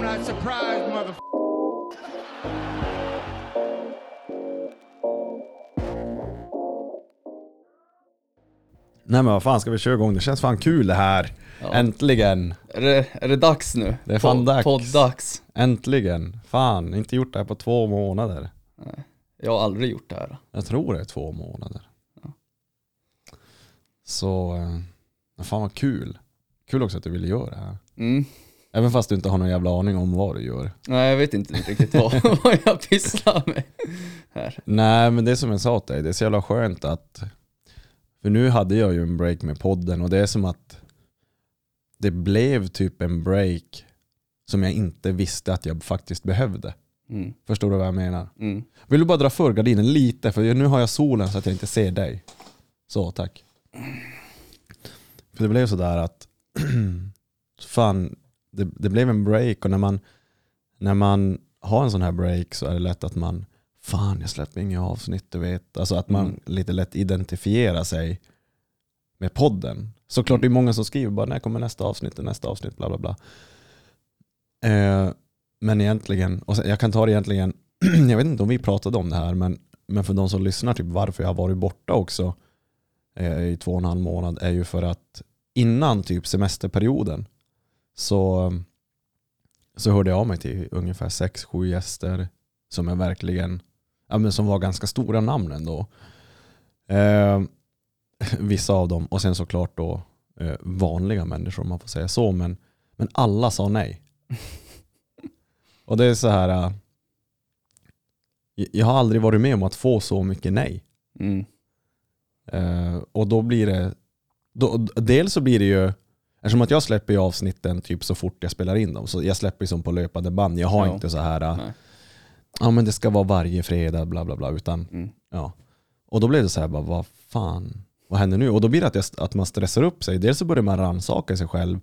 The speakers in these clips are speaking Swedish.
I'm not surprised, mother. Nej men vad fan ska vi köra igång? Det känns fan kul det här. Ja. Äntligen. Är det, är det dags nu? Det är fan dags. Podd-dags. Äntligen. Fan, inte gjort det här på två månader. Jag har aldrig gjort det här. Jag tror det är två månader. Så, eh, fan vad kul. Kul också att du ville göra det här. Mm. Även fast du inte har någon jävla aning om vad du gör. Nej jag vet inte riktigt vad, vad jag pysslar med här. Nej men det är som jag sa till dig, det är så jävla skönt att För nu hade jag ju en break med podden och det är som att Det blev typ en break Som jag inte visste att jag faktiskt behövde. Mm. Förstår du vad jag menar? Mm. Vill du bara dra för gardinen lite för nu har jag solen så att jag inte ser dig. Så tack. För det blev sådär att fan, det, det blev en break och när man, när man har en sån här break så är det lätt att man fan jag släpper inga avsnitt du vet. Alltså att man Mm. lite lätt identifierar sig med podden. Såklart det är många som skriver bara när kommer nästa avsnitt, nästa avsnitt, bla bla bla. Eh, men egentligen, och sen, jag kan ta det egentligen, jag vet inte om vi pratade om det här, men, men för de som lyssnar, typ varför jag har varit borta också eh, i två och en halv månad är ju för att innan typ semesterperioden så, så hörde jag av mig till ungefär sex, sju gäster som är verkligen, ja, men som var ganska stora namn ändå. Eh, vissa av dem, och sen såklart då eh, vanliga människor om man får säga så, men, men alla sa nej. Och det är så här. äh, Jag har aldrig varit med om att få så mycket nej. Mm. Eh, och då blir det, då, dels så blir det ju, eftersom att jag släpper ju avsnitten typ så fort jag spelar in dem, så jag släpper ju som på löpande band. Jag har Ja. inte så här, äh, Nej. ja men det ska vara varje fredag, bla bla bla, utan Mm. ja. Och då blev det så här, bara, vad fan, vad händer nu? Och då blir det att, jag, att man stressar upp sig. Dels så börjar man rannsaka sig själv,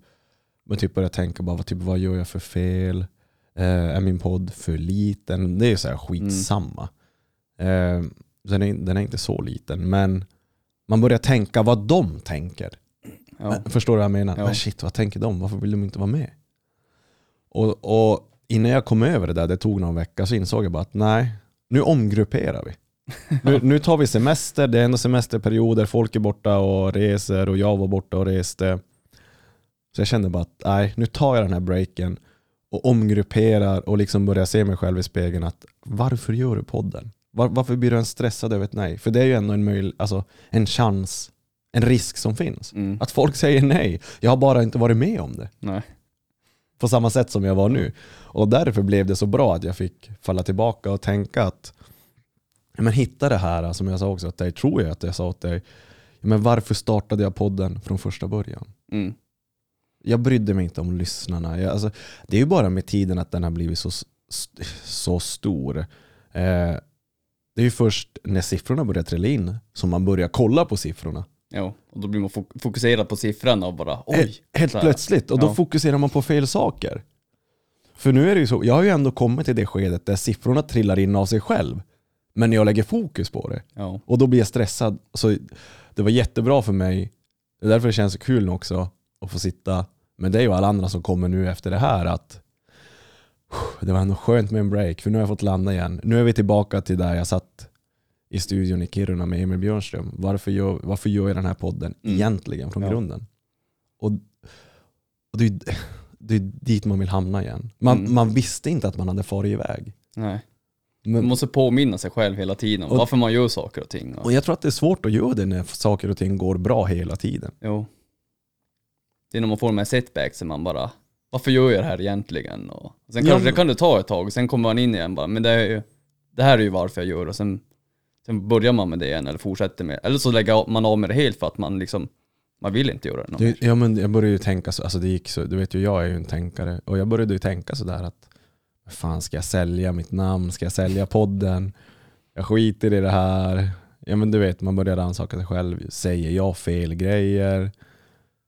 men typ börjar tänka, bara, vad, typ, vad gör jag för fel? Eh, är min podd för liten? Det är så här skitsamma. Eh, den, är, den är inte så liten, men man börjar tänka vad de tänker. Ja. Äh, Förstår du vad jag menar? Ja. Men shit, vad tänker de? Varför vill de inte vara med? Och, och innan jag kom över det där, det tog någon vecka, så insåg jag bara att nej, nu omgrupperar vi. Nu, nu tar vi semester, det är ändå semesterperioder, folk är borta och reser och jag var borta och reste. Så jag kände bara att nej, nu tar jag den här breaken och omgrupperar och liksom börjar se mig själv i spegeln att varför gör du podden? Var, varför blir du ens stressad över ett nej? För det är ju ändå en, möjl, alltså, en chans, en risk som finns. Mm. Att folk säger nej. Jag har bara inte varit med om det. Nej. På samma sätt som jag var nu. Och därför blev det så bra att jag fick falla tillbaka och tänka att men hitta det här som jag sa också till dig, tror jag att jag sa åt dig. Men varför startade jag podden från första början? Mm. Jag brydde mig inte om lyssnarna. Jag, alltså, det är ju bara med tiden att den har blivit så, så stor. Eh, det är ju först när siffrorna börjar trilla in som man börjar kolla på siffrorna. Ja, och då blir man fok- fokuserad på siffrorna och bara oj. Helt, plötsligt. Och då Ja. fokuserar man på fel saker. För nu är det ju så, jag har ju ändå kommit till det skedet där siffrorna trillar in av sig själv. Men jag lägger fokus på det. Ja. Och då blir jag stressad. Så det var jättebra för mig. Det är därför det känns så kul nu också att få sitta med dig och alla andra som kommer nu efter det här. att Det var ändå skönt med en break, för nu har jag fått landa igen. Nu är vi tillbaka till där jag satt i studion i Kiruna med Emil Björnström. Varför gör, varför gör jag den här podden Mm. egentligen från Ja. grunden? Och, och det, är, det är dit man vill hamna igen. Man, Mm. man visste inte att man hade farit iväg. Nej. Man Men, måste påminna sig själv hela tiden Och- varför man gör saker och ting. Och, och jag tror att det är svårt att göra det när saker och ting går bra hela tiden. jo. Det är när man får de här setbacksen man bara, varför gör jag det här egentligen? Och sen Ja, kanske men- det kan det ta ett tag, och sen kommer man in igen bara, men det, är ju, det här är ju varför jag gör och sen, sen börjar man med det igen eller fortsätter med Eller så lägger man av med det helt för att man liksom, man vill inte göra det. någon Det, ja, men jag började ju tänka så, alltså det gick så, du vet ju jag är ju en tänkare och jag började ju tänka sådär att fan ska jag sälja mitt namn, ska jag sälja podden, jag skiter i det här. Ja men du vet man börjar rannsaka sig själv, säger jag fel grejer?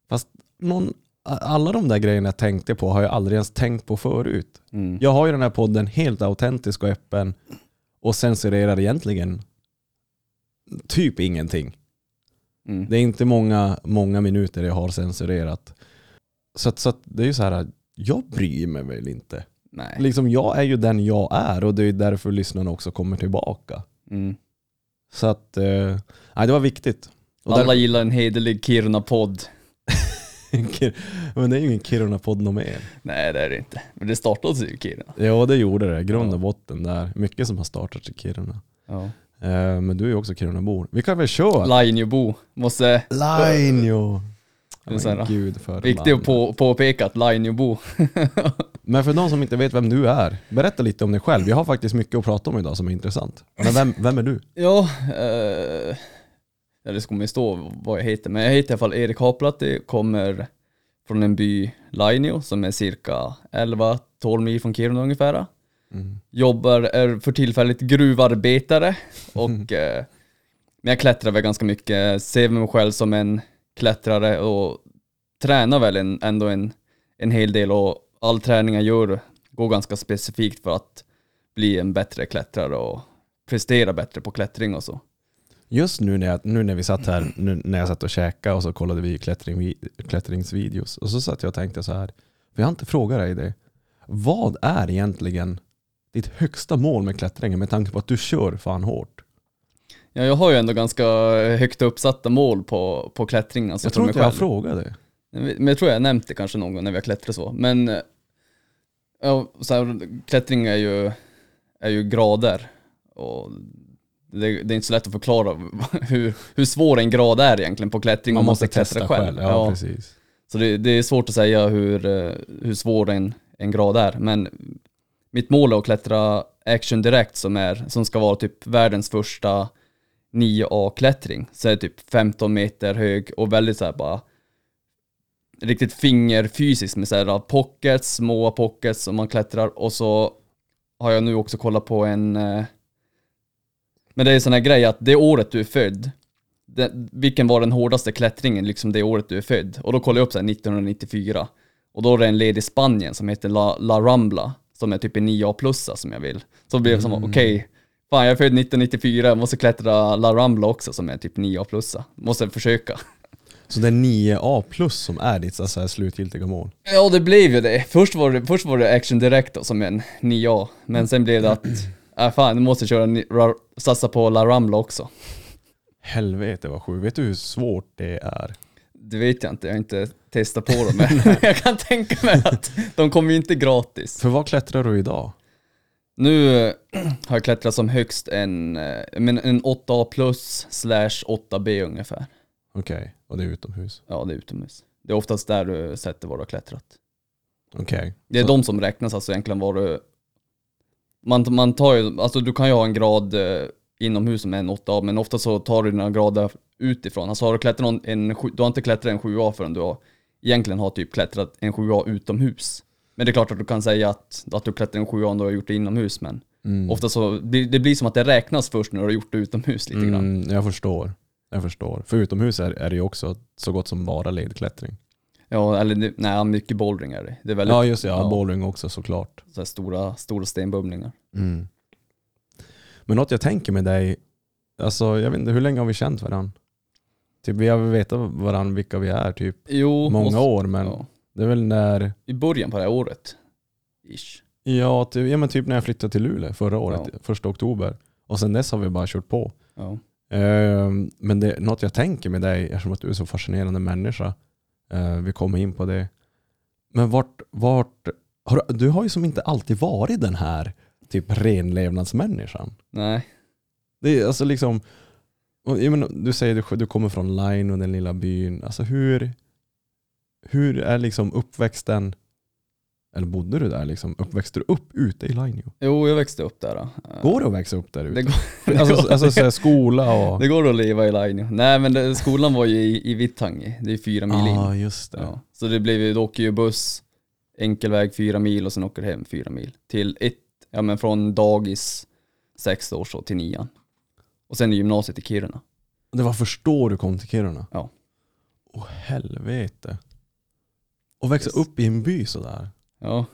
Fast någon, alla de där grejerna jag tänkte på har jag aldrig ens tänkt på förut. Mm. Jag har ju den här podden helt autentisk och öppen och censurerar egentligen typ ingenting. Mm. Det är inte många, många minuter jag har censurerat. Så, att, så att det är ju så här, jag bryr mig väl inte. Nej. Liksom jag är ju den jag är och det är därför lyssnarna också kommer tillbaka. Mm. Så att, eh, nej det var viktigt. Och Alla gillar en hederlig Kiruna-podd. där, men det är ju ingen Kiruna-podd något mer. Nej det är det inte. Men det startades ju i Kiruna. Ja det gjorde det, grund och botten där. Mycket som har startat i Kiruna. Ja. Eh, men du är ju också Kirunabor. Vi kan väl köra? Lainiobo. Måste, Lainio! Men gud för viktigt att på, påpeka att Lainiobo. Men för de som inte vet vem du är, berätta lite om dig själv. Vi har faktiskt mycket att prata om idag som är intressant. Men vem, vem är du? Ja, eh, ja, det man ju stå vad jag heter. Men jag heter i alla fall Erik Haplatti, kommer från en by, Lainio, som är cirka 11-12 mil från Kiruna ungefär. Mm. Jobbar, är för tillfället gruvarbetare och eh, men jag klättrar väl ganska mycket, ser mig själv som en klättrare och tränar väl en, ändå en, en hel del och all träning jag gör går ganska specifikt för att bli en bättre klättrare och prestera bättre på klättring och så. Just nu när, jag, nu när vi satt här, nu när jag satt och käkade och så kollade vi klättring, klättringsvideos och så satt jag och tänkte så här, för jag har inte frågat dig det. Vad är egentligen ditt högsta mål med klättringen med tanke på att du kör fan hårt? Ja, jag har ju ändå ganska högt uppsatta mål på, på klättring. Alltså jag tror inte jag själv. det. Men jag tror jag nämnt det kanske någon gång när vi har klättrat så. Men ja, så här, klättring är ju, är ju grader. Och det, det är inte så lätt att förklara hur, hur svår en grad är egentligen på klättring. Man om måste ska testa själv. Ja, Ja, precis. så det, det är svårt att säga hur, eh, hur svår en, en grad är. Men mitt mål är att klättra Action Direct som, är, som ska vara typ världens första 9A-klättring. Så är det typ 15 meter hög och väldigt så här bara riktigt fingerfysiskt med så här pockets, små pockets som man klättrar och så har jag nu också kollat på en eh, men det är en sån här grej att det året du är född det, vilken var den hårdaste klättringen liksom det året du är född? Och då kollade jag upp så här 1994 och då är det en led i Spanien som heter La, La Rambla som är typ en 9A-plussa som jag vill. Så blev det som, okej, fan jag är född 1994, jag måste klättra La Rambla också som är typ 9A-plussa. Måste försöka. Så det är 9A plus som är ditt så här, slutgiltiga mål? Ja det blev ju det. Först var det, först var det Action Direct då, som en 9A, men sen blev det att, äh, fan du måste köra, satsa på La Rambla också. Helvete vad sjukt. Vet du hur svårt det är? Det vet jag inte, jag har inte testat på dem men jag kan tänka mig att de kommer ju inte gratis. För vad klättrar du idag? Nu eh, har jag klättrat som högst en, eh, men en 8A plus slash 8B ungefär. Okej, och det är utomhus. Ja det är utomhus. Det är oftast där du sätter vad du har klättrat. Okej. Det är Så- de som räknas alltså egentligen vad du... Man, man tar ju, alltså du kan ju ha en grad eh, inomhus som en 8A, men ofta så tar du dina grader utifrån. Alltså har du klättrat någon, en, du har inte klättrat en 7A förrän du har, egentligen har typ klättrat en 7A utomhus. Men det är klart att du kan säga att, att du klättrar en 7A om du har gjort det inomhus, men Mm. ofta så, det, det blir som att det räknas först när du har gjort det utomhus lite grann. Mm, jag förstår. Jag förstår. För utomhus är, är det ju också så gott som bara ledklättring. Ja, eller nej, mycket bouldering är det. Det är väldigt Ja just det, ja, ja. bouldering också såklart. så stora, stora stenbumlingar. Mm. Men något jag tänker med dig, alltså jag vet inte, hur länge har vi känt varandra? Typ vi har väl vetat varandra vilka vi är typ Jo, många måste- år men Ja. det är väl när, I början på det här året. Ish. ja, typ, ja men typ när jag flyttade till Luleå förra året, Ja. första oktober. Och sen dess har vi bara kört på. Ja. Ehm, men det något jag tänker med dig, eftersom att du är så fascinerande människa. Eh, vi kommer in på det. Men vart, vart har, du- du har ju som inte alltid varit den här typ renlevnadsmänniskan. Nej. Det är alltså liksom, jag menar, du säger du, du kommer från Line och den lilla byn. Alltså hur, hur är liksom uppväxten, eller bodde du där liksom? Uppväxte du upp ute i Line? Jo, jag växte upp där. då. Eh, Går det att växa upp där ute? Det går, det Alltså, går, alltså så här, skola och... det går att leva i Lainio. Nej men det, skolan var ju i, i Vittangi. Det är fyra mil in. Ja, just det. Ja. Så det blev ju, då åker ju buss, enkelväg fyra mil och sen åker hem fyra mil. Till ett, ja men från dagis sex år så till nian. Och sen är gymnasiet i Kiruna. Det var först då du kom till Kiruna? Ja. Åh helvete. Och växa Yes. upp i en by sådär. Ja.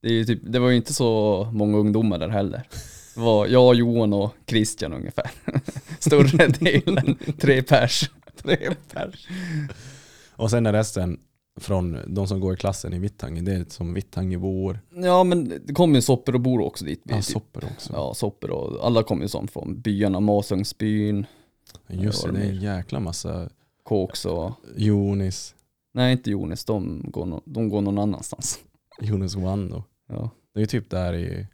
Det, är ju typ, det var ju inte så många ungdomar där heller. Det var jag, Johan och Christian ungefär. Större delen, tre pers. Tre pers. Och sen är resten, från de som går i klassen i Vittangi. Det är som Vittangebor. Ja men det kommer ju sopper och bor också dit. Ja, Sopper också. Ja, sopper och alla kommer ju sånt från byarna, Masungsbyn, Just det, det är en jäkla massa Kåks och... Jonis, Nej inte Jonas, de går, no, de går någon annanstans. Jonis Wando. Ja, Det är ju typ där i,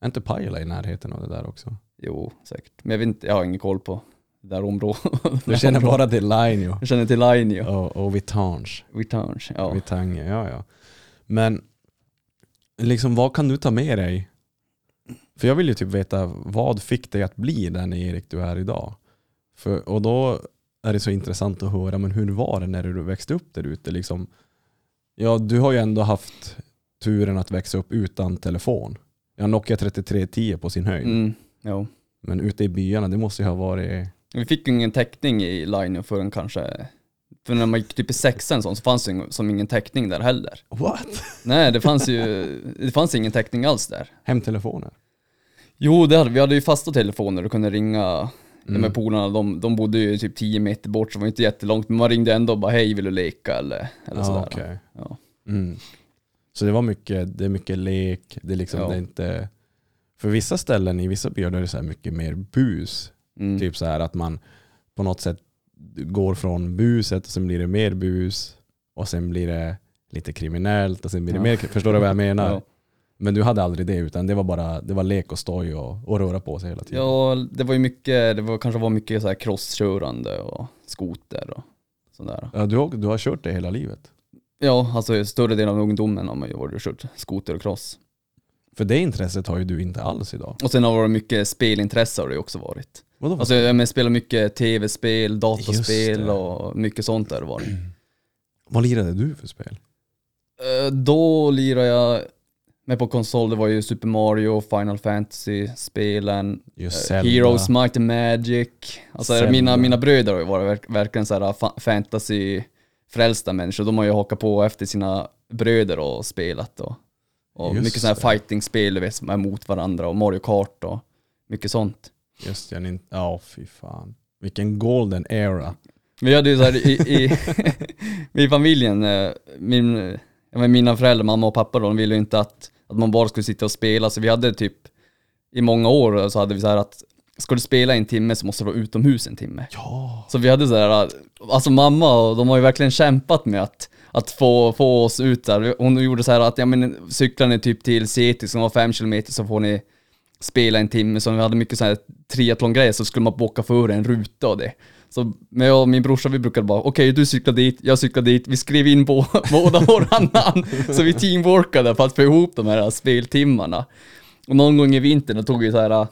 är inte Pajala i närheten av det där också? jo säkert. Men jag vet inte, jag har ingen koll på det där området. Du känner bara till Lainio Jag känner till Lainio, och, och Vitange. Vitange, ja. Vittangi, ja ja. Men liksom vad kan du ta med dig? För jag vill ju typ veta vad fick dig att bli den Erik du är idag? För, och då är det så intressant att höra, men hur var det när du växte upp där ute? Liksom, ja, du har ju ändå haft turen att växa upp utan telefon. Ja, Nokia 3310 på sin höjd. Mm. Men ute i byarna, det måste ju ha varit... Vi fick ju ingen täckning i Lainio förrän kanske, för när man gick typ i sexan så fanns det som ingen täckning där heller. What? Nej, det fanns ju, det fanns ingen täckning alls där. Hemtelefoner? Jo, det hade, vi hade ju fasta telefoner och kunde ringa Mm. De här polarna, de, de bodde ju typ 10 meter bort så det var inte jättelångt, men man ringde ändå och bara hej vill du leka eller, eller Ja, sådär. Ah, okej. Ja. Mm. Så det var mycket, det är mycket lek, det är liksom, Ja. det är inte... För vissa ställen i vissa byar är det så här mycket mer bus. Mm. Typ så här att man på något sätt går från buset och sen blir det mer bus och sen blir det lite kriminellt och sen blir det Ja. mer, förstår du vad jag menar? Ja. Men du hade aldrig det utan det var bara det var lek och stoj och, och röra på sig hela tiden. ja, det var ju mycket, det var, kanske var mycket så här crosskörande och skoter och sådär. Ja, du, har, du har kört det hela livet. Ja, alltså större delen av ungdomen har man ju varit kört skoter och cross. För det intresset har ju du inte alls idag. Och sen har det varit mycket spelintresse har det också varit. Vadå? Alltså jag spelar mycket tv-spel, dataspel och mycket sånt där var det. Vad lirade du för spel? Eh, Då lirade jag med på konsol, det var ju Super Mario, Final Fantasy-spelen, Just eh, Zelda. Heroes, Might and Magic. Alltså Zelda. mina, mina bröder har ju varit verk, verkligen såhär fa- fantasy-frälsta människor. De har ju hakat på efter sina bröder och spelat och, och Just mycket sådana det. här fighting-spel du vet, som är mot varandra och Mario Kart och mycket sånt. Just det, ja fy fan. Vilken golden era. Vi hade ju såhär i, i, i familjen, eh, min, men mina föräldrar, mamma och pappa då, de ville ju inte att, att man bara skulle sitta och spela, så vi hade typ i många år så hade vi så här att ska du spela en timme så måste du vara utomhus en timme. Ja. Så vi hade så här, alltså mamma och de har ju verkligen kämpat med att, att få, få oss ut där. Hon gjorde så här att, ja men cyklar ni typ till City som var fem kilometer så får ni spela en timme. Så vi hade mycket sådana här triathlongrejer så skulle man bocka för en ruta och det. Så men jag och min brorsa vi brukade bara, okej du cyklar dit, jag cyklar dit, vi skrev in båda våra namn. Så vi teamworkade för att få ihop de här speltimmarna. Och någon gång i vintern då tog vi så här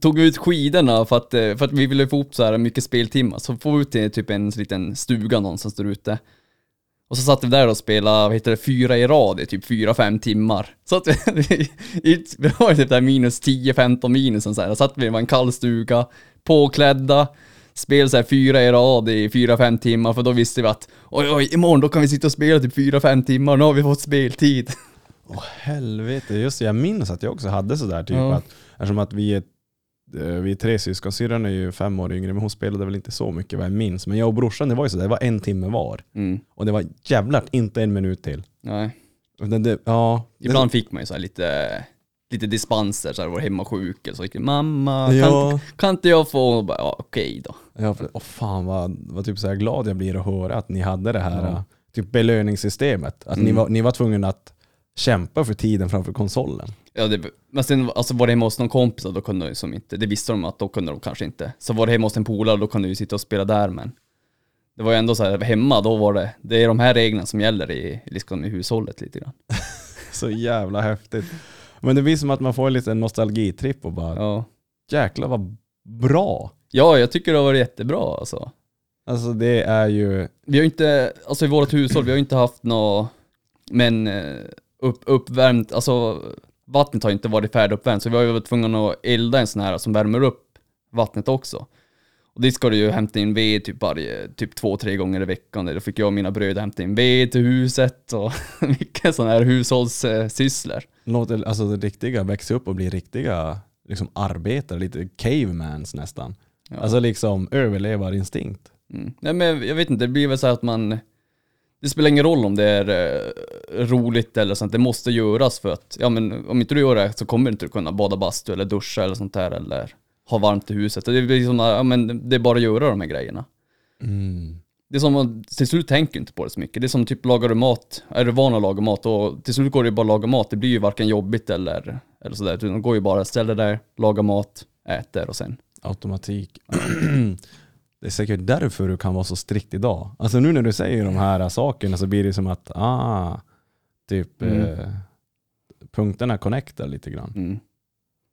tog ut skidorna för att, för att vi ville få ihop så här mycket speltimmar. Så får vi ut till typ en liten stuga någonstans där ute. Och så satt vi där och spelade, vad heter det, fyra i rad i typ fyra, fem timmar. Så att vi, vi var typ där minus 10-15 minus och så här. Satt vi i en kall stuga, påklädda, spelade så här fyra i rad i fyra, fem timmar för då visste vi att oj, oj, imorgon då kan vi sitta och spela typ fyra, fem timmar, nu har vi fått speltid. Åh helvete, just det, jag minns att jag också hade sådär typ Ja. att eftersom att vi är, vi är tre syskon, syrran är ju fem år yngre men hon spelade väl inte så mycket vad jag minns. Men jag och brorsan det var ju sådär, det var en timme var. Mm, Och det var jävlar inte en minut till. nej. Utan det, ja, det- Ibland fick man ju så lite, lite dispenser, så här var hemma sjuk eller så det, mamma, kan, Ja. kan inte jag få? Och bara, ja, okej då. Ja, för, åh fan vad, vad typ så glad jag blir att höra att ni hade det här Ja. typ belöningssystemet. Att ni, Mm. var, ni var tvungna att kämpa för tiden framför konsolen. Ja, det, men sen alltså var det hemma hos någon kompis då kunde de som inte, det visste de att då kunde de kanske inte. Så var det hemma hos en polare då kunde du sitta och spela där men det var ju ändå så här, hemma då var det, det är de här reglerna som gäller i, liksom i hushållet lite grann. Så jävla häftigt. Men det blir som att man får en liten nostalgitripp och bara Ja. jäklar vad bra. ja, jag tycker det har varit jättebra alltså. Alltså det är ju, Vi har inte, alltså i vårt hushåll, vi har inte haft nå men eh, upp, uppvärmt, alltså vattnet har inte varit färdiguppvärmt så vi har ju varit tvungna att elda en sån här som värmer upp vattnet också. Och dit ska du ju hämta in ved typ varje, typ två, tre gånger i veckan. Då fick jag och mina bröder hämta in ved till huset och mycket sådana här hushållssysslor. låter, alltså det riktiga, växa upp och bli riktiga liksom arbetare, lite cavemans nästan. Ja. Alltså liksom överlevarinstinkt. Mm. Nej men jag vet inte, det blir väl så här att man det spelar ingen roll om det är eh, roligt eller sånt, det måste göras för att, ja men om inte du gör det så kommer du inte kunna bada bastu eller duscha eller sånt där eller ha varmt i huset. Det är liksom, ja men det är bara att göra de här grejerna. Mm. Det är som att till slut tänker du inte på det så mycket. Det är som typ lagar du mat, är du van att laga mat och till slut går det ju bara att laga mat. Det blir ju varken jobbigt eller, eller sådär. Det går ju bara, ställ dig där, laga mat, äter och sen. Automatik. Det är säkert därför du kan vara så strikt idag. Alltså nu när du säger de här sakerna så blir det som att, ah, typ Mm. eh, punkterna connectar lite grann. Mm.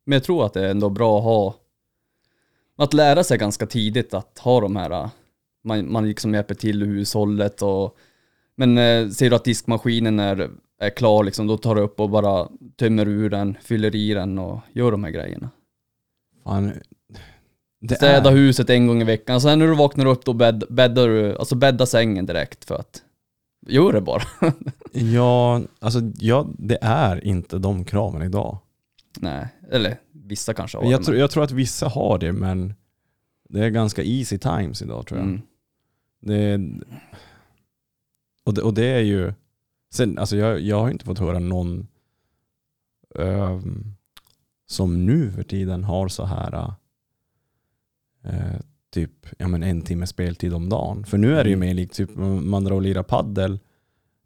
Men jag tror att det är ändå bra att ha, att lära sig ganska tidigt att ha de här, man, man liksom hjälper till i hushållet och, men eh, ser du att diskmaskinen är, är klar liksom, då tar du upp och bara tömmer ur den, fyller i den och gör de här grejerna. Fan, det Städa är, huset en gång i veckan, sen när du vaknar upp då bädd, bäddar du, alltså bädda sängen direkt för att, gör det bara. ja, alltså, ja, det är inte de kraven idag. Nej, eller vissa kanske har Jag, det, tror- jag tror att vissa har det, men det är ganska easy times idag tror jag. Mm. Det, och, det, och det är ju, sen, alltså jag, jag har inte fått höra någon ehm, som nu för tiden har så här eh, typ ja, men en timme speltid om dagen. För nu är det ju Mm. mer likt typ man drar och lirar paddel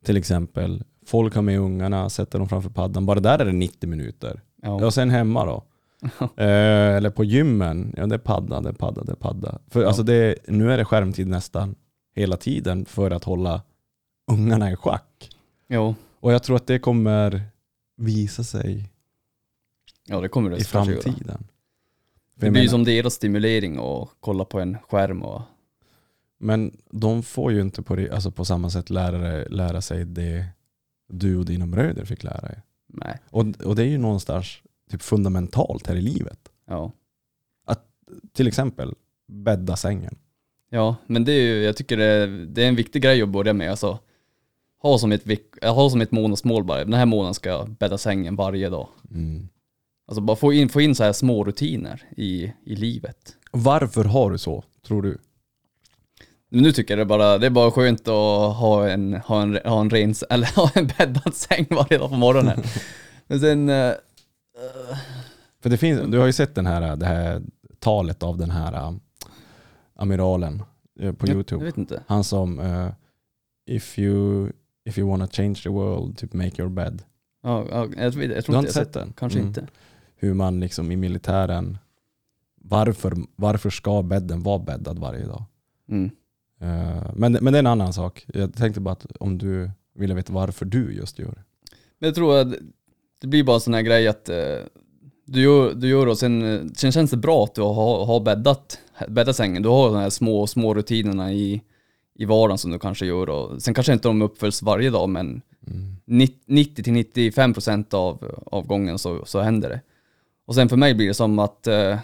till exempel. Folk har med ungarna, sätter dem framför paddan. Bara där är det 90 minuter. Ja. Och sen hemma då. Eh, eller på gymmen, ja det är padda, det är padda, det är padda. För Ja. alltså det, nu är det skärmtid nästan hela tiden för att hålla ungarna i schack. Jo. Och jag tror att det kommer visa sig Ja det kommer det i framtiden. Det blir ju som deras stimulering att kolla på en skärm och... Men de får ju inte på, det, alltså på samma sätt lära, lära sig det du och dina bröder fick lära er. Nej. Och, och det är ju någonstans typ fundamentalt här i livet. Ja. Till exempel bädda sängen. Ja, men det är ju, jag tycker det är, det är en viktig grej att börja med. Alltså, ha som ett, ha som ett månadsmål bara. Den här månaden ska jag bädda sängen varje dag. Mm. Alltså bara få in, få in så här små rutiner i, i livet. Varför har du så, tror du? Nu tycker jag det är bara, det är bara skönt att ha en, ha en, ha en ren, eller ha en bäddad säng varje dag på morgonen. Men sen, eh, För det finns, du har ju sett den här, det här talet av den här äh, amiralen eh, på jag, jag YouTube. vet inte. Han som eh, if you if you wanna change the world, typ make your bed. Ja, ja, jag, jag Du tror har inte jag sett den? Kanske Mm. inte. Hur man liksom i militären, varför, varför ska bädden vara bäddad varje dag? Mm. Eh, men, men det är en annan sak. Jag tänkte bara att om du ville veta varför du just gör det. Men jag tror att det blir bara en sån här grej att eh, du gör, du gör och sen, eh, sen känns det bra att du har, har bäddat, bäddat sängen. Du har de här små, små rutinerna i, i vardagen som du kanske gör och sen kanske inte de uppföljs varje dag men Mm. 90-95% av, av gången så, så händer det. Och sen för mig blir det som att, eh,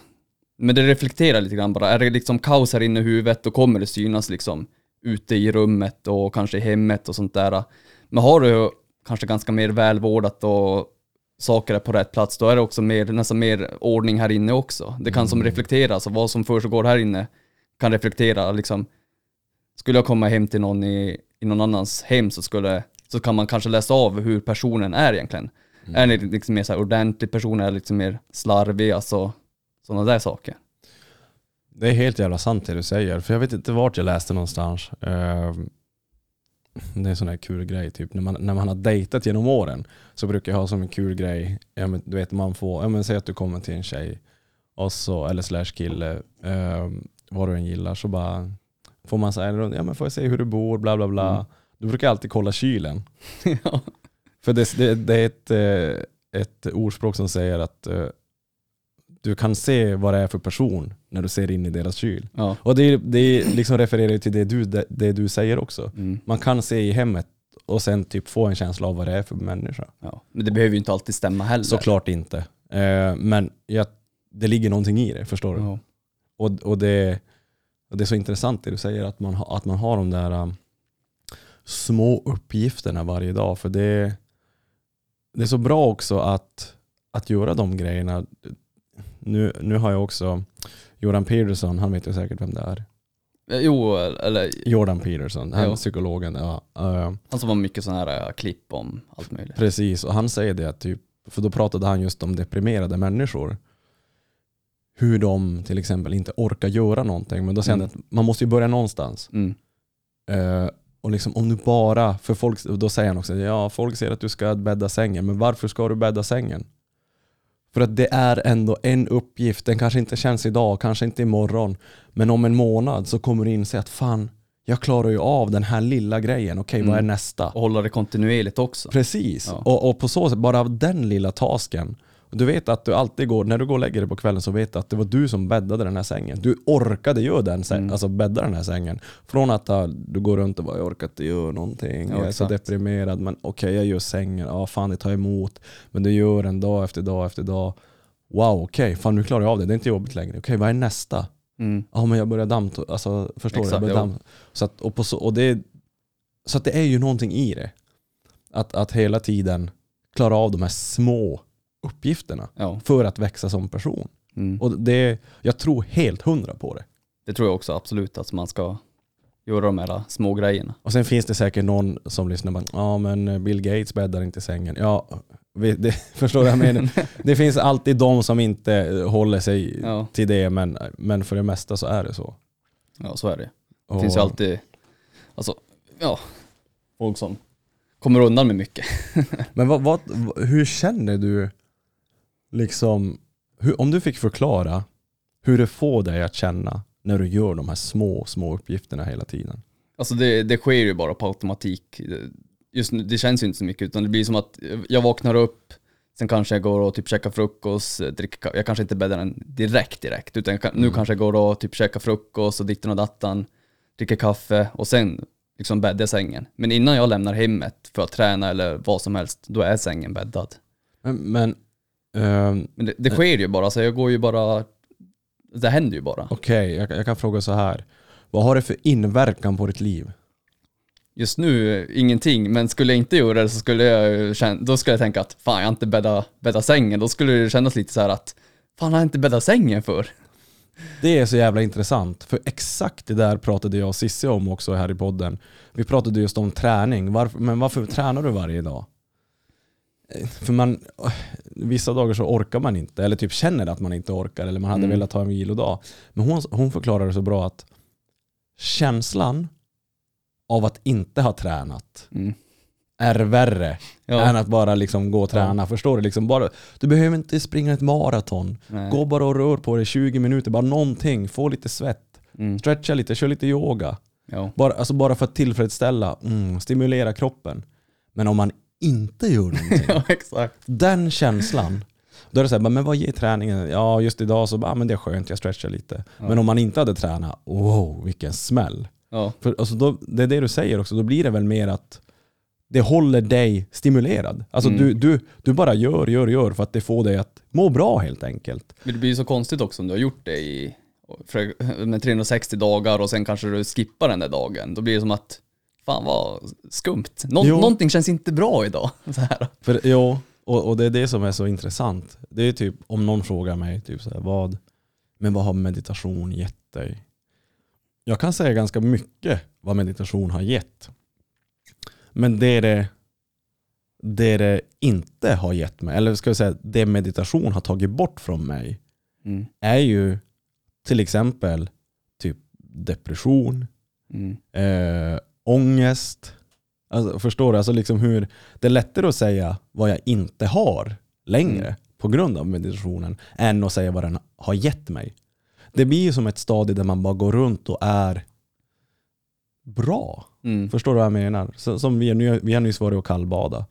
men det reflekterar lite grann bara, är det liksom kaos här inne i huvudet då kommer det synas liksom ute i rummet och kanske i hemmet och sånt där. Men har du kanske ganska mer välvårdat och saker är på rätt plats, då är det också mer, nästan mer ordning här inne också. Det kan som reflektera, alltså vad som försiggår här inne kan reflektera liksom. Skulle jag komma hem till någon i, i någon annans hem så skulle, så kan man kanske läsa av hur personen är egentligen. Är ni liksom mer så här ordentlig person, är liksom mer slarvig, alltså sådana där saker. Det är helt jävla sant det du säger. För jag vet inte vart jag läste någonstans. Eh, Det är en sån här kul grej, typ när man, när man har dejtat genom åren så brukar jag ha som en kul grej, ja, men, du vet man får, ja, men, säg att du kommer till en tjej, och så, eller slash kille, eh, vad du än gillar, så bara får man säga, ja men får jag se hur du bor, bla bla bla. Mm. Du brukar alltid kolla kylen. ja. För det, det, det är ett, eh, ett ordspråk som säger att eh, du kan se vad det är för person när du ser in i deras kyl. Ja. Och det, det liksom refererar till det du, det, det du säger också. Mm. Man kan se i hemmet och sen typ få en känsla av vad det är för människa. ja. Men det behöver ju inte alltid stämma heller. Såklart inte. Eh, men jag, det ligger någonting i det, förstår du? Ja. Och, och, det, och det är så intressant det du säger, att man, att man har de där um, små uppgifterna varje dag. För det, det är så bra också att, att göra de grejerna. Nu, nu har jag också Joran Peterson, han vet ju säkert vem det är. Eh, Jo, eller Jordan Peterson, han Jo. psykologen. Ja, eh, han som har mycket sådana här eh, klipp om allt möjligt. precis, och han säger det att typ, för då pratade han just om deprimerade människor. Hur de till exempel inte orkar göra någonting. Men då säger Mm. han att man måste ju börja någonstans. Mm. Och liksom om du bara, för folk, då säger han också, ja folk säger att du ska bädda sängen, men varför ska du bädda sängen? För att det är ändå en uppgift, den kanske inte känns idag, kanske inte imorgon, men om en månad så kommer du inse att fan, jag klarar ju av den här lilla grejen, okej vad är Mm. nästa? Och hålla det kontinuerligt också. Precis, Ja. och, och på så sätt, bara av den lilla tasken. Du vet att du alltid går, när du går och lägger dig på kvällen så vet du att det var du som bäddade den här sängen. Du orkade göra den, säng, Mm. alltså bädda den här sängen. Från att du går runt och bara, jag orkar inte göra någonting, Ja, jag är så exakt. deprimerad, men okej jag gör sängen, ja fan det tar emot. Men du gör den dag efter dag efter dag. Wow, okej, fan nu klarar jag av det, det är inte jobbigt längre. Okej, vad är nästa? Mm. Ja men jag börjar damm, alltså förstår du? Jag Exakt, börjar jo. damm. Så, att, och på så, och det, så att det är ju någonting i det. Att, att hela tiden klara av de här små uppgifterna Ja. för att växa som person. Mm. Och det, jag tror helt hundra på det. Det tror jag också absolut att man ska göra de här små grejerna. Och sen finns det säkert någon som lyssnar och ja men Bill Gates bäddar inte sängen. Ja, det, förstår du vad jag menar? Det finns alltid de som inte håller sig Ja, till det, men, men för det mesta så är det så. ja så är det. Det Och- finns ju alltid, alltså, ja, folk som kommer undan med mycket. Men vad, vad, hur känner du, liksom, hur, om du fick förklara hur det får dig att känna när du gör de här små, små uppgifterna hela tiden? Alltså det, det sker ju bara på automatik. Just nu, det känns ju inte så mycket utan det blir som att jag vaknar upp, sen kanske jag går och typ käkar frukost, dricker, jag kanske inte bäddar den direkt direkt, utan jag nu Mm. kanske jag går och typ käkar frukost och ditten och dattan, dricker kaffe och sen liksom bäddar sängen. Men innan jag lämnar hemmet för att träna eller vad som helst, då är sängen bäddad. Men, men ehm, Men det, det sker ju bara, så jag går ju bara, det händer ju bara. okej, jag, jag kan fråga så här. Vad har det för inverkan på ditt liv? Just nu, ingenting, men skulle jag inte göra det så skulle jag ju känna, då skulle jag tänka att fan jag har inte bäddat bädda sängen, då skulle det kännas lite så här att fan har jag inte bäddat sängen för? Det är så jävla intressant, för exakt det där pratade jag och Cissi om också här i podden. Vi pratade just om träning, varför, men varför tränar du varje dag? Eh, För man, vissa dagar så orkar man inte, eller typ känner att man inte orkar, eller man hade Mm. velat ta en vilodag. Men hon, hon förklarade så bra att känslan av att inte ha tränat Mm. är värre än Ja, att bara liksom gå och träna. Förstår du? Liksom bara, du behöver inte springa ett maraton. nej. Gå bara och rör på dig 20 minuter, bara någonting, få lite svett. Mm. Stretcha lite, kör lite yoga. Ja. Bara, alltså bara för att tillfredsställa, mm, stimulera kroppen. Men om man inte gör någonting, ja, exakt. den känslan, då är det så här, men vad ger träningen? Ja, just idag så bara, men det är skönt, jag stretchar lite. Ja. Men om man inte hade tränat, wow, vilken smäll. Ja, För, alltså då, det är det du säger också, då blir det väl mer att det håller dig stimulerad. Alltså Mm. du, du, du bara gör, gör, gör för att det får dig att må bra helt enkelt. men det blir ju så konstigt också om du har gjort det i för, med 360 dagar och sen kanske du skippar den där dagen. Då blir det som att fan vad skumt. Nå- Jo. någonting känns inte bra idag. Så här. För, jo, och, och det är det som är så intressant. Det är typ om någon frågar mig, typ så här, vad, men vad har meditation gett dig? Jag kan säga ganska mycket vad meditation har gett. Men det det, det det inte har gett mig, eller ska jag säga det meditation har tagit bort från mig, Mm. är ju till exempel typ depression, Mm. eh, ångest. Alltså, förstår du? Alltså liksom hur, det är lättare att säga vad jag inte har längre Mm. på grund av meditationen än att säga vad den har gett mig. Det blir ju som ett stadie där man bara går runt och är bra. Mm. Förstår du vad jag menar? Så, som vi, ny- vi har nyss varit och kallbada.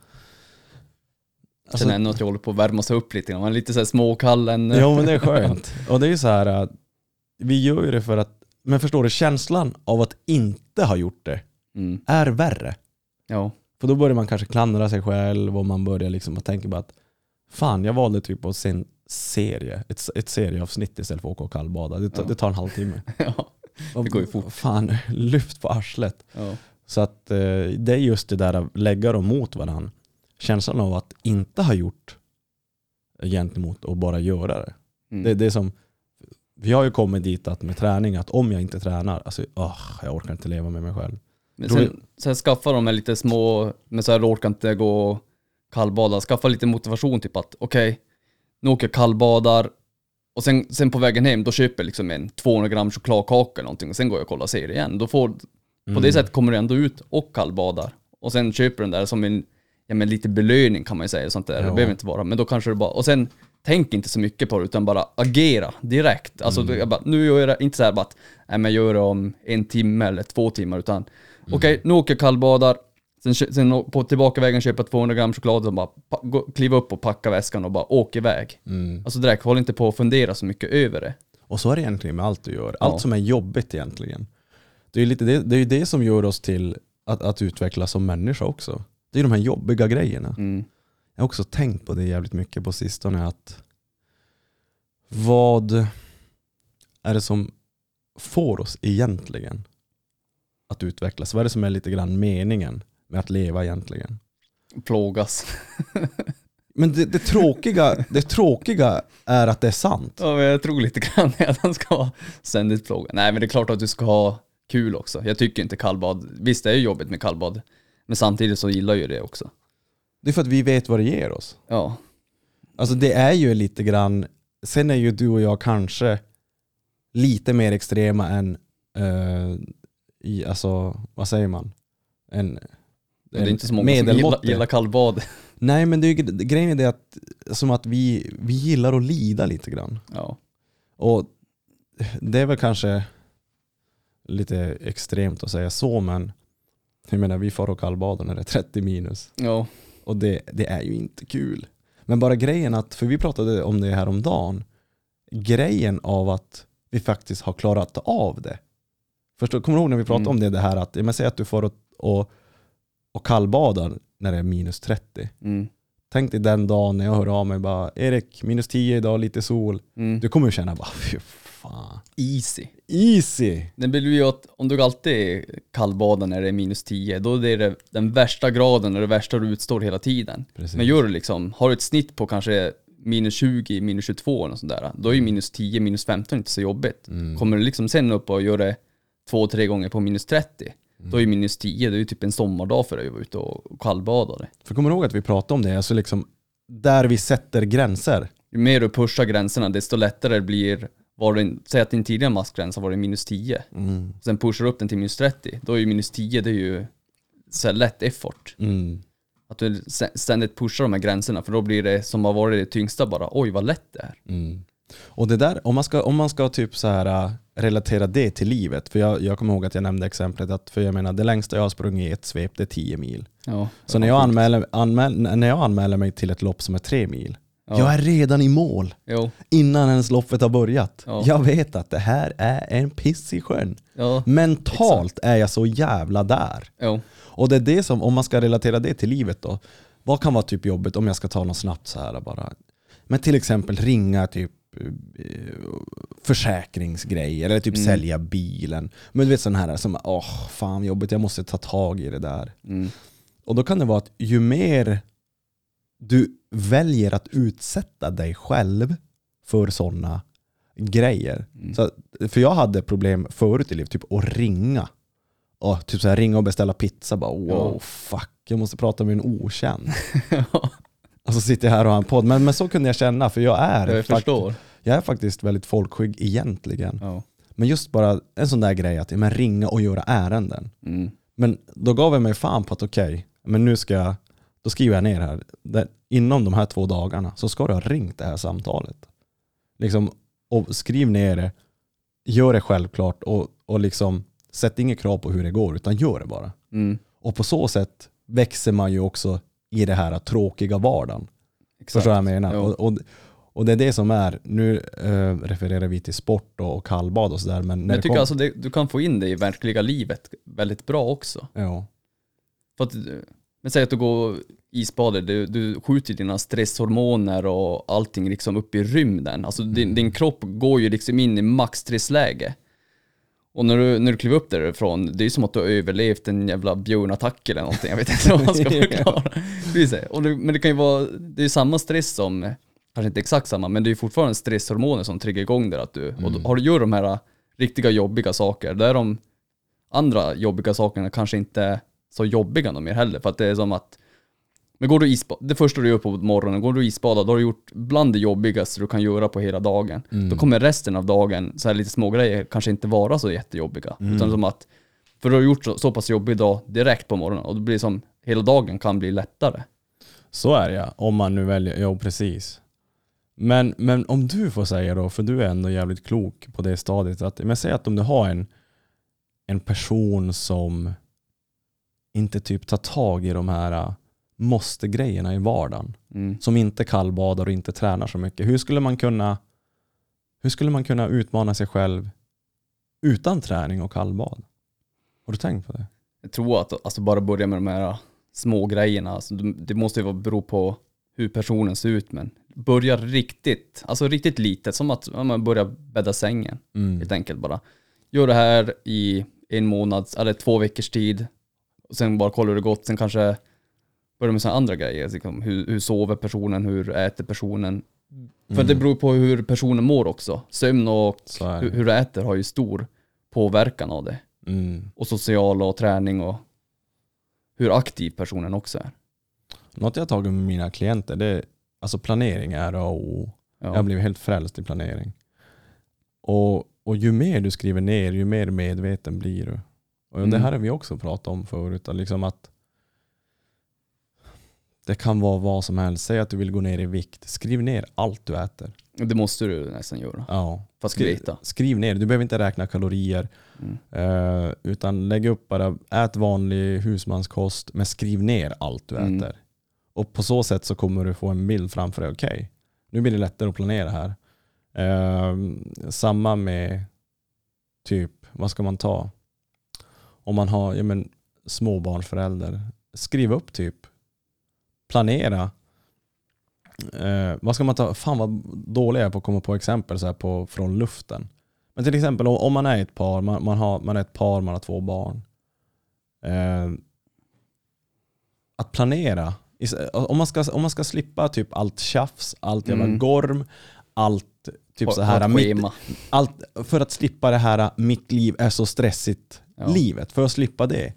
Jag känner ändå att jag håller på att värma sig upp lite grann. Man är lite såhär småkallen. Jo men det är skönt. Och det är ju så här att vi gör ju det för att, men förstår du, känslan av att inte ha gjort det Mm. är värre. Ja. För då börjar man kanske klandra sig själv och man börjar liksom att tänka bara att fan jag valde typ att se en serie, ett, ett serieavsnitt istället för att åka och kallbada. Det, tar- Ja. det tar en halvtimme. ja. Det går ju fort. Fan, lyft på arslet. ja. Så att eh, det är just det där att lägga dem mot varandra. Känslan av att inte ha gjort gentemot och bara göra det. Mm. Det, det är som, vi har ju kommit dit att med träning, att om jag inte tränar, alltså åh, jag orkar inte leva med mig själv. Men sen, sen skaffa de här lite små, men så här orkar inte gå och kallbada. Skaffa lite motivation typ att okej, nu åker jag kallbadar och sen, sen på vägen hem då köper jag liksom en 200 gram chokladkaka eller någonting och sen går jag och kollar serier igen. Då får, på det sättet kommer du ändå ut och kallbadar. Och sen köper du den där som en, ja men lite belöning kan man ju säga, sånt där. Det Ja. behöver inte vara, men då kanske du bara, och sen tänk inte så mycket på det utan bara agera direkt. Alltså jag bara, nu gör jag det, inte så här bara att, nej men gör det om en timme eller två timmar utan, okej nu åker jag kallbadar, sen, sen på tillbakavägen köpa 200 gram choklad och bara gå, kliva upp och packa väskan och bara åka iväg. Mm. Alltså direkt, håll inte på att fundera så mycket över det. Och så är det egentligen med allt du gör. Ja. Allt som är jobbigt egentligen. Det är ju lite det, det, är det som gör oss till att, att utvecklas som människa också. Det är de här jobbiga grejerna. Mm. Jag har också tänkt på det jävligt mycket på sistone. Att vad är det som får oss egentligen att utvecklas? Vad är det som är lite grann meningen med att leva egentligen? Plågas. Men det, det, tråkiga, det tråkiga är att det är sant. Ja, men jag tror lite grann att han ska vara ständigt plågad. Nej, men det är klart att du ska ha kul också. Jag tycker inte kallbad, visst det är ju jobbigt med kallbad, men samtidigt så gillar jag ju det också. Det är för att vi vet vad det ger oss. Ja, Alltså det är ju lite grann, sen är ju du och jag kanske lite mer extrema än, eh, i, alltså vad säger man? En, det är inte så många som gillar, kallbad. Nej men det är, grejen är det att, som att vi, vi gillar att lida lite grann. Ja, Och det är väl kanske lite extremt att säga så men jag menar vi får och kallbadar när det är 30 minus. ja, Och det, det är ju inte kul. Men bara grejen att, för vi pratade om det här om dagen grejen av att vi faktiskt har klarat av det. Förstår, kommer du ihåg när vi pratade Mm. om det, det här att, säger att du får och, och, och kallbadar när det är minus 30. mm, Tänk dig den dagen när jag hör av mig bara, Erik, minus 10 idag, lite sol. mm. Du kommer ju känna bara, fy fan. Easy. Easy! Det blir ju att om du alltid kallbadar när det är minus 10, då är det den värsta graden och det värsta du utstår hela tiden. Precis. Men gör du liksom, har du ett snitt på kanske minus 20, minus 22 och sånt där, då är ju minus 10, minus 15 inte så jobbigt. Mm. Kommer du liksom sen upp och gör det två, tre gånger på minus 30, då är ju minus 10, det är ju typ en sommardag för dig att vara ute och kallbada. För kommer du ihåg att vi pratade om det, alltså liksom där vi sätter gränser. Ju mer du pushar gränserna, desto lättare blir, var din, säg att din tidigare maskgräns har varit minus 10, Mm. sen pushar du upp den till minus 30, då är ju minus 10, det är ju så lätt effort. Mm. Att du st- ständigt pushar de här gränserna, för då blir det som har varit det tyngsta bara, oj vad lätt det är. Mm. Och det där, om man ska, om man ska typ så här äh, relatera det till livet, för jag, jag kommer ihåg att jag nämnde exemplet att, för jag menar det längsta jag har sprungit i ett svep det är 10 mil. Ja, Så när jag, anmäler, anmäl, när jag anmäler mig till ett lopp som är 3 mil, Ja. jag är redan i mål Jo, innan ens loppet har börjat. Ja. Jag vet att det här är en piss i sjön. Mentalt är jag så jävla där. Och det är det som, om man ska relatera det till livet då, vad kan vara typ jobbigt om jag ska ta något snabbt så här bara. Men till exempel ringa typ försäkringsgrejer eller typ Mm. sälja bilen. Men du vet sån här som, åh fan jobbigt, jag måste ta tag i det där. mm, Och då kan det vara att ju mer du väljer att utsätta dig själv för sådana grejer. Mm. Så, för jag hade problem förut i livet, typ att ringa. Och typ så här, ringa och beställa pizza, bara wow, Ja. fuck, jag måste prata med en okänd. Och så sitter jag här och har en podd. Men, men så kunde jag känna, för jag är, jag fakt- förstår. jag är faktiskt väldigt folkskygg egentligen. Ja. Men just bara en sån där grej att men ringa och göra ärenden. Mm. Men då gav jag mig fan på att okej, men nu ska jag, då skriver jag ner här, där, inom de här två dagarna så ska du ha ringt det här samtalet. Liksom, och skriv ner det, gör det självklart och, och liksom sätt inget krav på hur det går utan gör det bara. Mm. Och på så sätt växer man ju också i det här tråkiga vardagen. Exakt. Förstår vad jag menar? Och, och, och det är det som är, nu eh, refererar vi till sport och, och kallbad och sådär men Men jag tycker kom, alltså det, du kan få in det i verkliga livet väldigt bra också. ja, För att, men säg att du går isbader, du, du skjuter dina stresshormoner och allting liksom upp i rymden. Alltså din, din kropp går ju liksom in i maxstressläge. Och när du, när du kliver upp därifrån, det är som att du har överlevt en jävla björnattack eller någonting. Jag vet inte vad man ska förklara. Och det, men det kan ju vara, det är samma stress som kanske inte exakt samma, men det är fortfarande stresshormoner som triggar igång där. Att du, Och Mm. då, har du gör de här riktiga jobbiga saker, där de andra jobbiga sakerna kanske inte är så jobbiga något mer heller. För att det är som att, men går du isba, det första du gör på morgonen, går du och isbadar, då har du gjort bland det jobbigaste du kan göra på hela dagen. Mm. Då kommer resten av dagen, så här lite små grejer kanske inte vara så jättejobbiga. Mm. Utan som att, för du har gjort så, så pass jobbig dag direkt på morgonen och då blir som, hela dagen kan bli lättare. Så är det ja, om man nu väljer, ja precis. Men, men om du får säga då, för du är ändå jävligt klok på det stadiet, att, men säg att om du har en, en person som inte typ tar tag i de här måste-grejerna i vardagen, Mm. som inte kallbadar och inte tränar så mycket. Hur skulle man kunna, hur skulle man kunna utmana sig själv utan träning och kallbad? Har du tänkt på det? Jag tror att alltså bara börja med de här små grejerna, alltså, det- måste ju vara- bero på hur personen ser ut men börja riktigt, alltså riktigt litet, som att man börjar bädda sängen Mm. helt enkelt bara. Gör det här i en månads eller två veckors tid, och sen bara kollar hur det gått, sen kanske börja med sådana andra grejer, liksom, hur, hur sover personen, hur äter personen? För det beror på hur personen mår också. Sömn och hur, det. hur du äter har ju stor påverkan av det Mm. och social och träning och hur aktiv personen också är. Något jag har tagit med mina klienter, det är alltså planering är A och O. Jag Ja. blivit helt frälst i planering. Och, och ju mer du skriver ner, ju mer medveten blir du. Och Det Mm. här har vi också pratat om förut. Liksom att det kan vara vad som helst. Säg att du vill gå ner i vikt. Skriv ner allt du äter. Det måste du nästan göra. Ja. För att Skriv, veta. skriv ner. Du behöver inte räkna kalorier. Mm. eh, utan lägg upp bara, ät vanlig husmanskost, men skriv ner allt du Mm. äter. Och på så sätt så kommer du få en bild framför dig. Okej, nu blir det lättare att planera här. Eh, samma med typ, vad ska man ta? Om man har ja, men, småbarnsförälder, skriv upp typ, planera. Eh, vad ska man ta? Fan vad dålig jag är på att komma på exempel så här på, från luften. Men till exempel om- man är ett par, man, man, har, man är ett par, man har två barn. Eh, att planera, om man, ska, om man ska slippa typ allt tjafs, allt jävla Mm. gorm, allt typ Ha- så här, mitt, allt, för att slippa det här mitt liv är så stressigt Ja. livet, för att slippa det,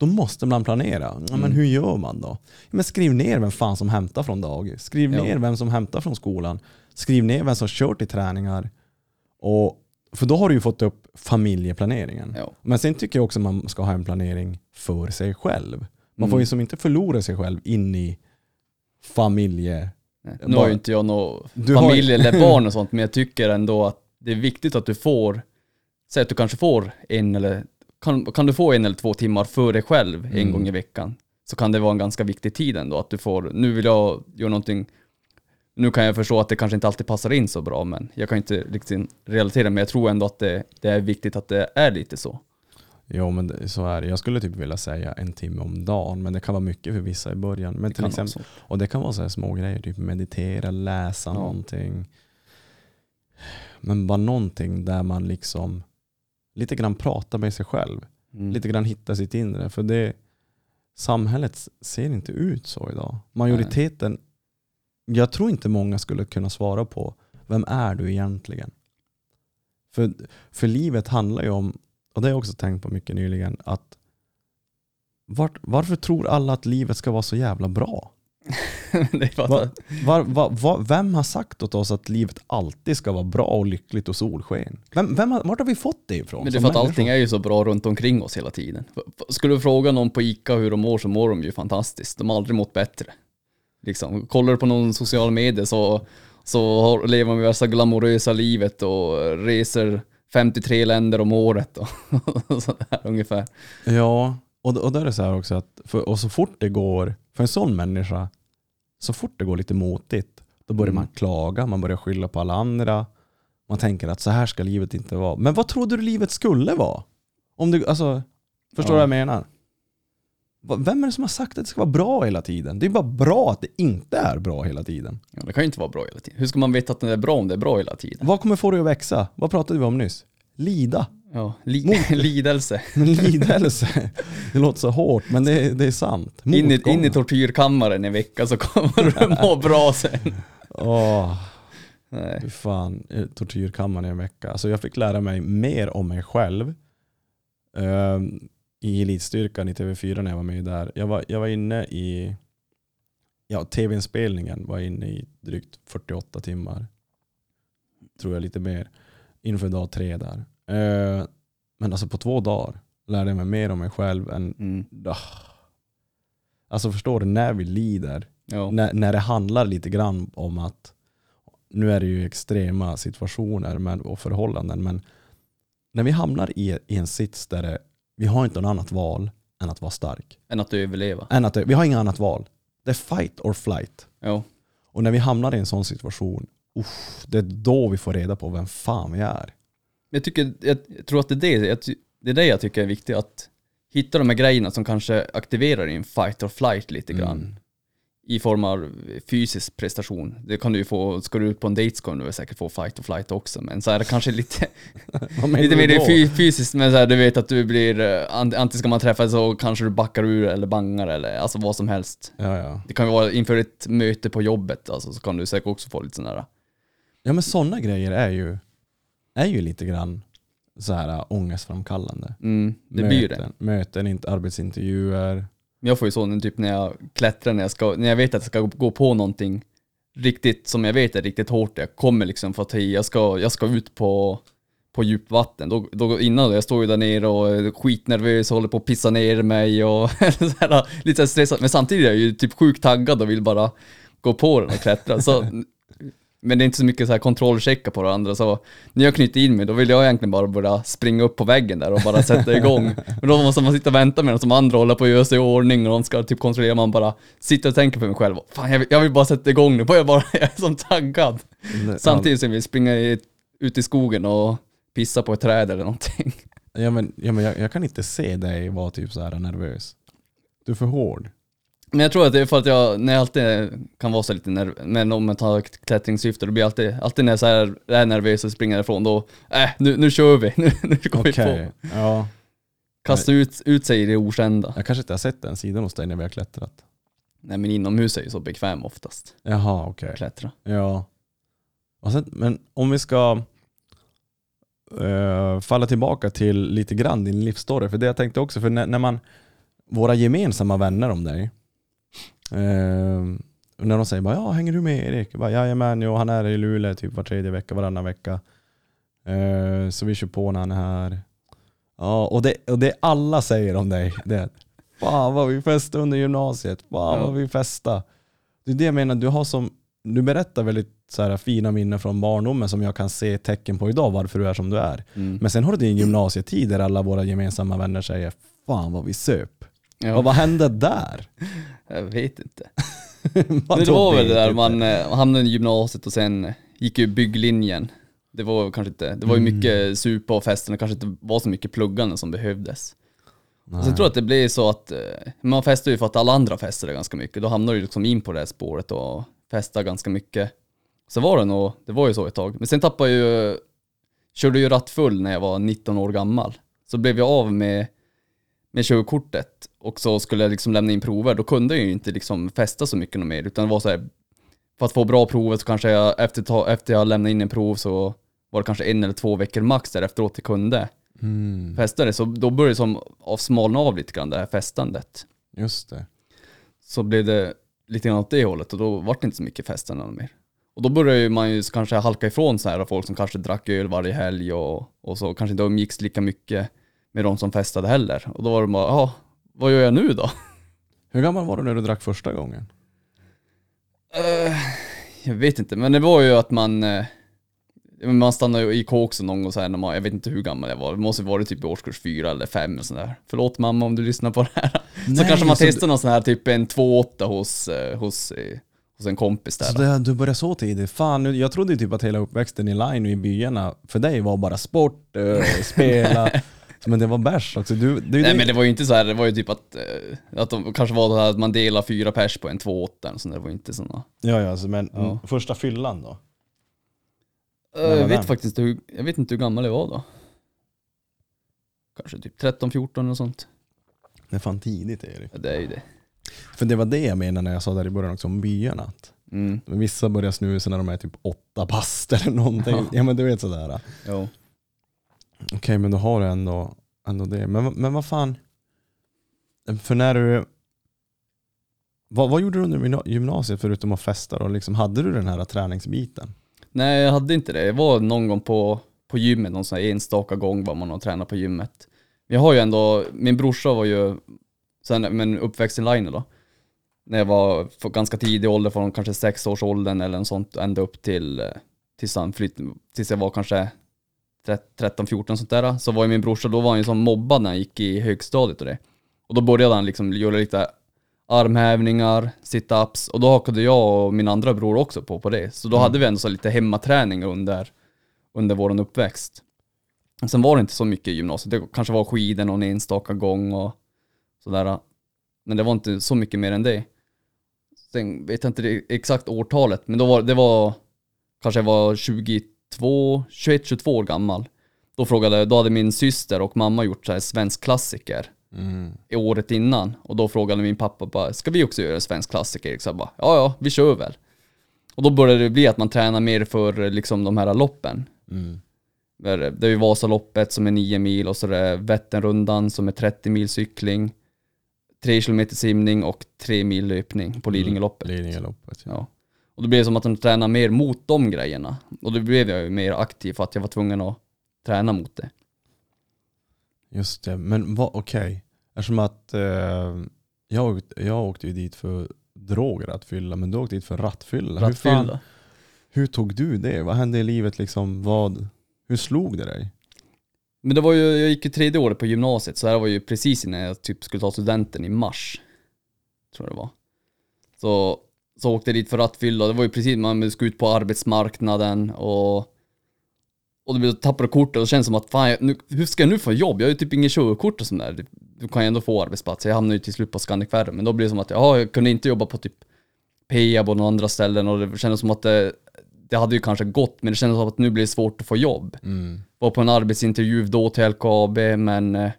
då måste man planera. Ja, men Mm. hur gör man då? Ja, men skriv ner vem fan som hämtar från dagis. Skriv Ja. ner vem som hämtar från skolan. Skriv ner vem som kör till träningar. Och, för då har du ju fått upp familjeplaneringen. Men sen tycker jag också man ska ha en planering för sig själv. Man Mm. får ju som inte förlora sig själv in i familje... Nej. Nu har ju inte jag någon familj eller barn och sånt, men jag tycker ändå att det är viktigt att du får, säg att du kanske får en eller, kan, kan du få en eller två timmar för dig själv en Mm. gång i veckan, så kan det vara en ganska viktig tid ändå, att du får, nu vill jag göra någonting, nu kan jag förstå att det kanske inte alltid passar in så bra, men jag kan inte riktigt relatera, men jag tror ändå att det, det är viktigt att det är lite så. Jo men det, så är det. Jag skulle typ vilja säga en timme om dagen, men det kan vara mycket för vissa i början. Men till exempel, och det kan vara så små grejer, typ meditera, läsa Ja. någonting. Men bara någonting där man liksom lite grann pratar med sig själv. Mm. Lite grann hittar sitt inre. För det, samhället ser inte ut så idag. Majoriteten, jag tror inte många skulle kunna svara på vem är du egentligen? För, för livet handlar ju om, och det har jag också tänkt på mycket nyligen, att vart, varför tror alla att livet ska vara så jävla bra? det Va, var, var, vem har sagt åt oss att livet alltid ska vara bra och lyckligt och solsken? Vem, vem har, vart har vi fått det ifrån? Men det är för att människor? allting är ju så bra runt omkring oss hela tiden. Skulle du fråga någon på ICA hur de mår så mår de ju fantastiskt. De har aldrig mått bättre. Liksom. Kollar du på någon social media så, så har, lever de värsta glamorösa livet och reser 53 länder om året och, och sådär ungefär. Ja, och, och då är det så här också att, för, och så fort det går, för en sån människa, så fort det går lite motigt, då börjar Mm. man klaga, man börjar skylla på alla andra. Man tänker att så här ska livet inte vara. Men vad trodde du livet skulle vara? Om du, alltså, förstår du Ja. vad jag menar? Vem är det som har sagt att det ska vara bra hela tiden? Det är bara bra att det inte är bra hela tiden. Ja, det kan ju inte vara bra hela tiden. Hur ska man veta att det är bra om det är bra hela tiden? Vad kommer få dig att växa? Vad pratade vi om nyss? Lida. Ja, li lidelse. Men lidelse, det låter så hårt men det är, det är sant. In i, in i tortyrkammaren en vecka så kommer du må bra sen. Åh, Nej. fy fan. eh, Tortyrkammaren i en vecka. Alltså jag fick lära mig mer om mig själv ehm, i elitstyrkan i TV4 när jag var med där. Jag var, jag var inne i ja, tv-inspelningen var inne i drygt 48 timmar. Tror jag lite mer. Inför dag tre där. Eh, men alltså på två dagar lärde jag mig mer om mig själv än Mm. Ah. Alltså förstår du, när vi lider, Ja. när, när det handlar lite grann om att, nu är det ju extrema situationer men, och förhållanden, men när vi hamnar i, i en sits där det, vi har inte något annat val än att vara stark. Än att överleva. Än att, vi har inget annat val. Det är fight or flight. Ja. Och när vi hamnar i en sån situation, uff, det är då vi får reda på vem fan vi är. Jag, tycker, jag tror att det är det, jag, det är det jag tycker är viktigt, att hitta de här grejerna som kanske aktiverar din fight or flight lite grann. Mm. I form av fysisk prestation. Det kan du ju få, ska du ut på en date så kan du säkert få fight or flight också, men så är det kanske lite, lite mer fysiskt, men så här, du vet att du blir, eh, ant- antingen ska man träffas så kanske du backar ur eller bangar eller alltså vad som helst. Ja, ja. Det kan ju vara inför ett möte på jobbet, alltså, så kan du säkert också få lite sån där. Ja men sådana grejer är ju, är ju lite grann så här äh, ångestframkallande. Mm, det blir ju det. möten, möten, inte arbetsintervjuer. Jag får ju sån typ när jag klättrar, när jag, ska, när jag vet att jag ska gå på någonting riktigt, som jag vet är riktigt hårt, jag kommer liksom få ta i, jag ska, jag ska ut på, på djupvatten. Då, då innan, jag står ju där nere och är skitnervös och håller på att pissa ner mig och så här, lite så stressad. Men samtidigt är jag ju typ sjukt taggad och vill bara gå på den och klättra. Så, men det är inte så mycket så här kontrollchecka på det andra, så när jag knyter in mig då vill jag egentligen bara börja springa upp på väggen där och bara sätta igång. Men då måste man sitta och vänta medan de andra håller på att göra sig i ordning och de ska typ kontrollera, man bara sitter och tänker på mig själv. Fan jag vill, jag vill bara sätta igång nu, jag, bara, jag är som taggad. Samtidigt som vi springer i, ut i skogen och pissa på ett träd eller någonting. Ja, men, ja, men jag, jag kan inte se dig vara typ så här nervös. Du är för hård. Men jag tror att det är för att jag, när jag alltid kan vara så lite nervös, men om jag tar klättringssyfte, då blir jag alltid, alltid när jag så här är nervös och springer ifrån då, äh, nu, nu kör vi, nu, nu går vi på. Ja. Kasta ut, ut sig i det okända. Jag kanske inte har sett den sidan hos dig när vi har klättrat. Nej men inomhus är ju så bekväm oftast, Jaha, okej. att klättra. Ja. Sen, men om vi ska eh, falla tillbaka till lite grann din livsstory. För det jag tänkte också, för när, när man, våra gemensamma vänner om dig, och när de säger bara, ja hänger du med Erik? Jag bara, Jajamän, jo, han är i Luleå typ var tredje vecka, varannan vecka. Eh, så vi kör på när han är här. Ja, och det, och det alla säger om dig, det är fan vad vi festade under gymnasiet, fan vad vi festade. Det är det jag menar, du har som, du berättar väldigt så här, fina minnen från barndomen som jag kan se tecken på idag varför du är som du är. Mm. Men sen har du din gymnasietid där alla våra gemensamma vänner säger fan vad vi söp. Ja, Och vad hände där? jag vet inte. Det var väl det där inte? man eh, hamnade i gymnasiet och sen gick ju bygglinjen. Det var kanske inte, det var ju Mm. mycket supa och festen och kanske inte var så mycket pluggande som behövdes. Nej. Sen tror jag att det blir så att, eh, man festar ju för att alla andra festade ganska mycket. Då hamnar du liksom in på det här spåret och festar ganska mycket. Så var det nog, det var ju så ett tag. Men sen tappade jag ju, körde ju rattfull när jag var 19 år gammal. Så blev jag av med, med körkortet och så skulle jag liksom lämna in prover. Då kunde jag ju inte liksom festa så mycket mer utan det var så här, för att få bra provet så kanske jag efter, efter jag lämnade in en prov så var det kanske en eller två veckor max där efteråt jag kunde Mm, festade. Så då började det som av smalna av lite grann det här festandet. just det. Så blev det lite grann åt det hållet och då var det inte så mycket festande mer. Och då började man ju kanske halka ifrån så här folk som kanske drack öl varje helg och, och så kanske inte umgicks lika mycket med de som festade heller. Och då var det bara, ja, vad gör jag nu då? Hur gammal var du när du drack första gången? Eh, jag vet inte, men det var ju att man eh, man stannade ju i kåksen någon gång så här när man, jag vet inte hur gammal jag var, det måste varit typ i årskurs fyra eller fem och sådär. Förlåt mamma om du lyssnar på det här. så Nej, kanske man så testar någon sån här typ en 2,8 hos, eh, hos, hos en kompis där. Så det, du började så tidigt? Fan, jag trodde typ att hela uppväxten i line och i byarna för dig var bara sport, spela. Men det var bärs också. Du, du, Nej det- men det var ju inte så här, det var ju typ att, eh, att de kanske var det här att man delar fyra pers på en 2,8 och sånt, det var ju inte såna. Ja, ja, alltså, men Ja. första fyllan då? Eh, jag vet den? faktiskt hur, jag vet inte hur gammal jag var då. Kanske typ 13-14 och sånt. Det är fan tidigt Erik. Ja, det är ju det. För det var det jag menade när jag sa där i början också om byarna. Att Mm. Men vissa börjar snusa när de är typ åtta bast eller någonting. Ja. Ja men du vet sådär. Jo. Okej men då har du ändå, ändå det. Men, men vad fan. För när du, vad, vad gjorde du under gymnasiet förutom att festa då? Liksom, hade du den här träningsbiten? Nej, jag hade inte det. Jag var någon gång på, på gymmet, någon sån här enstaka gång var man och tränade på gymmet. Men jag har ju ändå, min brorsa var ju, sen, men uppväxt i Line då. När jag var för ganska tidig ålder, från kanske sex års åldern eller något sånt, ända upp till, eh, tills, han flytt, tills jag var kanske 13-14 sånt där. Så var ju min brorsa, då var han ju som mobbad när han gick i högstadiet och det. Och då började han liksom göra lite armhävningar, sit-ups och då hakade jag och min andra bror också på, på det. Så då Mm. hade vi ändå så lite hemmaträning under, under våran uppväxt. Sen var det inte så mycket i gymnasiet, det kanske var skidor någon enstaka gång och sådär. Men det var inte så mycket mer än det. Sen vet jag inte det exakt årtalet, men då var det var kanske jag var 22, 21, 22 år gammal. Då frågade, då hade min syster och mamma gjort så här svensk klassiker Mm. i året innan och då frågade min pappa bara, ska vi också göra en svensk klassiker? Så jag bara, ja ja, vi kör väl. Och då började det bli att man tränar mer för liksom de här loppen. Mm. Där Det är ju Vasaloppet som är 9 mil och så är det Vätternrundan som är 30 mil cykling, 3 kilometer simning och 3 mil löpning på Lidingöloppet. Lidingöloppet. Ja. Ja. Och då blev det som att de tränar mer mot de grejerna. Och då blev jag ju mer aktiv för att jag var tvungen att träna mot det. Just det, men vad, okej. Eftersom att eh, jag, jag åkte ju dit för droger att fylla, men du åkte dit för rattfylla. Hur, fan, Rattfylla. hur tog du det? Vad hände i livet liksom? Vad, hur slog det dig? Men det var ju, jag gick ju tredje året på gymnasiet, så det här var ju precis innan jag typ skulle ta studenten i mars. Tror jag det var. Så, så åkte jag dit för rattfylla, det var ju precis, man skulle ut på arbetsmarknaden och och du kortet och det känns som att fan, jag, nu, hur ska jag nu få jobb? Jag har ju typ inget körkort och sånt där. Du kan ju ändå få arbetsplats. Jag hamnade ju till slut på Scandic Ferry, men då blev det som att ja, jag kunde inte jobba på typ Peab och några andra ställen och det kändes som att det, det hade ju kanske gått, men det kändes som att nu blir det svårt att få jobb Mm. var på en arbetsintervju då till LKAB men eh,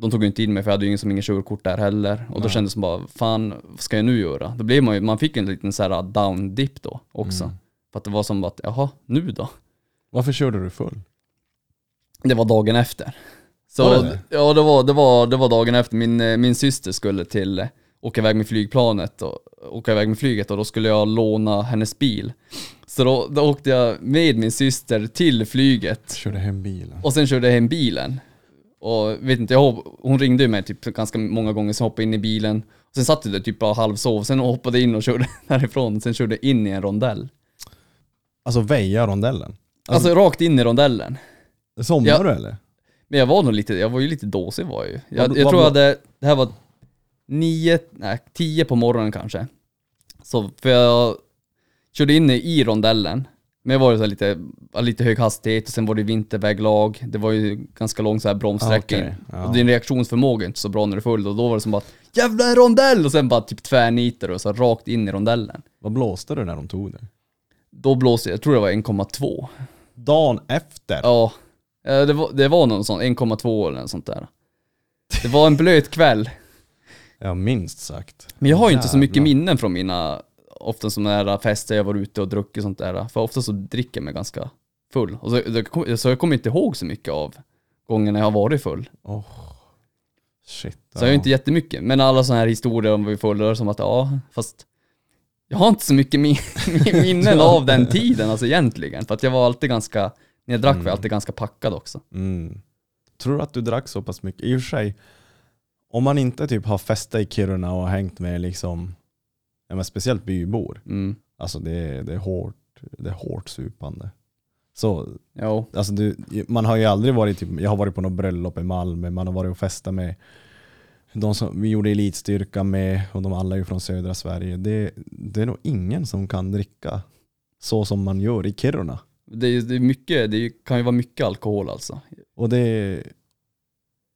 de tog ju inte in mig för jag hade ju ingen som ingen körkort där heller. Och då Nej. kändes det som bara, fan vad ska jag nu göra? Då blev man ju, man fick en liten så här down dip då också. Mm. För att det var som att, jaha, nu då? Varför körde du full? Det var dagen efter. Så, Var det det? ja det var, det, var, det var dagen efter. Min, eh, min syster skulle till, eh, åka iväg med flygplanet och åka iväg med flyget och då skulle jag låna hennes bil. Så då, då åkte jag med min syster till flyget Körde hem bilen. Och sen körde jag hem bilen. Och vet inte, jag, hon ringde ju mig typ ganska många gånger, så hoppade in i bilen. Och sen satt jag där typ bara halvsov, sen hoppade in och körde därifrån, sen körde in i en rondell. Alltså väja rondellen? Alltså, rakt in i rondellen. Somnade du eller? Men jag var nog lite, jag var ju lite dåsig var jag ju. Jag, Vad- jag vad tror jag var- hade, det här var nio, nej tio på morgonen kanske. Så, för jag körde in i rondellen. Men jag var så lite, lite hög hastighet och sen var det vinterväglag. Det var ju ganska lång så här bromssträcka Ah, okej. Ja. Och din reaktionsförmåga är inte så bra när du är full och då var det som bara Jävla en rondell! Och sen bara typ tvärnitar och så rakt in i rondellen. Vad blåste du när de tog dig? Då blåste jag, tror det var 1,2. Dagen efter? Ja, eh, det var, det var någon sån, 1,2 eller något sånt där. Det var en blöt kväll. Ja minst sagt. Men jag har ju inte så mycket minnen från mina, ofta sådana där fester jag var ute och druckit och sånt där. För ofta så dricker jag mig ganska full. Och så, så jag kommer inte ihåg så mycket av gångerna jag har varit full. Oh. Shit. Så jag har inte jättemycket. Men alla sådana här historier om vi fulla som att ja, fast jag har inte så mycket min, minnen av den tiden alltså egentligen. För att jag var alltid ganska, när jag drack var jag alltid ganska packad också. Mm. Tror du att du drack så pass mycket? I och för sig, om man inte typ har festat i Kiruna och hängt med liksom, ja, men speciellt bybor, Mm. alltså det är, det är hårt, det är hårt supande. Så, Jo. alltså du, man har ju aldrig varit, typ, jag har varit på något bröllop i Malmö, man har varit och festat med de som vi gjorde elitstyrka med, och de alla är ju från södra Sverige. Det, det är nog ingen som kan dricka så som man gör i Kiruna. Det, är- det, är mycket, det kan ju vara mycket alkohol alltså. Och det...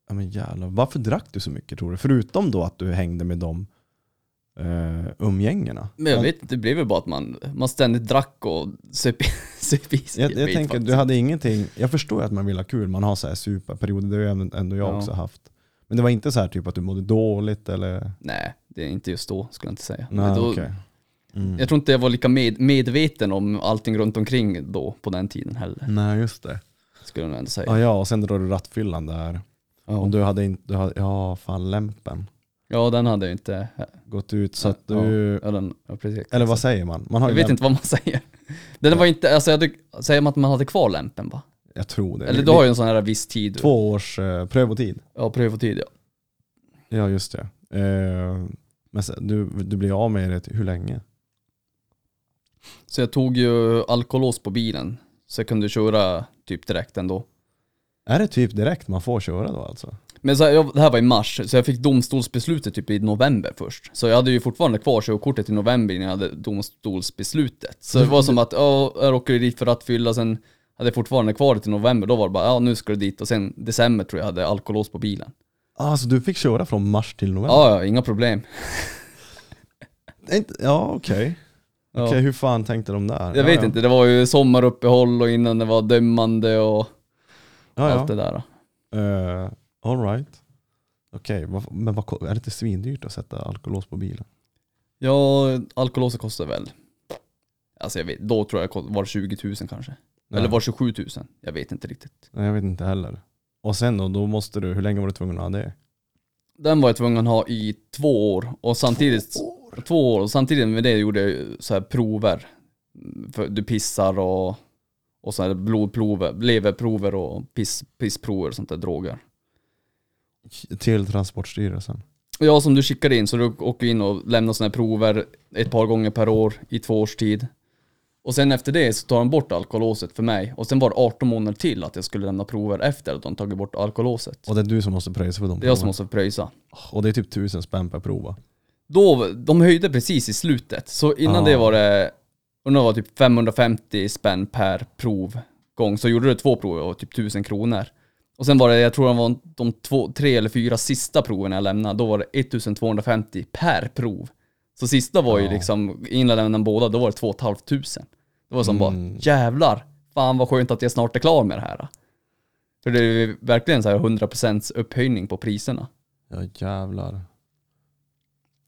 Ja men jävlar, varför drack du så mycket tror du? Förutom då att du hängde med de uh, umgängena. Men jag vet inte, det blev väl bara att man, man ständigt drack och söp söp i sig Jag, jag tänker, faktiskt. du hade ingenting, jag förstår att man vill ha kul, man har så här superperioder, det har även- ändå jag Ja. också haft. Men det var inte så här typ att du mådde dåligt eller? Nej, det är inte just då skulle jag inte säga. Nej, då, okej. Mm. Jag tror inte jag var lika med, medveten om allting runt omkring då, på den tiden heller. Nej just det. Skulle jag nog ändå säga. Ja, ja och sen drar du rattfyllan där. Ja, Och du hade inte, du hade, ja fan lämpen. Ja den hade jag inte. Gått ut så att du, Ja, den, ja precis. eller vad säger man? man har Jag ju vet lämp- inte vad man säger. Den var inte, alltså jag hade, säger man att man hade kvar lämpen va? Jag tror det. Eller du har ju en sån här viss tid. Två års eh, prövotid. Ja, prövotid ja. Ja just det. Eh, men sen, du, du blir av med det hur länge? Så jag tog ju alkolås på bilen. Så jag kunde köra typ direkt ändå. Är det typ direkt man får köra då alltså? Men så här, jag, det här var i mars, så jag fick domstolsbeslutet typ i november först. Så jag hade ju fortfarande kvar körkortet i november innan jag hade domstolsbeslutet. Så det var som att, ja, jag åker dit för att fylla, sen hade jag fortfarande kvar det i november. Då var det bara, ja nu ska du dit. Och sen december tror jag hade alkolås på bilen. Alltså du fick köra från mars till november? Ja, ja, inga problem. Ja okej. Ja. Okej hur fan tänkte de där? Jag ja, vet ja. inte, det var ju sommaruppehåll och innan det var dömande och allt det där. Uh, Alright. Okej, vad- men vad, är det inte svindyrt att sätta alkolås på bilen? Ja, alkolåset kostar väl, alltså jag vet, då tror jag var 20 000 kanske. Nej. Eller var det 27 000? Jag vet inte riktigt. Nej, jag vet inte heller. Och sen då, då måste du, hur länge var du tvungen att ha det? Den var jag tvungen att ha i två år och samtidigt Två år, och samtidigt med det gjorde jag så här prover. För du pissar och, och så här blodprover, leverprover och piss, pissprover och sånt där droger. Till Transportstyrelsen. Ja, som du skickar in, så du åker in och lämnar sådana här prover ett par gånger per år i två års tid. Och sen efter det så tar de bort alkolåset för mig. Och sen var det 18 månader till att jag skulle lämna prover efter att de tagit bort alkolåset. Och det är du som måste pröjsa för de Det är jag som måste pröjsa. Och det är typ tusen spänn per prova. Då, de höjde precis i slutet. Så innan Ah. det var det, undrar var typ 550 spänn per provgång. Så gjorde du två prov och typ 1000 kronor. Och sen var det, jag tror det var de två, tre eller fyra sista proven jag lämnade, då var det 1250 per prov. Så sista var ju Ja. liksom, innan jag lämnade båda, då var det 2 500. Det var som Mm. bara, jävlar, fan vad skönt att jag snart är klar med det här. För det är verkligen så här 100% upphöjning på priserna. Ja jävlar.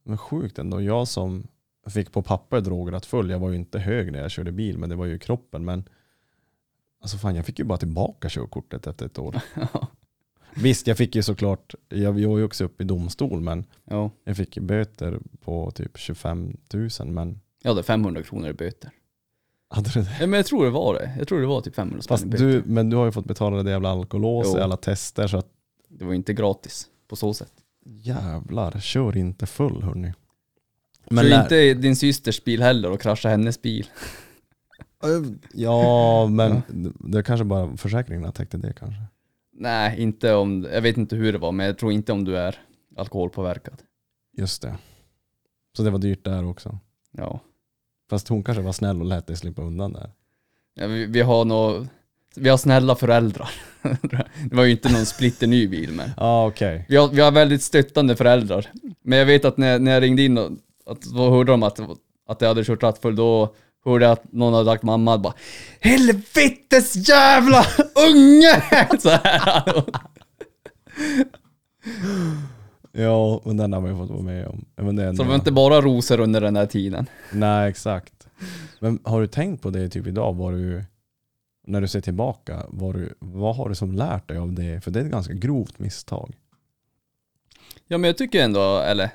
Men sjukt ändå. Jag som fick på papper drograttfull, jag var ju inte hög när jag körde bil, men det var ju kroppen. Men alltså fan, jag fick ju bara tillbaka körkortet efter ett år. Visst, jag fick ju såklart, jag jag var ju också uppe i domstol, men ja, jag fick ju böter på typ 25 000. Men jag hade 500 kronor i böter. hade du det? Ja, men jag tror det var det. Jag tror det var typ 500 spänn Fast böter. du, men du har ju fått betala det jävla alkolås Jo. i alla tester så att Det var inte gratis på så sätt. jävlar, kör inte full hörni. Men lär- inte din systers bil heller och krascha hennes bil. Ja, men det kanske bara försäkringarna täckte det kanske. Nej, inte om, jag vet inte hur det var, men jag tror inte om du är alkoholpåverkad. Just det. Så det var dyrt där också. Ja. Fast hon kanske var snäll och lät dig slippa undan där. ja vi, vi har nog, vi har snälla föräldrar. det var ju inte någon splitterny bil men. Ja ah, okej. Vi har, vi har väldigt stöttande föräldrar. Men jag vet att när, när jag ringde in och att, då hörde de att, att jag hade kört rattfull, då hörde att någon hade sagt mamma bara Helvetes jävla unge! Så här. Ja, men den har man ju fått vara med om. Men det Så det var inte bara rosor under den här tiden. Nej exakt. Men har du tänkt på det typ idag? Var du, när du ser tillbaka, var du, vad har du som lärt dig av det? För det är ett ganska grovt misstag. Ja men jag tycker ändå, eller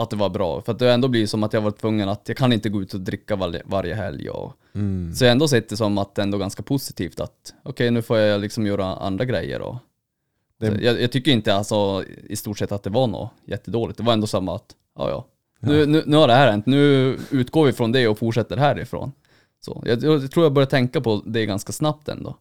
att det var bra. För att det ändå blir som att jag var tvungen att, jag kan inte gå ut och dricka varje, varje helg. Och, Mm. Så jag har ändå sett det som att det ändå ganska positivt att, okej nu får jag liksom göra andra grejer. Och, Det- jag, jag tycker inte alltså i stort sett att det var något jättedåligt. Det var ändå samma att, ja ja. Nu, nu, nu har det här hänt, nu utgår vi från det och fortsätter härifrån. Så jag, jag tror jag börjar tänka på det ganska snabbt ändå.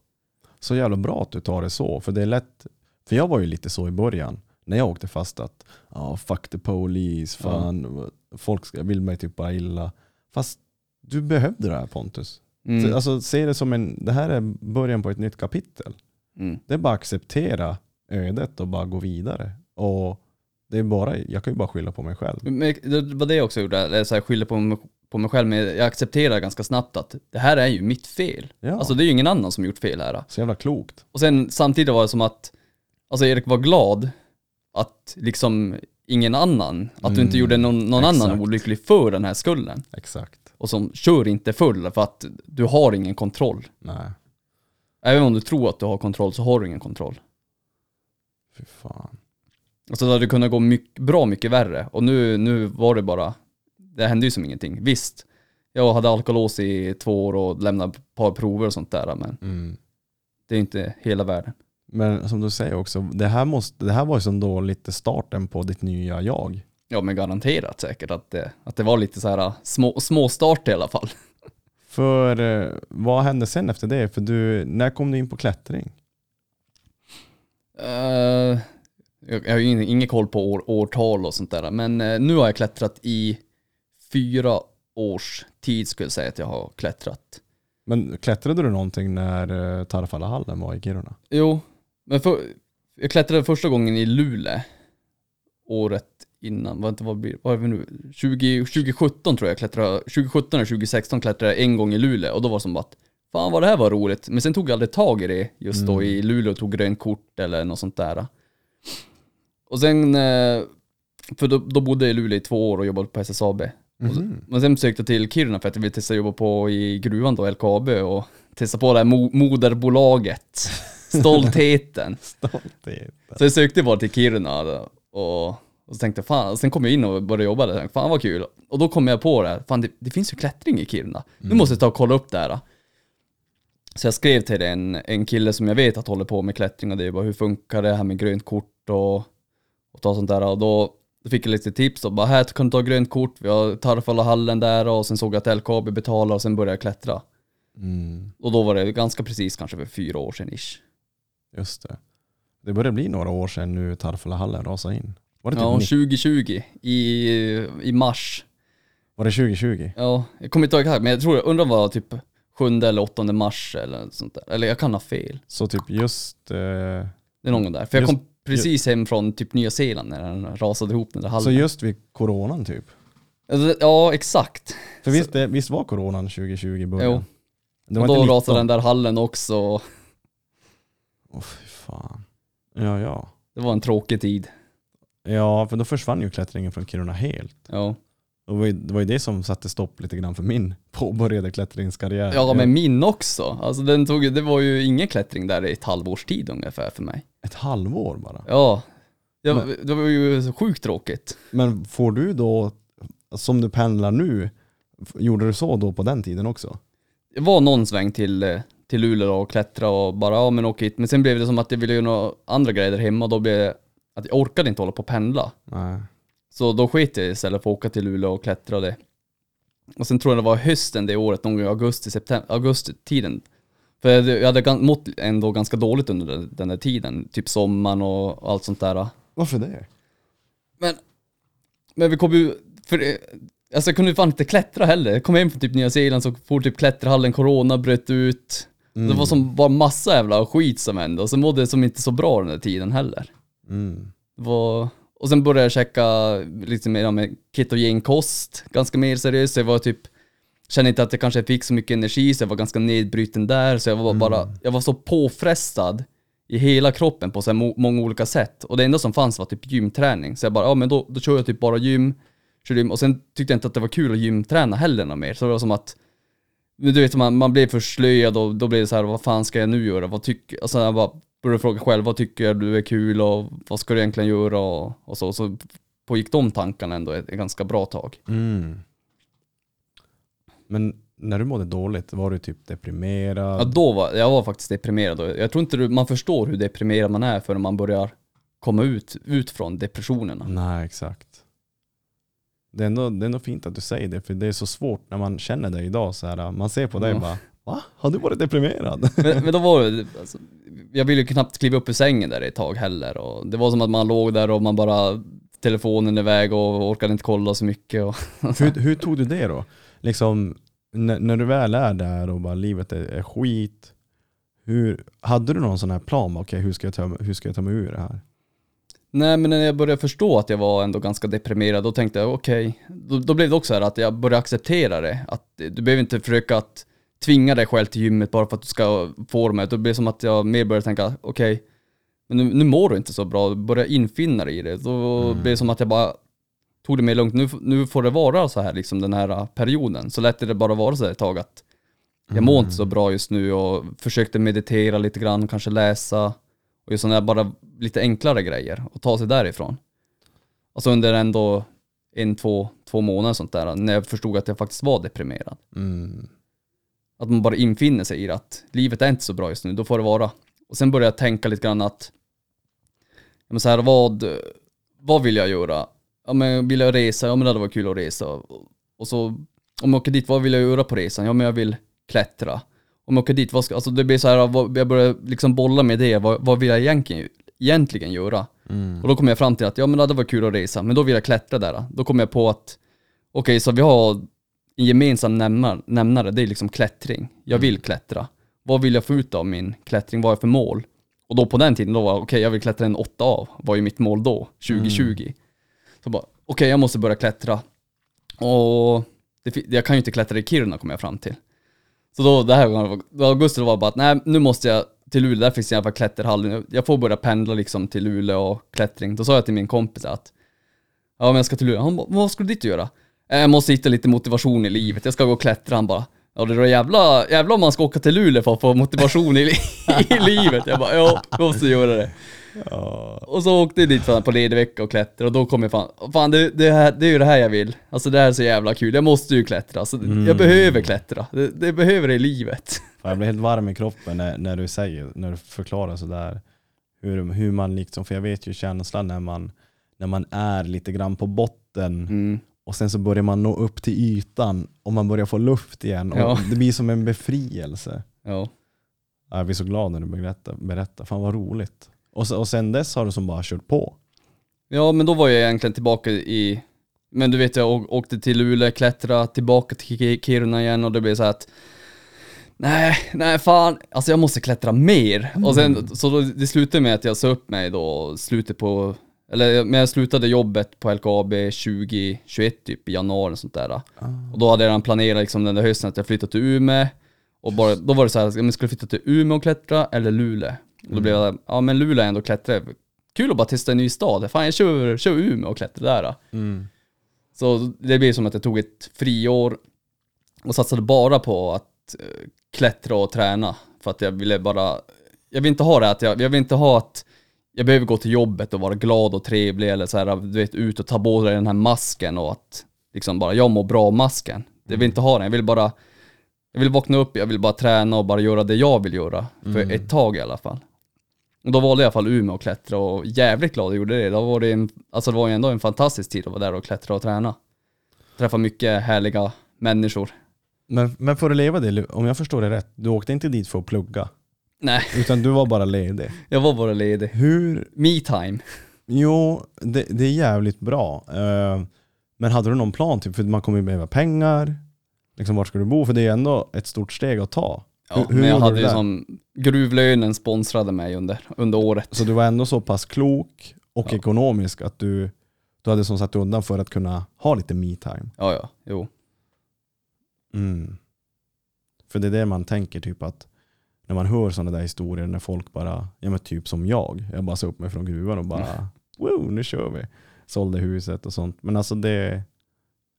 Så jävla bra att du tar det så, för det är lätt, för jag var ju lite så i början, när jag åkte fast att ja fuck the police, fan, folk ska- vill mig typ bara illa. Fast du behövde det här Pontus. Mm. Så, Alltså se det som en, det här är början på ett nytt kapitel. Mm. Det är bara att acceptera ödet och bara gå vidare. Och det är bara, jag kan ju bara skylla på mig själv. Men det var det jag också gjorde, eller så här, skyller på mig, på mig själv, men jag accepterar ganska snabbt att det här är ju mitt fel. Ja. Alltså det är ju ingen annan som gjort fel här. Så jävla klokt. Och sen samtidigt var det som att, alltså Erik var glad att liksom ingen annan. Att du inte Mm, gjorde någon, någon annan exakt. olycklig för den här skulden. Exakt. Och som kör inte full för att du har ingen kontroll. Nej, Även om du tror att du har kontroll så har du ingen kontroll. fy fan. Alltså det hade kunnat gå mycket, bra mycket värre. Och nu, nu var det bara, det hände ju som ingenting. Visst, jag hade alkolås i två år och lämnade ett par prover och sånt där, men Mm. det är inte hela världen. Men som du säger också, det här, måste, det här var ju som då lite starten på ditt nya jag. Ja men garanterat säkert att det, att det var lite så här små, småstart i alla fall. För eh, vad hände sen efter det? För du, när kom du in på klättring? Eh, jag, har ju ingen, ingen koll på år, årtal och sånt där, men eh, nu har jag klättrat i fyra års tid skulle jag säga att jag har klättrat. Men klättrade du någonting när Tarfalahallen var i Kiruna? Jo, men för, jag klättrade första gången i Luleå året innan, vad, vad, blir, vad är vi nu? 20, 2017 tror jag klättrade, 2017 eller 2016 klättrade jag en gång i Luleå och då var det som att Fan vad det här var roligt, men sen tog jag aldrig tag i det just då Mm. i Luleå och tog grönt kort eller något sånt där. Och sen, eh, för då, då bodde jag i Luleå i två år och jobbade på SSAB. Och så- Mhm. Men sen sökte jag till Kiruna för att jag ville testa jobba på i gruvan då, LKAB och testa på det här mo- moderbolaget. Stoltheten. Stolthet. Så jag sökte bara till Kiruna då, och, och så tänkte fan, sen kom jag in och började jobba där. Tänkte, Fan vad kul. Och då kom jag på det, fan det, det finns ju klättring i Kiruna. Nu måste jag ta och kolla upp det här. Så jag skrev till en, en kille som jag vet att håller på med klättring och det är bara hur funkar det här med grönt kort och, och ta sånt där. Och då, då fick jag lite tips och bara här kan du ta grönt kort, vi har Tarfalahallen där och sen såg jag att LKAB betalar och sen började jag klättra. Mm, Och då var det ganska precis kanske för fyra år sedan ish. Just det. Det börjar bli några år sedan nu Tarfalahallen rasade in. Var det, typ Ja, 90, 2020 i, i mars. var det 2020? Ja, jag kommer inte ihåg exakt, men jag tror, jag undrar om det var typ 7 eller 8 mars eller sånt där. Eller jag kan ha fel. Så typ just, eh, Det är någon där. För jag Just- kom precis hem från typ Nya Zeeland när den rasade ihop den där hallen. så just vid coronan typ? Alltså, Ja, exakt. För visst, det, visst var coronan 2020 i början? Jo. Det Och var då inte 19? rasade den där hallen också. Åh fy fan. Ja, ja. Det var en tråkig tid. Ja, för då försvann ju klättringen från Kiruna helt. Ja, det var ju det, var ju det som satte stopp lite grann för min påbörjade klättringskarriär. ja men min också. Alltså den tog, det var ju ingen klättring där i ett halvårs tid ungefär för mig. Ett halvår bara. Ja. Jag, Men- det var ju sjukt tråkigt. Men får du då, som du pendlar nu, gjorde du så då på den tiden också? Det var någon sväng till, eh, till Luleå och klättra och bara ja men åk hit. Men sen blev det som att jag ville göra några andra grejer där hemma och då blev det att jag orkade inte hålla på och pendla. Nej. Så då sket jag istället för att åka till Luleå och klättra och det. Och sen tror jag det var hösten det året, någon gång i augusti, september, augusti-tiden. För jag hade- mått ändå ganska dåligt under den, den där tiden, typ sommaren och allt sånt där. Varför det? Men, men vi kom ju, för alltså jag kunde fan inte klättra heller. Jag kom hem från typ Nya Zeeland så for typ klätterhallen, corona bröt ut. Det var som bara massa jävla skit som hände och så mådde jag som inte så bra den där tiden heller. Mm. Det var, och sen började jag käka lite mer med ketogen kost, ganska mer seriöst. Jag var typ, kände inte att jag kanske fick så mycket energi så jag var ganska nedbruten där. Så jag var bara, jag var så påfrestad i hela kroppen på så många olika sätt. Och det enda som fanns var typ gymträning. Så jag bara, ja men då, då kör jag typ bara gym, kör gym. Och sen tyckte jag inte att det var kul att gymträna heller något mer. Så det var som att, men du vet man, man blev förslöjad och då blev det så här, vad fan ska jag nu göra? Vad tycker, alltså jag bara började fråga själv, vad tycker du är kul och vad ska du egentligen göra och, och så. Så pågick de tankarna ändå ett, ett ganska bra tag. Mm. Men när du mådde dåligt, var du typ deprimerad? Ja, då var, jag var faktiskt deprimerad då. Jag tror inte du, man förstår hur deprimerad man är förrän man börjar komma ut, ut från depressionerna. Nej, exakt. Det är, ändå, det är ändå fint att du säger det, för det är så svårt när man känner dig idag. Så här, man ser på dig och bara Va? Har du varit deprimerad? Men, men då var det, alltså, jag ville ju knappt kliva upp ur sängen där ett tag heller. Och det var som att man låg där och man bara, telefonen iväg och orkade inte kolla så mycket. Och, hur, hur tog du det då? Liksom, när, när du väl är där och bara livet är, är skit. Hur, hade du någon sån här plan? Okej, hur, ska jag ta, hur ska jag ta mig ur det här? Nej men när jag började förstå att jag var ändå ganska deprimerad, då tänkte jag okej, då, då blev det också så här att jag började acceptera det. Att du behöver inte försöka att tvinga dig själv till gymmet bara för att du ska få det. Då blev det som att jag mer började tänka, okej, men nu, nu mår du inte så bra, börja infinna dig i det. Då Mm. blev det som att jag bara tog det mer lugnt. Nu, nu får det vara så här liksom den här perioden. Så lät det bara vara så här ett tag att jag mår inte så bra just nu och försökte meditera lite grann, kanske läsa och just sådana där bara lite enklare grejer och ta sig därifrån. Alltså under ändå en, två, två månader sånt där när jag förstod att jag faktiskt var deprimerad. Mm. Att man bara infinner sig i att livet är inte så bra just nu, då får det vara. Och sen började jag tänka lite grann att, men så här, vad, vad vill jag göra? Ja men vill jag resa? Ja men det hade varit kul att resa. Och så, om jag åker dit, vad vill jag göra på resan? Ja men jag vill klättra. Om jag åker dit, vad ska, alltså det blir så här, vad- jag börjar liksom bolla med det, vad, vad vill jag egentligen, egentligen göra? Mm. Och då kom jag fram till att, ja men det hade varit kul att resa, men då vill jag klättra där. Då kom jag på att, okej så vi har en gemensam nämnare, nämnare, det är liksom klättring. Jag vill klättra. Vad vill jag få ut av min klättring? Vad är jag för mål? Och då på den tiden, då var okej jag vill klättra en 8 av, var ju mitt mål då, 2020. Så bara, okej jag måste börja klättra. Och det, jag kan ju inte klättra i Kiruna kom jag fram till. Så då, det här var, då augusti var bara att nej, nu måste jag till Luleå, där finns i alla fall klätterhall. Jag får börja pendla liksom till Luleå och klättring. Då sa jag till min kompis att ja men jag ska till Luleå. Han bara, vad ska du dit och göra? Eh, jag måste hitta lite motivation i livet, jag ska gå och klättra. Han bara, ja det är då jävla, jävla om man ska åka till Luleå för att få motivation i, i livet. Jag bara, ja, jag måste göra det. Och så åkte jag dit fan på ledig vecka och klättra och då kom jag fan, fan det, det, här, det är ju det här jag vill. Alltså det här är så jävla kul, jag måste ju klättra. Alltså, Jag behöver klättra, det, det behöver det i livet. Fan, Jag blir helt varm i kroppen när, när du säger, när du förklarar sådär. Hur, hur man liksom, för jag vet ju känslan när man, när man är lite grann på botten Mm. och sen så börjar man nå upp till ytan och man börjar få luft igen och Ja. det blir som en befrielse. Ja, Jag blir så glad när du berättar, berättar. fan vad roligt. Och, så, och sen dess har du som bara kört på. Ja, men då var jag egentligen tillbaka i, men du vet jag åkte till Luleå, klättra tillbaka till Ki- Kiruna igen och det blev så att Nej, nej fan, alltså jag måste klättra mer. Och sen, så då, det slutade med att jag sa upp mig då, slutet på, eller men jag slutade jobbet på LKAB 2021 typ i januari och sånt där. Och då hade jag redan planerat liksom den där hösten att jag flyttade till Umeå. Och bara, då var det så här, jag skulle flytta till Umeå och klättra eller Luleå? Och då blev jag, ja men Luleå är ändå klättra. Kul att bara testa en ny stad. Fan jag kör, kör Umeå och klättrar där. Så det blev som att jag tog ett friår och satsade bara på att eh, klättra och träna. För att jag ville bara, jag vill inte ha det att jag, jag vill inte ha att jag behöver gå till jobbet och vara glad och trevlig eller så här, du vet, ut och ta på dig den här masken och att liksom bara, jag mår bra av masken. Jag vill inte ha den, jag vill bara, jag vill vakna upp, jag vill bara träna och bara göra det jag vill göra. För ett tag i alla fall. Och då valde jag i alla fall Umeå och klättra och jävligt glad jag gjorde det. Då var det, en, alltså det var ju ändå en fantastisk tid att vara där och klättra och träna. Träffa mycket härliga människor. Men, men för att leva det, om jag förstår det rätt, du åkte inte dit för att plugga, Nej, utan du var bara ledig. jag var bara ledig. Hur, Me time. jo, det, det är jävligt bra. Eh, men hade du någon plan? Typ, för man kommer ju behöva pengar. Liksom, var ska du bo? För det är ändå ett stort steg att ta. Ja, Hur- men jag hade ju där? som, gruvlönen sponsrade mig under, under året. Så du var ändå så pass klok och Ja. ekonomisk att du, du hade som satt undan för att kunna ha lite me-time. Ja, ja, jo. Mm. För det är det man tänker typ att när man hör sådana där historier när folk bara, ja men typ som jag, jag bara sa upp mig från gruvan och bara wow, nu kör vi. Sålde huset och sånt. Men alltså det,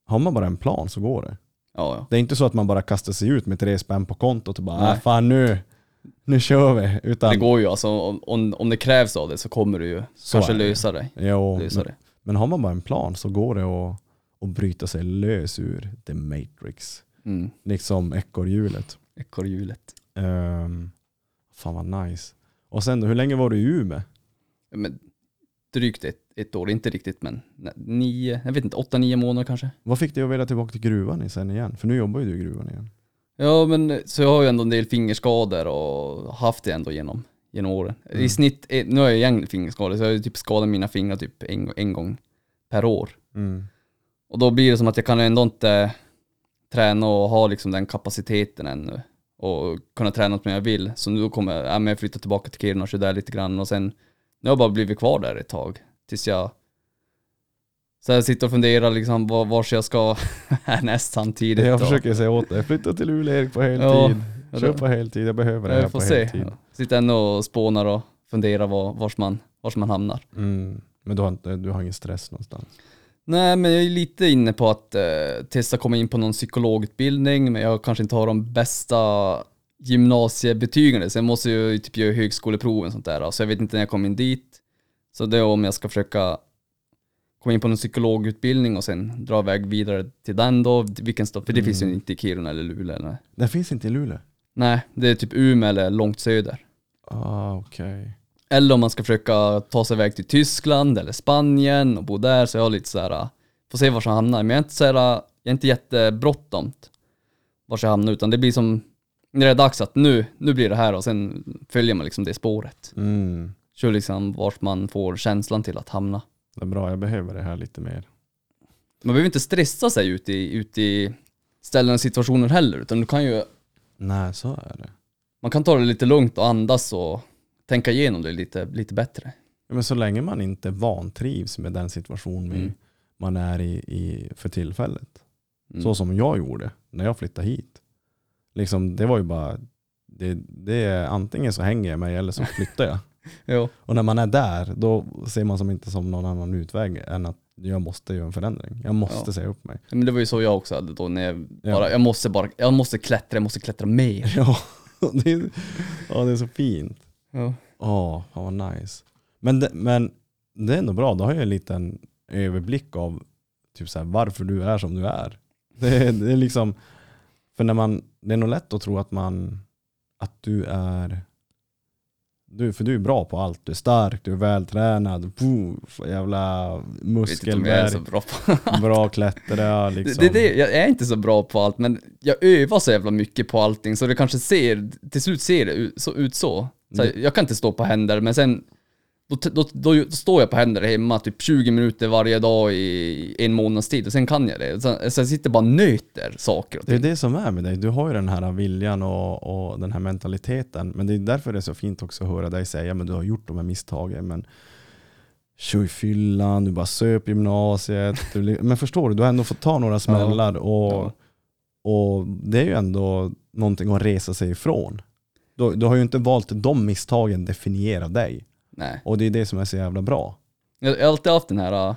har man bara en plan så går det. Ja, ja. Det är inte så att man bara kastar sig ut med tre spänn på kontot och bara, Nej. äh, fan nu, nu kör vi. Utan, Det går ju alltså, om, om, om det krävs av det så kommer du ju Så kanske är det. lösa dig. jo, Lösa men, det. men har man bara en plan så går det att, att bryta sig lös ur the matrix. Mm. Liksom ekorrhjulet. Ekorrhjulet. Um, fan vad nice. Och sen då, hur länge var du i Umeå? Men drygt ett, ett år, inte riktigt men nio, jag vet inte, åtta, nio månader kanske. Vad fick dig att vilja tillbaka till gruvan sen igen? För nu jobbar ju du i gruvan igen. Ja men så jag har ju ändå en del fingerskador och haft det ändå genom, genom åren. Mm. I snitt, eh, nu har jag igen fingerskador så jag har ju typ skadat mina fingrar typ en, en gång per år. Mm. Och då blir det som att jag kan ändå inte träna och ha liksom den kapaciteten ännu. Och kunna träna som jag vill. Så nu kommer jag, ja, men jag flytta tillbaka till Kiruna och kör där lite grann och sen, nu har jag bara blivit kvar där ett tag. Tills jag så jag sitter och funderar liksom var, vars jag ska härnäst samtidigt. Jag försöker säga åt dig, flytta till Luleå Erik på Ja, heltid. ja, Kör på heltid, jag behöver det här på se. heltid. Sitter ändå och spånar och fundera var, vars, man, vars man hamnar. Mm. Men du har, inte, du har ingen stress någonstans? Nej, men jag är lite inne på att eh, testa komma in på någon psykologutbildning, men jag kanske inte har de bästa gymnasiebetygen. Sen måste jag ju typ göra högskoleproven och sånt där, så jag vet inte när jag kommer in dit. Så det är om jag ska försöka komma in på någon psykologutbildning och sen dra iväg vidare till den då, vilken stad, för det finns ju inte i Kiruna eller Luleå. Eller. Det finns inte i Luleå? Nej, det är typ Umeå eller långt söder. Ah, okej. Eller om man ska försöka ta sig iväg till Tyskland eller Spanien och bo där, så jag har lite så här, får se var jag hamnar. Men jag är inte så här, jag är inte jättebråttom var jag hamnar, utan det blir som, när det är dags att nu, nu blir det här och sen följer man liksom det spåret. Mm. Kör liksom vart man får känslan till att hamna. Det är bra, jag behöver det här lite mer. Man behöver inte stressa sig ut i, ut i ställen och situationer heller, utan du kan ju, Nej, så är det. man kan ta det lite lugnt och andas och tänka igenom det lite, lite bättre. Ja, men så länge man inte vantrivs med den situation Mm. man är i, i för tillfället. Mm. Så som jag gjorde när jag flyttade hit. Liksom, det var ju bara, det, det är, antingen så hänger jag mig eller så flyttar jag. Jo. Och när man är där, då ser man som inte som någon annan utväg än att jag måste göra en förändring. Jag måste Ja. säga upp mig. Men det var ju så jag också hade då när jag Ja. bara, jag måste bara, jag måste klättra, jag måste klättra mer. Ja, det är, ja, det är så fint. Ja. Åh, fan vad nice. Men det, men det är ändå bra, då har jag en liten överblick av typ så här, varför du är som du är. Det, är- det är liksom, för när man, det är nog lätt att tro att man, att du är, du, för du är bra på allt. Du är stark, du är vältränad, poof, jävla muskelberg, bra på bra klättra liksom. det, det, jag är inte så bra på allt, men jag övar så jävla mycket på allting så det kanske ser, till slut ser det ut så. Ut så. jag kan inte stå på händer, men sen då, då, då, står jag på händer hemma typ 20 minuter varje dag i en månads tid och sen kan jag det. Så, så jag sitter bara och nöter saker och Det är ting. det som är med dig. Du har ju den här viljan och, och den här mentaliteten. Men det är därför det är så fint också att höra dig säga men du har gjort de här misstagen. Men kör i fyllan, du bara söp gymnasiet. Du, men förstår du, du har ändå fått ta några smällar och, Ja. och det är ju ändå någonting att resa sig ifrån. Du, du har ju inte valt de misstagen definiera dig. Nej. Och det är det som är så jävla bra. Jag, jag har alltid haft den här, äh,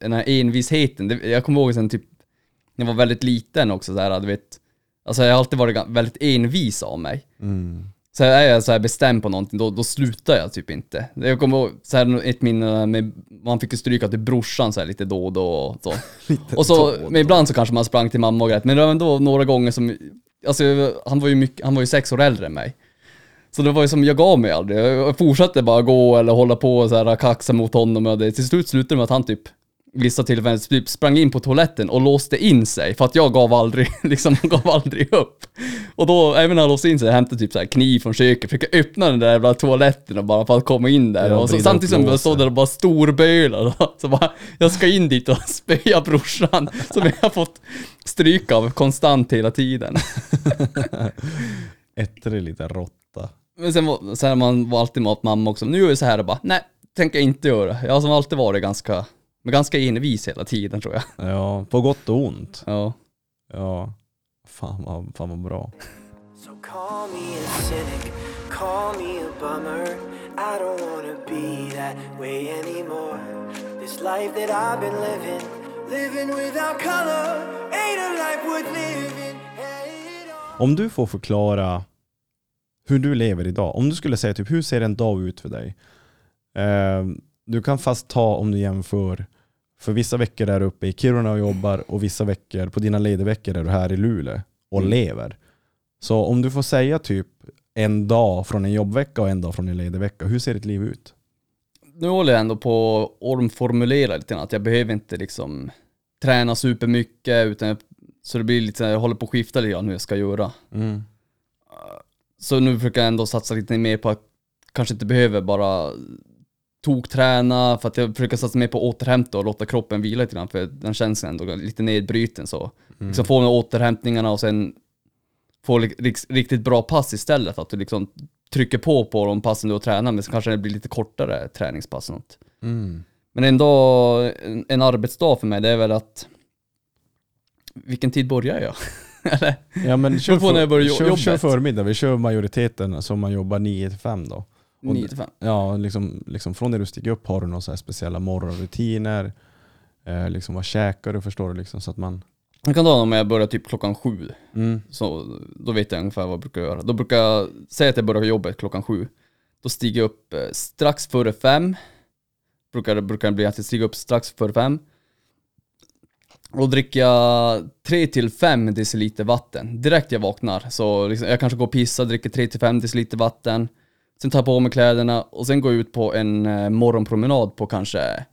den här envisheten. Det, jag kommer ihåg sen typ, när jag var väldigt liten också så här, du vet. Alltså jag har alltid varit ga- väldigt envis av mig. Mm. Så är jag så här bestämd på någonting, då, då slutar jag typ inte. Jag kommer ihåg så här, ett minne med, man fick ju stryka till brorsan så här lite då och då och så. Och så, men ibland så kanske man sprang till mamma och grät, men det var ändå några gånger som, alltså han var ju mycket, han var ju sex år äldre än mig. Så det var ju som, jag gav mig aldrig. Jag fortsatte bara gå eller hålla på och så här kaxa mot honom och det, till slut slutade det med att han typ vissa tillfällen typ sprang in på toaletten och låste in sig för att jag gav aldrig, liksom, gav aldrig upp. Och då, även när han låste in sig, hämtade typ så här kniv från köket, fick öppna den där jävla toaletten och bara för att komma in där. Och så, samtidigt som jag stod där och bara storbölade. Så bara, jag ska in dit och spöa brorsan, som jag har fått stryk av konstant hela tiden. Ettrig liten råtta. Men sen var, sen man var alltid mot mamma också, nu gör vi så här och bara, nej, tänker jag inte göra. Jag har som alltid varit ganska, men ganska envis hela tiden tror jag. Ja, på gott och ont. Ja. Ja, fan vad, fan vad bra. So call me a cynic, call me a bummer. I don't wanna be that way anymore. This life that I've been living, living without color, ain't a life worth living. Om du får förklara hur du lever idag. Om du skulle säga typ, hur ser en dag ut för dig? Eh, du kan fast ta om du jämför, för vissa veckor är du uppe i Kiruna och jobbar och vissa veckor, på dina ledigveckor är du här i Luleå och Mm. lever. Så om du får säga typ en dag från en jobbvecka och en dag från en ledig vecka, hur ser ditt liv ut? Nu håller jag ändå på att omformulera lite grann, att jag behöver inte liksom träna supermycket, utan jag, så det blir lite, jag håller på att skifta lite grann hur jag ska göra. Mm. Så nu försöker jag ändå satsa lite mer på att kanske inte behöver bara tokträna, för att jag försöker satsa mer på återhämta och låta kroppen vila lite grann, för den känns ändå lite nedbruten så. Liksom få de återhämtningarna och sen få riktigt bra pass istället, att du liksom trycker på på de passen du har tränat, men så kanske det blir lite kortare träningspass något. Mm. Men ändå, en, en arbetsdag för mig, det är väl att vilken tid börjar jag? Eller? Ja men kör, på när jag börjar kör, kör förmiddag, vi kör majoriteten som man jobbar 9 till 5 då. Och- 9 till 5. Ja, liksom, liksom från det du stiger upp har du några speciella morgonrutiner? Eh, liksom vad käkar du förstår du liksom så att man... Jag kan ta om jag börjar typ klockan sju. Mm. Så då vet jag ungefär vad jag brukar göra. Då brukar jag säga att jag börjar jobbet klockan sju. Då stiger jag upp eh, strax före fem. Brukar, brukar det bli att jag stiger upp strax före fem. Och dricker jag 3 till 5 deciliter vatten direkt jag vaknar. Så liksom, jag kanske går och pissar, dricker 3 till 5 deciliter vatten. Sen tar jag på mig kläderna och sen går jag ut på en eh, morgonpromenad på kanske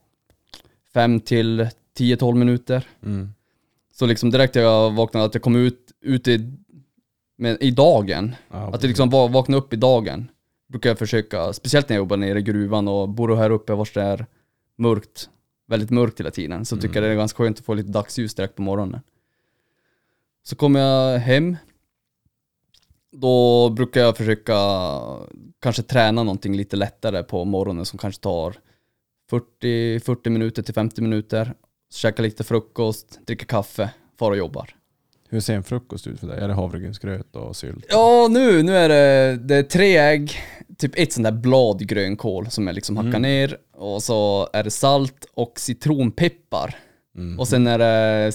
5 till 10-12 minuter. Mm. Så liksom direkt jag vaknade, att jag kom ut, ut i, med, i dagen. Ja, att jag liksom va- vaknade upp i dagen. Brukar jag försöka, speciellt när jag jobbar nere i gruvan och bor här uppe vars det är mörkt, väldigt mörkt hela tiden. Så tycker jag det är ganska skönt att få lite dagsljus direkt på morgonen. Så kommer jag hem. Då brukar jag försöka kanske träna någonting lite lättare på morgonen som kanske tar 40, 40 minuter till 50 minuter. Käka lite frukost, dricka kaffe, fara och jobbar. Hur ser en frukost ut för dig? Är det havregrynsgröt och sylt? Ja, nu, nu är det, det är tre ägg, typ ett sånt där blad grönkål som jag liksom hackar ner och så är det salt och citronpeppar. Mm. Och sen är det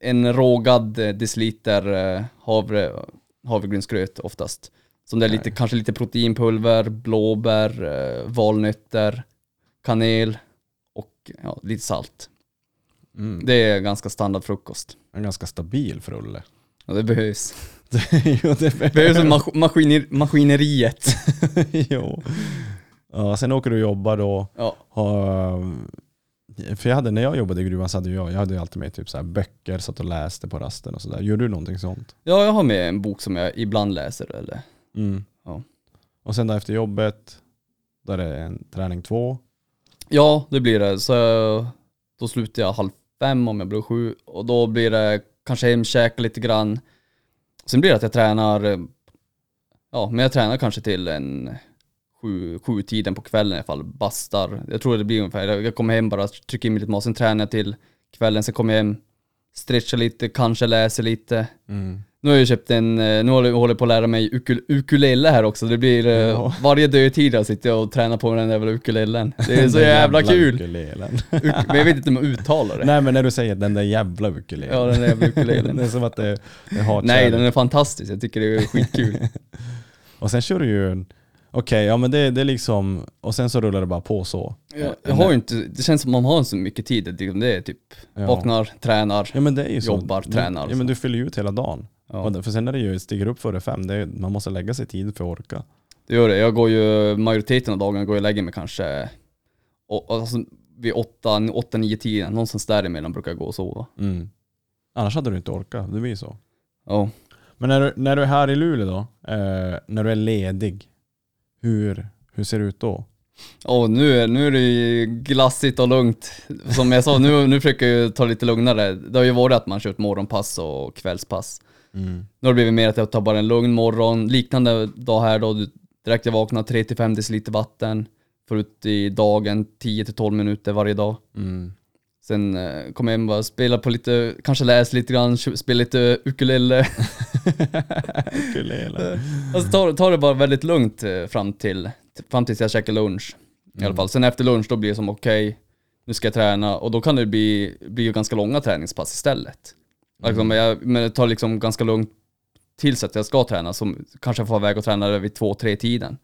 en rågad eh, deciliter eh, havre, havregrynsgröt oftast. Som det är lite, kanske lite proteinpulver, blåbär, eh, valnötter, kanel och ja, lite salt. Mm. Det är ganska standard frukost. En ganska stabil frulle. Ja, det behövs. jo, det Det behövs i mas- maskiner, maskineriet. jo. Ja, sen åker du och jobbar då. Ja. För jag hade, när jag jobbade i gruvan så hade jag, jag hade alltid med typ så här böcker, satt och läste på rasten och sådär. Gör du någonting sånt? Ja, jag har med en bok som jag ibland läser eller Mm. Ja. Och sen då efter jobbet, då är det en träning två. Ja, det blir det. Så då slutar jag halv fem om jag blir sju och då blir det kanske hem, käka lite grann. Sen blir det att jag tränar, eh, ja, men jag tränar kanske till en sju, sju tiden på kvällen i alla fall, bastar. Jag tror det blir ungefär, jag kommer hem bara, trycker in mig lite mat, sen tränar jag till kvällen, sen kommer jag hem, stretchar lite, kanske läser lite. Mm. Nu har jag köpt en, eh, nu håller jag på att lära mig ukul, ukulele här också. Det blir eh, Ja. varje dödtid jag sitter och tränar på den där jävla ukulelen. Det är så jävla kul. Ukulelen. Uk- men jag vet inte om jag uttalar det. Nej men när du säger den där jävla ukulelen. Ja, den där jävla ukulelen. det är som att det, det har Nej, den är fantastisk. Jag tycker det är skitkul. Och sen kör du ju okej, ja men det, det är liksom, och sen så rullar det bara på så. jag, jag har ju inte, det känns som man har så mycket tid. Det är typ, Ja. vaknar, tränar. Ja men det. Jobbar, Du- tränar Ja men du fyller ju ut hela dagen. Ja. Och det- För sen är det ju, stiger upp före fem, det är, man måste lägga sig tid för att orka. Det gör det. Jag går ju, majoriteten av dagen går jag och lägger mig kanske, och, alltså, vid åtta, åtta, nio, tio, någonstans däremellan brukar jag gå och sova. Mm. Annars hade du inte orkat, det blir så. Ja. Men när du, när du är här i Luleå då, eh, när du är ledig, hur, hur ser det ut då? Och nu, är- nu är det ju glassigt och lugnt. Som jag sa, nu, nu försöker jag ju ta lite lugnare. Det har ju varit att man kört morgonpass och kvällspass. Nu har det blivit mer att jag tar bara en lugn morgon. Liknande dag här då, direkt jag vaknar 3-5 deciliter vatten. Får ut i dagen 10-12 minuter varje dag. Mm. Sen eh, kommer jag hem och bara spelar på lite, kanske läser lite grann, spelar lite ukulele. Ukulele. Alltså tar, tar det bara väldigt lugnt eh, fram till, fram tills jag käkar lunch. I alla fall. Sen efter lunch då blir det som okej, nu ska jag träna och då kan det bli, bli ganska långa träningspass istället. Alltså, men, jag, men det tar liksom ganska lugnt tills att jag ska träna, som kanske jag får iväg och träna vid två, tre tiden.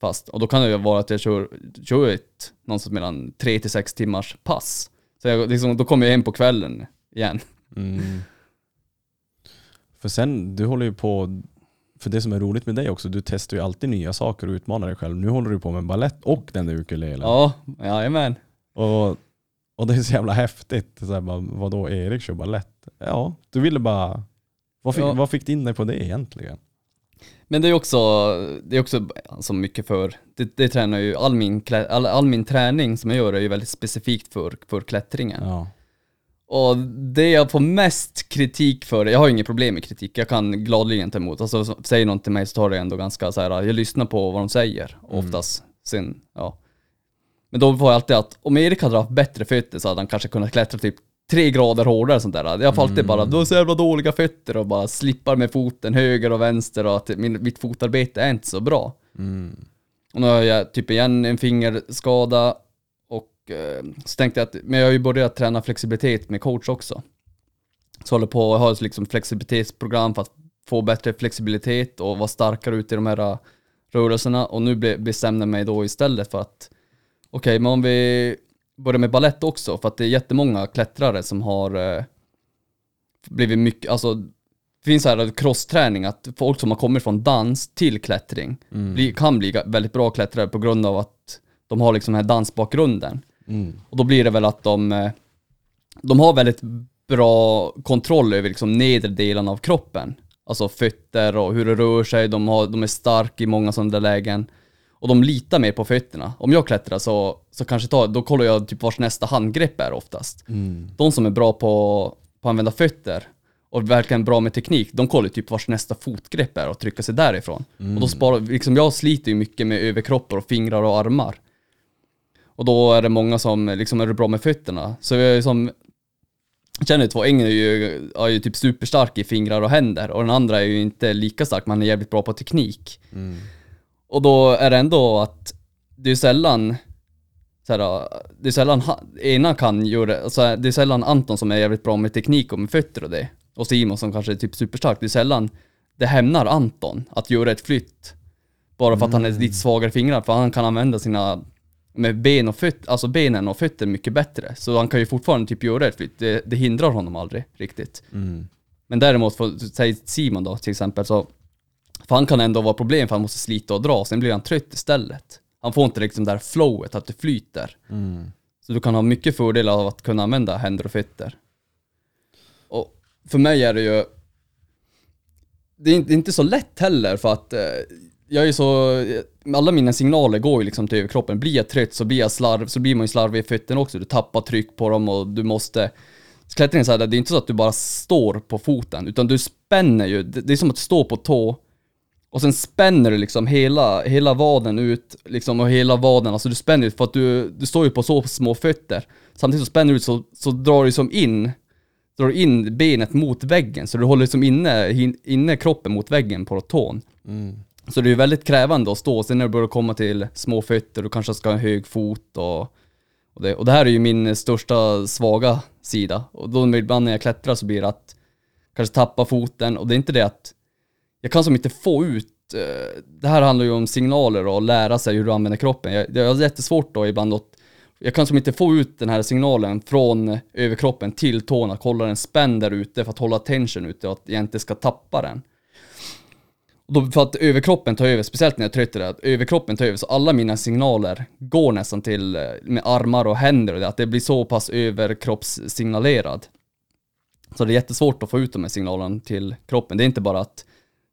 Fast, och då kan det ju vara att jag kör, kör ett någonstans mellan tre till sex timmars pass. Så jag, liksom, då kommer jag hem på kvällen igen. Mm. För sen, du håller ju på, för det som är roligt med dig också, du testar ju alltid nya saker och utmanar dig själv. Nu håller du på med ballett och den där ukulelen. Ja, jajamän. Och, och det är så jävla häftigt. Så här, bara, vadå, Erik kör ballett? Ja, du ville bara... Vad fick, Ja. vad fick in dig på det egentligen? Men det är också, det är också alltså mycket för, det, det tränar ju, all min, all, all min träning som jag gör är ju väldigt specifikt för, för klättringen. Ja. Och det jag får mest kritik för, jag har ju inget problem med kritik, jag kan gladeligen ta emot. Alltså så- säger någon till mig så tar det ändå ganska så här, jag lyssnar på vad de säger oftast. Sen, ja. Men då får jag alltid att, om Erik hade haft bättre fötter så hade han kanske kunnat klättra typ tre grader hårdare och sånt där. Jag får alltid bara, du har så jävla dåliga fötter och bara slippar med foten höger och vänster och att min, mitt fotarbete är inte så bra. Mm. Och nu har jag typ igen en fingerskada och eh, så tänkte jag att, men jag har ju börjat träna flexibilitet med coach också. Så håller på att ha ett liksom flexibilitetsprogram för att få bättre flexibilitet och vara starkare ute i de här eh, rörelserna. Och nu be- bestämde jag mig då istället för att, okej, men om vi börjar med ballett också, för att det är jättemånga klättrare som har eh, blivit mycket, alltså det finns så här crossträning, att folk som har kommit från dans till klättring bli, kan bli väldigt bra klättrare på grund av att de har liksom den här dansbakgrunden. Och då blir det väl att de, eh, de har väldigt bra kontroll över liksom nedre delen av kroppen. Alltså fötter och hur det rör sig, de, har, de är starka i många sådana där lägen. Och de litar mer på fötterna. Om jag klättrar så, så kanske ta, då kollar jag typ vars nästa handgrepp är oftast. De som är bra på, på att använda fötter och verkligen bra med teknik, de kollar typ vars nästa fotgrepp är och trycker sig därifrån. Och då sparar, liksom jag sliter ju mycket med överkroppar och fingrar och armar. Och då är det många som liksom är bra med fötterna. Så jag är som, känner två, en är ju, är ju typ superstark i fingrar och händer och den andra är ju inte lika stark, men han är jävligt bra på teknik. Och då är det ändå att det är sällan så här, det är sällan ena kan göra, alltså det är sällan Anton som är jävligt bra med teknik och med fötter och det. Och Simon som kanske är typ superstark. Det är sällan det hämnar Anton att göra ett flytt. Bara för att han är lite svagare fingrar, för han kan använda sina med ben och fötter, alltså benen och fötter mycket bättre. Så han kan ju fortfarande typ göra ett flytt. Det, det hindrar honom aldrig riktigt. Men däremot, för, säg Simon då till exempel, så för han kan ändå vara problem för han måste slita och dra, sen blir han trött istället. Han får inte liksom det där flowet, att det flyter. Så du kan ha mycket fördelar av att kunna använda händer och fötter. Och för mig är det ju... Det är inte, så lätt heller för att eh, jag är så... Alla mina signaler går ju liksom till överkroppen. Blir jag trött så blir jag slarv, så blir man ju slarvig i fötterna också. Du tappar tryck på dem och du måste... Klättring så här, det är inte så att du bara står på foten, utan du spänner ju. Det är som att stå på tå och sen spänner du liksom hela, hela vaden ut, liksom och hela vaden, alltså du spänner ut för att du, du står ju på så små fötter. Samtidigt så spänner du ut så, så drar du som in, drar in benet mot väggen, så du håller liksom inne, inne kroppen mot väggen på tån. Så det är väldigt krävande att stå, sen när du börjar komma till små fötter, du kanske ska ha en hög fot och, och, det, och det här är ju min största svaga sida. Och då ibland när jag klättrar så blir det att kanske tappa foten, och det är inte det att jag kan som inte få ut, eh, det här handlar ju om signaler och lära sig hur du använder kroppen. Jag, jag har jättesvårt då ibland att, jag kan som inte få ut den här signalen från överkroppen till tårna, att hålla den spänd där ute för att hålla tension ute och att jag inte ska tappa den. Och då, för att överkroppen tar över, speciellt när jag är trött, är att överkroppen tar över, så alla mina signaler går nästan till, eh, med armar och händer och det, att det blir så pass överkroppssignalerat. Så det är jättesvårt att få ut de här signalerna till kroppen. Det är inte bara att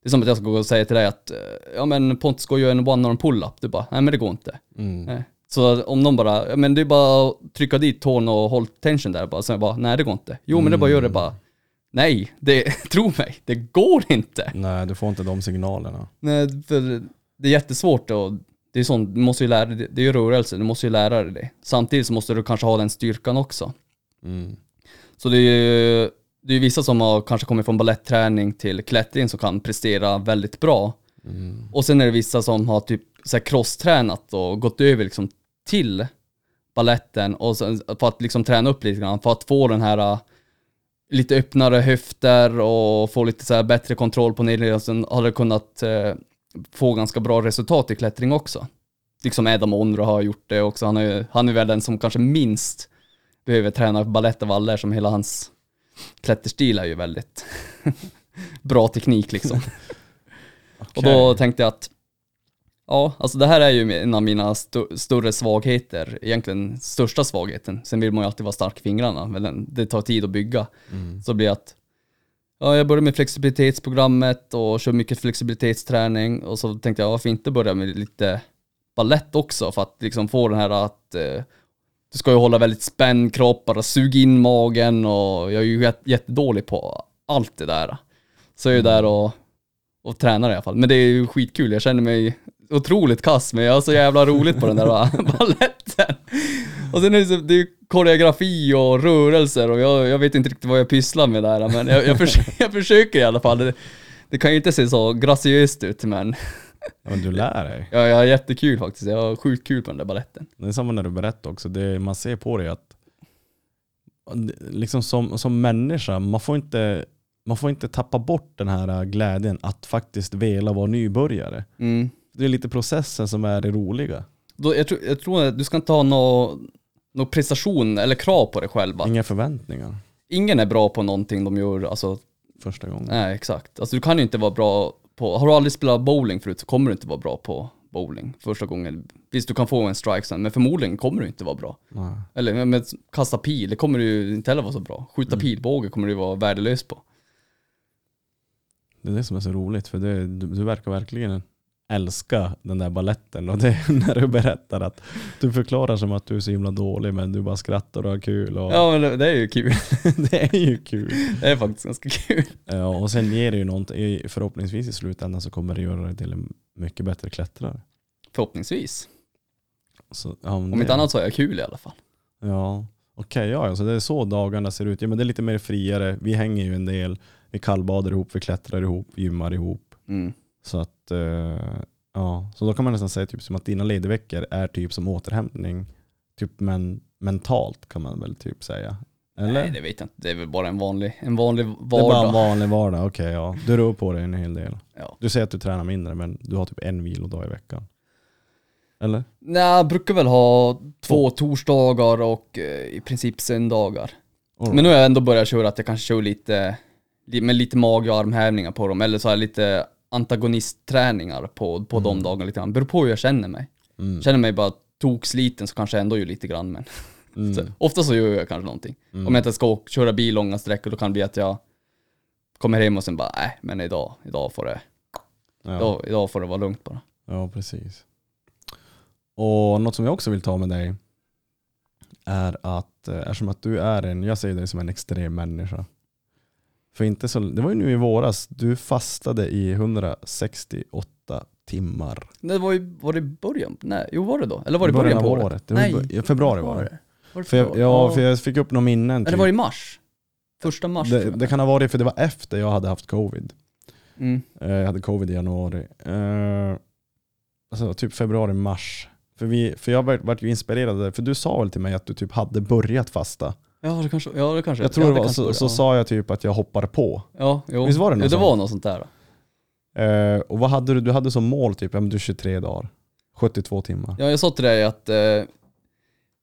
det är som att jag ska gå och säga till dig att eh, ja men Pontus ska göra en one arm pull-up. Du bara, nej men det går inte. Nej. Så om någon bara, men det är bara att trycka dit tån och håll tension där bara. Så jag bara, nej det går inte. Jo men det bara göra det bara. Nej, det, tro mig, det går inte. Nej, du får inte de signalerna. Nej, för det är jättesvårt och det är sånt, du måste ju lära dig, det är ju rörelse, du måste ju lära dig det. Samtidigt så måste du kanske ha den styrkan också. Så det är ju det är vissa som har kanske kommit från ballettträning till klättring som kan prestera väldigt bra. Och sen är det vissa som har typ så här crosstränat och gått över liksom till balletten och sen, för att liksom träna upp lite grann, för att få den här äh, lite öppnare höfter och få lite så bättre kontroll på nedledningen. Sen har det kunnat eh, få ganska bra resultat i klättring också. Liksom Adam Onro har gjort det också. Han är, han är väl den som kanske minst behöver träna balett av alla som hela hans klätterstil är ju väldigt bra teknik liksom. Och då tänkte jag att Ja, alltså det här är ju en av mina st- större svagheter, egentligen största svagheten. Sen vill man ju alltid vara stark i fingrarna, men det tar tid att bygga. Så blir att, ja jag började med flexibilitetsprogrammet och kör mycket flexibilitetsträning och så tänkte jag varför inte börja med lite ballett också för att liksom få den här att eh, du ska ju hålla väldigt spänd kropp, bara suga in magen och jag är ju jät- jättedålig på allt det där. Så jag är ju där och, och tränar i alla fall. Men det är ju skitkul, jag känner mig otroligt kass men jag har så jävla roligt på den där balletten. Och sen är det, så, det är ju koreografi och rörelser och jag, jag vet inte riktigt vad jag pysslar med där men jag, jag, försöker, jag försöker i alla fall. Det, det kan ju inte se så graciöst ut men Ja, men du lär dig. Ja, jag har jättekul faktiskt. Jag har sjukt kul på den där balletten. Det är samma när du berättar också. Det, man ser på dig att liksom som, som människa, man får, inte, man får inte tappa bort den här glädjen att faktiskt vela vara nybörjare. Mm. Det är lite processen som är det roliga. Då, jag, tror, jag tror att du ska inte ha någon nå prestation eller krav på dig själv. Inga förväntningar Ingen är bra på någonting de gör, alltså, första gången. nej exakt. Alltså du kan ju inte vara bra på, har du aldrig spelat bowling förut så kommer du inte vara bra på bowling första gången. Visst, du kan få en strike sen, men förmodligen kommer du inte vara bra. Nej. Eller med, med kasta pil, det kommer du inte heller vara så bra. Skjuta pilbåge kommer du vara värdelös på. Det är det som är så roligt, för det, du, du verkar verkligen älska den där balletten och det är när du berättar att du förklarar som att du är så himla dålig men du bara skrattar och har kul och Ja men det, är ju kul. det är ju kul. Det är faktiskt ganska kul. Ja, och sen ger det ju någonting, förhoppningsvis i slutändan så kommer det göra dig till en mycket bättre klättrare. Förhoppningsvis. Så, ja, Om det- inte annat så är jag kul i alla fall. Ja, okej, ja, så det är så dagarna ser ut. Ja, men det är lite mer friare, vi hänger ju en del, vi kallbadar ihop, vi klättrar ihop, gymmar ihop. Mm. Så att, eh, ja, så då kan man nästan säga typ som att dina ledigveckor är typ som återhämtning, typ men, mentalt kan man väl typ säga. Eller? Nej det vet jag inte, det är väl bara en vanlig, en vanlig det är bara en vardag. vanlig vardag, okej ja. Du rör på dig en hel del. Ja. Du säger att du tränar mindre men du har typ en vilodag i veckan. Eller? Nej, jag brukar väl ha två torsdagar och eh, i princip söndagar. All Men nu har jag ändå börjat köra att jag kanske kör lite, li- med lite mage och armhävningar på dem, eller så har jag lite antagonists-träningar på, på de dagarna lite grann. Beror på hur jag känner mig. Mm. Känner mig bara toksliten så kanske jag ändå gör lite grann men Mm. så, ofta så gör jag kanske någonting. Om jag inte ska åka, köra bil långa sträckor då kan det bli att jag kommer hem och sen bara, nej men idag, idag får det, Ja. idag, idag får det vara lugnt bara. Ja, precis. Och något som jag också vill ta med dig är att eh, eftersom att du är en, jag ser dig som en extrem människa. För inte så, det var ju nu i våras, du fastade i 168 timmar. Det var ju, var det i början? Nej, jo var det då? Eller var det början av på året? året. Nej. bör- februari var det. Var det För jag, ja, för jag fick upp några minnen. Eller Typ. var det i mars? Första mars det, det kan ha varit för det var efter jag hade haft covid. Mm. Eh, Jag hade covid i januari. Eh, Alltså typ februari, mars. För, vi, för jag vart ju inspirerad, för du sa väl till mig att du typ hade börjat fasta? Ja det kanske, ja det kanske. Jag tror det var, kanske så, började, så ja. sa jag typ att jag hoppar på. Ja, jo. Visst var det något ja, det sånt? var något sånt där. Eh, och vad hade du? Du hade som mål typ, ja men du 23 dagar. 72 timmar. Ja, jag sa till dig att eh,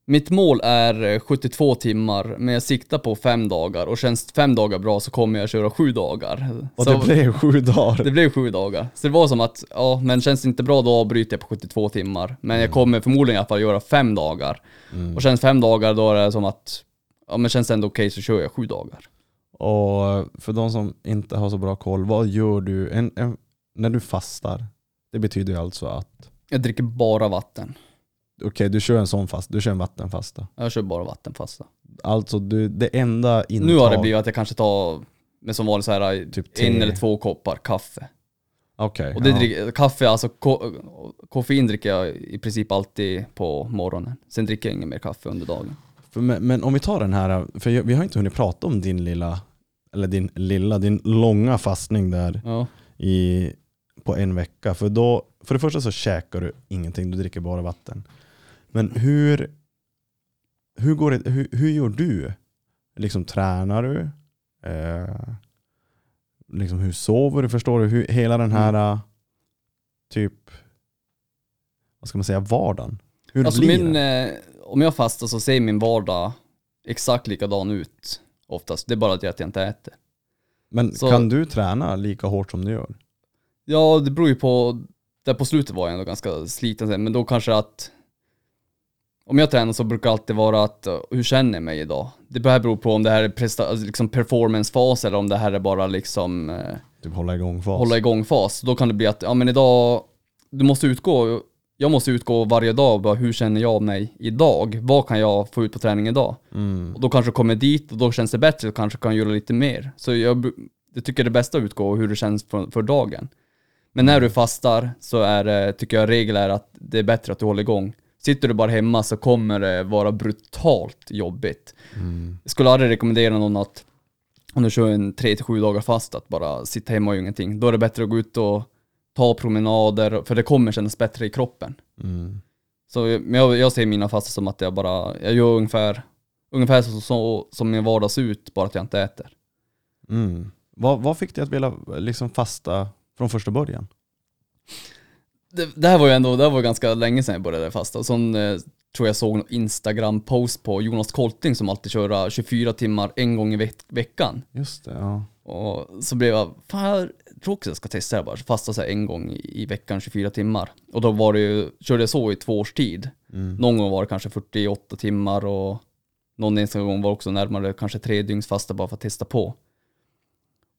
mitt mål är eh, 72 timmar, men jag siktar på fem dagar och känns fem dagar bra så kommer jag köra sju dagar. Och så det blev sju dagar. det blev sju dagar. Så det var som att, ja men känns det inte bra då avbryter jag på 72 timmar. Men jag kommer förmodligen i alla fall göra fem dagar. Mm. Och känns fem dagar då är det som att, ja men känns det ändå okej så kör jag sju dagar. Och för de som inte har så bra koll, vad gör du en, en, när du fastar? Det betyder ju alltså att, Jag dricker bara vatten. okej du kör en sån fast, du kör en vattenfasta. Jag kör bara vattenfasta. Alltså du, det enda intag, Nu har det blivit att jag kanske tar, med som vanligt så här, Typ te. en eller två koppar kaffe. Okej, Och det ja. dricker, kaffe, alltså ko, koffein dricker jag i princip alltid på morgonen. Sen dricker jag inget mer kaffe under dagen. Men, men om vi tar den här, för vi har inte hunnit prata om din lilla, eller din lilla, din långa fastning där Ja. i, på en vecka. För då, för det första så käkar du ingenting, du dricker bara vatten. Men hur, hur, går det, hur, hur gör du? Liksom tränar du? Eh, liksom hur sover du? Förstår du? Hur, hela den här eh, typ, vad ska man säga, vardagen. Hur Alltså blir min, det? Om jag fastar så ser min vardag exakt likadan ut oftast. Det är bara att jag inte äter. Men så- kan du träna lika hårt som du gör? Ja, det beror ju på, där på slutet var jag ändå ganska sliten men då kanske att om jag tränar så brukar det alltid vara att, hur känner jag mig idag? Det här beror på om det här är presta- alltså liksom performance-fas eller om det här är bara liksom eh, Typ hålla igång fas? hålla igång-fas. Då kan det bli att, ja men idag, du måste utgå, jag måste utgå varje dag, bara hur känner jag mig idag? Vad kan jag få ut på träning idag? Mm. Och då kanske jag kommer dit och då känns det bättre och kanske kan göra lite mer. Så jag, jag tycker det bästa att utgå hur det känns för, för dagen. Men när du fastar så är det, tycker jag regel är att det är bättre att du håller igång. Sitter du bara hemma så kommer det vara brutalt jobbigt. Mm. Jag skulle aldrig rekommendera någon att om du kör en 3-7 dagar fast att bara sitta hemma och göra ingenting. Då är det bättre att gå ut och ta promenader, för det kommer kännas bättre i kroppen. Mm. Så men jag, jag ser mina fasta som att jag bara, jag gör ungefär, ungefär så, så som min vardag ser ut, bara att jag inte äter. Mm. Vad, vad fick dig att vilja liksom fasta från första början? Det, det här var ju ändå, det här var ganska länge sedan jag började fasta. Sån eh, tror jag såg en Instagram-post på Jonas Kolting som alltid kör 24 timmar en gång i veck- veckan. Just det, ja. Och så blev jag, fan tror också jag ska testa det bara, fasta så här en gång i veckan 24 timmar. Och då var det ju, körde jag så i två års tid. Mm. Någon gång var det kanske 48 timmar och någon enstaka gång var det också närmare kanske tre dygns fasta bara för att testa på.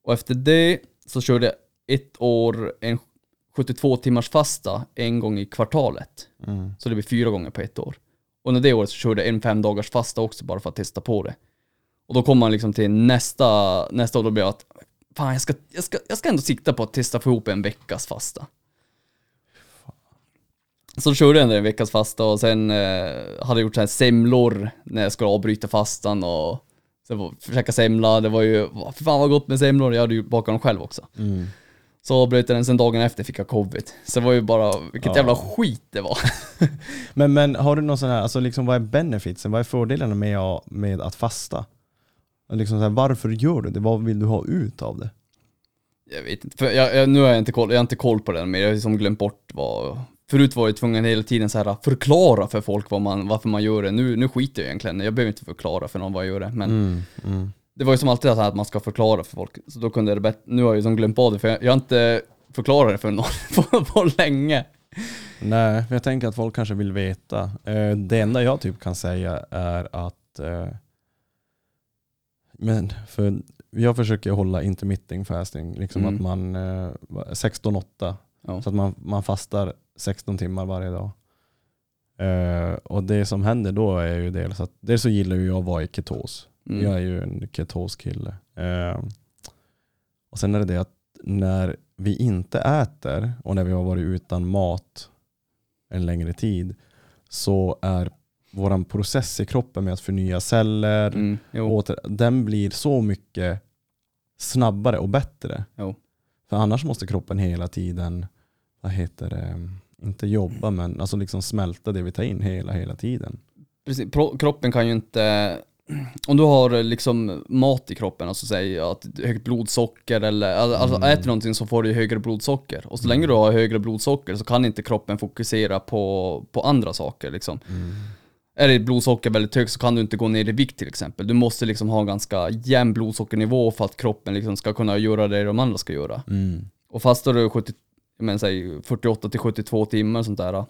Och efter det så körde jag ett år en 72 timmars fasta en gång i kvartalet. Mm. Så det blir fyra gånger på ett år. Och under det året så körde jag en fem dagars fasta också bara för att testa på det. Och då kommer man liksom till nästa, nästa år, då blir jag att fan jag ska, jag, ska, jag ska ändå sikta på att testa få ihop en veckas fasta. Så körde jag en veckas fasta och sen eh, hade jag gjort så här semlor när jag skulle avbryta fastan och sen försöka semla, det var ju, för fan vad gott med semlor, jag hade ju bakat dem själv också. Mm. Så avbröt jag den, sen dagen efter fick jag covid. Så det var ju bara, vilket Ja. jävla skit det var. Men, men har du någon sån här, alltså liksom vad är benefitsen, vad är fördelarna med, med att fasta? Liksom så här, varför gör du det? Vad vill du ha ut av det? Jag vet inte, för jag, jag, nu har jag inte koll, jag har inte koll på det mer, jag har liksom glömt bort vad... Förut var jag tvungen hela tiden så här förklara för folk vad man, varför man gör det. Nu, nu skiter jag egentligen jag behöver inte förklara för någon vad jag gör det. Men Mm. Mm. det var ju som alltid så här att man ska förklara för folk. Så då kunde det bättre, nu har jag ju som glömt av det för jag, jag har inte förklarat det för någon på, på länge. Nej, för jag tänker att folk kanske vill veta. Eh, Det enda jag typ kan säga är att eh, men för jag försöker hålla intermitting fasting, liksom Mm. att man eh, 16-8, Ja. så att man, man fastar 16 timmar varje dag. Eh, och det som händer då är ju dels att, dels så gillar ju jag att vara i ketos. Mm. Jag är ju en ketoskille. Eh, och sen är det det att när vi inte äter och när vi har varit utan mat en längre tid så är våran process i kroppen med att förnya celler, Mm, åter, den blir så mycket snabbare och bättre. Jo. För annars måste kroppen hela tiden, vad heter det, inte jobba men alltså liksom smälta det vi tar in hela, hela tiden. Precis, kroppen kan ju inte, om du har liksom mat i kroppen, alltså säg att högt blodsocker eller, alltså Mm. äter du någonting så får du högre blodsocker. Och så länge du har högre blodsocker så kan inte kroppen fokusera på, på andra saker liksom. Är ditt blodsocker väldigt högt så kan du inte gå ner i vikt till exempel. Du måste liksom ha en ganska jämn blodsockernivå för att kroppen liksom ska kunna göra det de andra ska göra. Mm. Och fastar du 70, jag menar, säg 48 till 72 timmar och sånt där.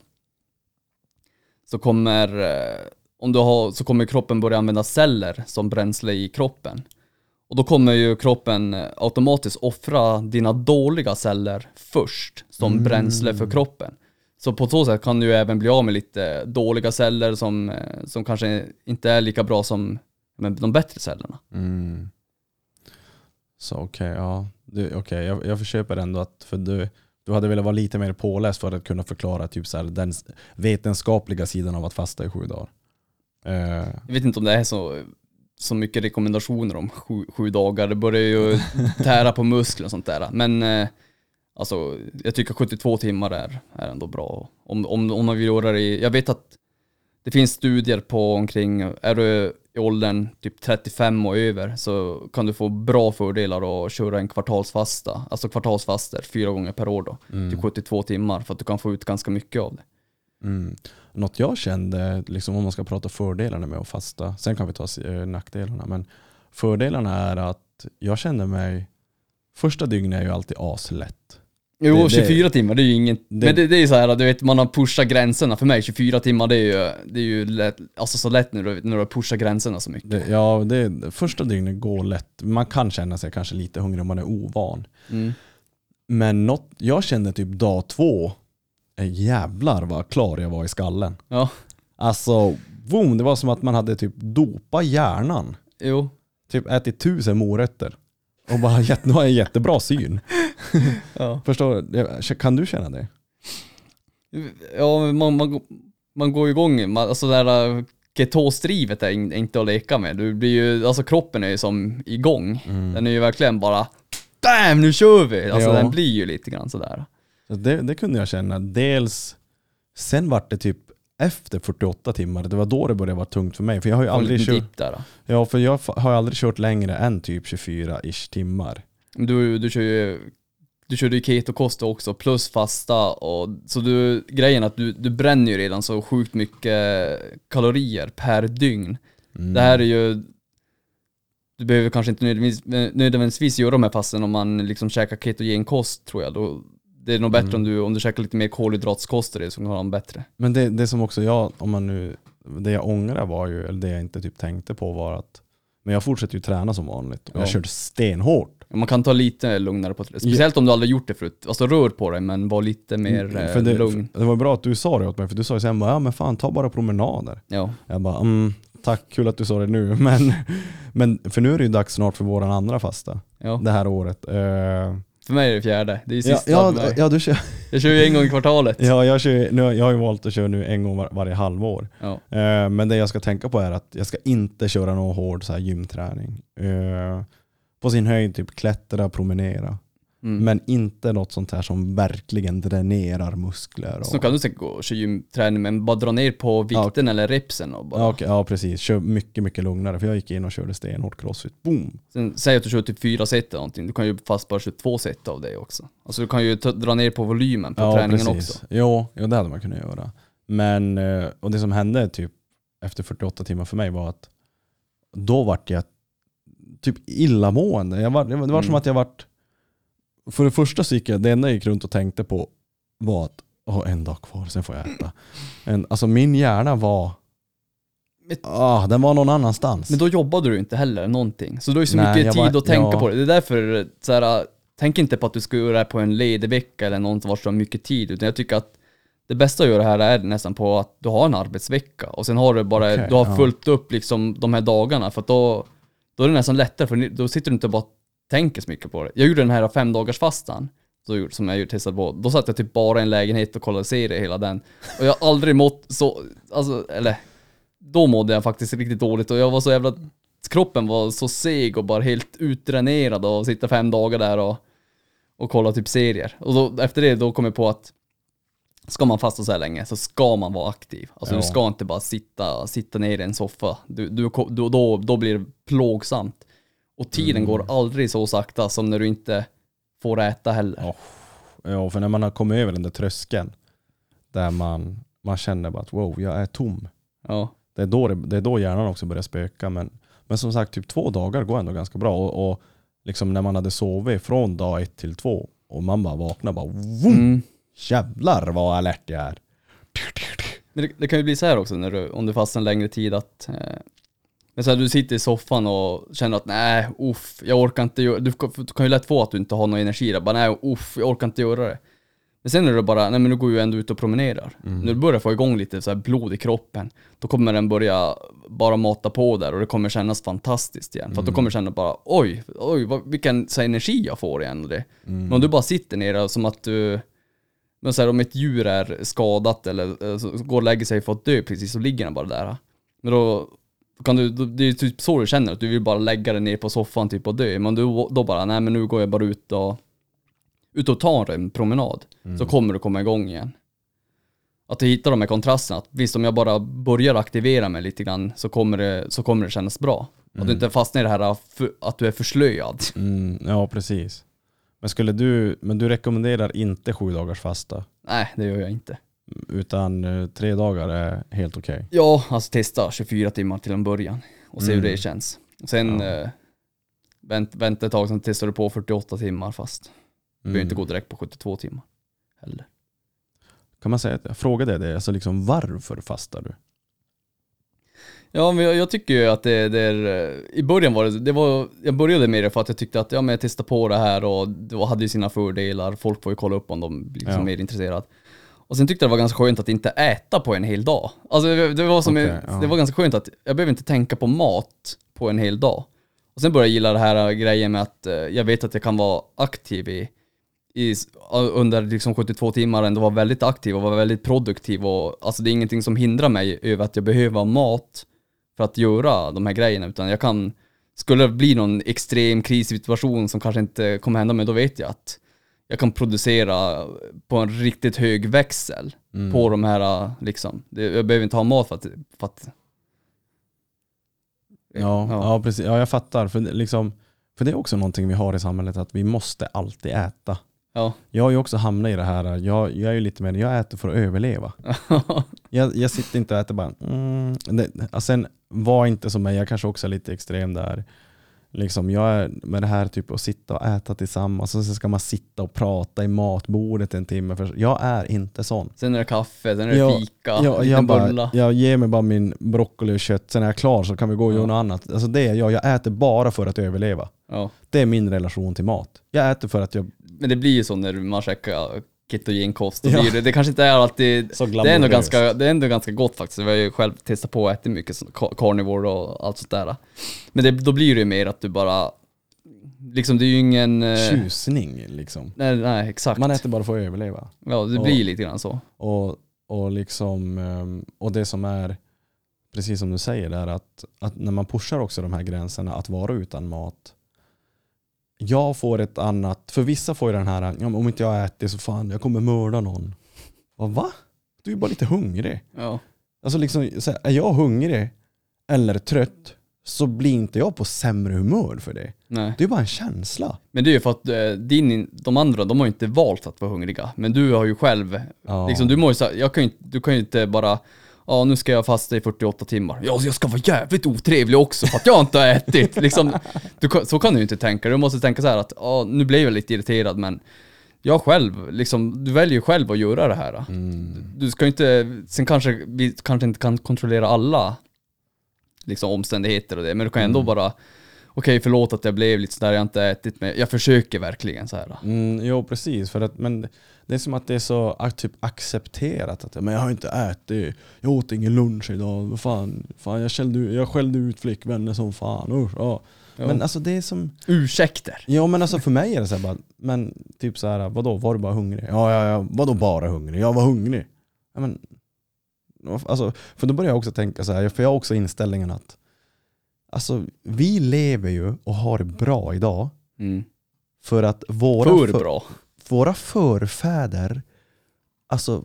Så kommer, eh, om du har, så kommer kroppen börja använda celler som bränsle i kroppen. Och då kommer ju kroppen eh, automatiskt offra dina dåliga celler först som bränsle för kroppen. Så på så sätt kan du även bli av med lite dåliga celler som, eh, som kanske inte är lika bra som men, de bättre cellerna. Mm. Så okej, ja. Du, okej, jag, jag försöker ändå att, för du, du hade velat vara lite mer påläst för att kunna förklara typ så här, den vetenskapliga sidan av att fasta i sju dagar. Eh, Jag vet inte om det är så, så mycket rekommendationer om sju, sju dagar. Det börjar ju tära på muskler och sånt där. Men eh, alltså, jag tycker 72 timmar är, är ändå bra. Om, om, om man vill göra det i, jag vet att det finns studier på omkring, är du i åldern typ 35 och över så kan du få bra fördelar att köra en kvartalsfasta, alltså kvartalsfaster fyra gånger per år då, till 72 timmar för att du kan få ut ganska mycket av det. Mm. Något jag kände, liksom om man ska prata fördelarna med att fasta, sen kan vi ta eh, nackdelarna, men fördelarna är att jag kände mig, första dygnet är ju alltid aslätt. Jo, Det- det- 24 timmar, det är ju inget... det- men det, det är ju så här, du vet, man har pushat gränserna. För mig, 24 timmar, det är ju, det är ju lätt, alltså så lätt när du, när du har pushat gränserna så mycket. Det, ja, det, första dygnet går lätt. Man kan känna sig kanske lite hungrig om man är ovan. Mm. Men något, jag kände typ dag två, jävlar vad klar jag var i skallen. Ja, Alltså, boom, det var som att man hade typ dopat hjärnan. jo. Typ ätit tusen morötter. Och bara, nu har jag jättebra syn. Ja, Förstår du? Kan du känna det? ja man, man, man går igång, man, alltså det där ketosdrivet är in- inte att leka med. Du blir ju, alltså kroppen är ju som igång. Den är ju verkligen bara BAM! Nu kör vi! Alltså Ja. den blir ju lite grann sådär. Så det, det kunde jag känna. Dels, sen vart det typ efter 48 timmar, det var då det började vara tungt för mig. För jag har ju aldrig kört, ja, för jag har aldrig kört längre än typ 24-ish timmar. Du, du kör ju du körde ju keto-kost också, plus fasta och så du, grejen är att du, du bränner ju redan så sjukt mycket kalorier per dygn. Mm. Det här är ju, du behöver kanske inte nödvändigtvis, nödvändigtvis göra de här passen om man liksom käkar ketogen kost tror jag. Då, det är nog bättre Mm. om, du, om du käkar lite mer kolhydratskost i det så kan man bättre. Men det, det som också jag, om man nu, det jag ångrar var ju, eller det jag inte typ tänkte på var att, men jag fortsätter ju träna som vanligt. Och Ja. Jag körde stenhårt. Man kan ta lite lugnare på det, speciellt om du aldrig gjort det förut. Alltså rör på dig men var lite mer Mm, eh, för det, lugn. för det var bra att du sa det åt mig, för du sa ju sen bara, ja men fan ta bara promenader. Ja. Jag bara, mm, tack, kul att du sa det nu. Men, men för nu är det ju dags snart för våran andra fasta, ja. det här året. Eh, För mig är det fjärde, det är ja, sista ja, för mig. ja, du kör, Jag kör ju en gång i kvartalet. ja, jag, kör, nu, jag har ju valt att köra nu en gång var, varje halvår. Ja. Eh, men det jag ska tänka på är att jag ska inte köra någon hård så här, gymträning. Eh, på sin höjd typ klättra, promenera. Mm. Men inte något sånt här som verkligen dränerar muskler. Och, Så kan du säkert gå och köra gymträning men bara dra ner på vikten eller repsen och bara. ja, okej, ja precis, kör mycket mycket lugnare. För jag gick in och körde stenhårt crossfit. Boom! Sen säg att du kör typ fyra set eller någonting, du kan ju fast bara köra två set av det också. Alltså du kan ju dra ner på volymen på Ja träningen precis. också. Jo, jo, det hade man kunnat göra. Men, eh, och det som hände typ efter 48 timmar för mig var att då vart jag typ illamående. Jag var, det var Mm. som att jag vart, för det första så gick jag, det enda jag gick runt och tänkte på var att oh, en dag kvar, sen får jag äta. En, alltså min hjärna var, Men- ah, den var någon annanstans. Men då jobbade du inte heller någonting. Så du har ju så Nej, mycket jag tid var- att tänka ja. på det. Det är därför, så här, tänk inte på att du ska göra det här på en ledig vecka eller vars du har mycket tid. Utan jag tycker att det bästa att göra här är nästan på att du har en arbetsvecka och sen har du bara, Okej, du har ja. fullt upp liksom de här dagarna för att då, då är det nästan lättare för då sitter du inte och bara tänker så mycket på det. Jag gjorde den här fem dagars fastan som jag testade på. Då satt jag typ bara i en lägenhet och kollade serie hela den. Och jag har aldrig mått så, alltså, eller då mådde jag faktiskt riktigt dåligt och jag var så jävla, kroppen var så seg och bara helt utdränerad att sitta fem dagar där och, och kolla typ serier. Och då, efter det då kom jag på att ska man fasta så här länge så ska man vara aktiv. Alltså Ja. du ska inte bara sitta, sitta ner i en soffa. Du, du, då, då, då blir det plågsamt. Och tiden Mm. går aldrig så sakta som när du inte får äta heller. Ja. Ja, för när man har kommit över den där tröskeln där man, man känner bara att wow, jag är tom. Ja. Det är då, det, det är då hjärnan också börjar spöka. Men, men som sagt, typ två dagar går ändå ganska bra. Och, och liksom när man hade sovit från dag ett till två och man bara vaknar bara vroom, Mm. jävlar vad alert jag är. Det, det kan ju bli så här också när du, om du fastnar en längre tid att eh, men så här, du sitter i soffan och känner att nej, uff, jag orkar inte göra du, kan- du kan ju lätt få att du inte har någon energi där, bara nej, uff, jag orkar inte göra det. Men sen är det bara, nej men du går ju ändå ut och promenerar. När du börjar få igång lite så blod i kroppen, då kommer den börja bara mata på där och det kommer kännas fantastiskt igen. För att då kommer du känna bara, oj, oj, vad, vilken så här, energi jag får igen. Det. Men om du bara sitter ner som att du, men så här, om ett djur är skadat eller eh, så går och lägger sig för att dö precis, så ligger den bara där. Men då kan du, det är typ så du känner, att du vill bara lägga dig ner på soffan typ och dö. Men du, då bara, nej men nu går jag bara ut och, ut och tar en promenad. Så kommer du komma igång igen. Att du hittar de här kontrasterna. Att visst, om jag bara börjar aktivera mig lite grann så kommer det, så kommer det kännas bra. Att du inte fastnar i det här att du är förslöjad. Mm, ja, precis. Men, skulle du, men du rekommenderar inte sju dagars fasta? Nej, det gör jag inte. Utan eh, tre dagar är helt okej? Ja, alltså testa 24 timmar till en början och se hur Mm. det känns. Sen Ja. eh, vänt, vänta ett tag, sen testar du på 48 timmar fast. Du behöver Mm. inte gå direkt på 72 timmar. Heller. Kan man säga att jag frågade det, alltså liksom varför fastar du? Ja, men jag, jag tycker ju att det, det är, eh, i början var det, det var, jag började med det för att jag tyckte att, ja men jag testade på det här och det hade ju sina fördelar, folk får ju kolla upp om de blir liksom Ja. mer intresserade. Och sen tyckte jag det var ganska skönt att inte äta på en hel dag. Alltså det, var som, Okej, ja. det var ganska skönt att jag behöver inte tänka på mat på en hel dag. Och sen började jag gilla det här grejen med att eh, jag vet att jag kan vara aktiv i, i under liksom 72 timmar ändå vara väldigt aktiv och vara väldigt produktiv och alltså det är ingenting som hindrar mig över att jag behöver mat för att göra de här grejerna utan jag kan, skulle det bli någon extrem krissituation som kanske inte kommer hända mig, då vet jag att jag kan producera på en riktigt hög växel Mm. på de här liksom. Det, jag behöver inte ha mat för att, för att Ja, Ja. ja. precis. Ja, jag fattar. För det, liksom, för det är också någonting vi har i samhället, att vi måste alltid äta. ja. Jag har ju också hamnat i det här, jag, jag är ju lite mer, jag äter för att överleva. Jag, jag sitter inte och äter bara, mm. det, ja, sen var inte som mig, jag kanske också är lite extrem där. Liksom jag är med det här typ att sitta och äta tillsammans och så ska man sitta och prata i matbordet en timme. För jag är inte sån. Sen är det kaffe, sen är det Ja, fika, Ja, en jag, liten bara, bulla. jag ger mig bara min broccoli och kött, sen är jag klar så kan vi gå och Ja. göra något annat. Alltså det är jag, jag äter bara för att överleva. Ja. Det är min relation till mat. Jag äter för att jag... Men det blir ju så när man käkar ketogenkost. Ja. det, det kanske inte är alltid... Det är, ändå ganska, det är ändå ganska gott faktiskt. Vi har ju själv testat på och ätit mycket carnivore och allt sånt där. Men det, då blir det ju mer att du bara... Liksom det är ju ingen... eh, Tjusning liksom. Nej, nej exakt. Man äter bara för att överleva. Ja, det och- blir lite grann så. Och, och, liksom, ehm, och det som är, precis som du säger där, att, att när man pushar också de här gränserna att vara utan mat. Jag får ett annat, för vissa får ju den här, ja, om inte jag äter så fan, jag kommer mörda någon. Och va? Du är bara lite hungrig. Ja. Alltså liksom, så här, är jag hungrig eller trött så blir inte jag på sämre humör för det. Nej. Det är bara en känsla. Men det är ju för att eh, din, de andra, de har ju inte valt att vara hungriga. Men du har ju själv, Ja. liksom du må ju, så- jag kan ju, du kan ju inte bara Ja nu ska jag fasta i 48 timmar. Ja, jag ska vara jävligt otrevlig också för att jag inte har ätit. liksom, du, så kan du ju inte tänka. Du måste tänka så här att, ja nu blev jag lite irriterad men jag själv, liksom, du väljer ju själv att göra det här. Mm. Du ska inte, sen kanske vi kanske inte kan kontrollera alla liksom, omständigheter och det, men du kan ändå Mm. bara Okej, förlåt att jag blev lite sådär, jag har inte ätit, men jag försöker verkligen så här. Mm, jo precis, för att, men det är som att det är så typ accepterat att men jag har inte ätit, jag åt ingen lunch idag, fan, fan jag, skällde, ut- jag skällde ut flickvänner som fan, usch, ja. Men alltså det är som, Ursäkter. ja men alltså för mig är det så här bara, men typ så här, vadå, var du bara hungrig? Ja, ja, ja, vadå bara hungrig? Jag var hungrig. Ja, men, alltså, för då börjar jag också tänka så här, för jag har också inställningen att Alltså vi lever ju och har det bra idag Mm. för att våra för- bra. Våra förfäder, alltså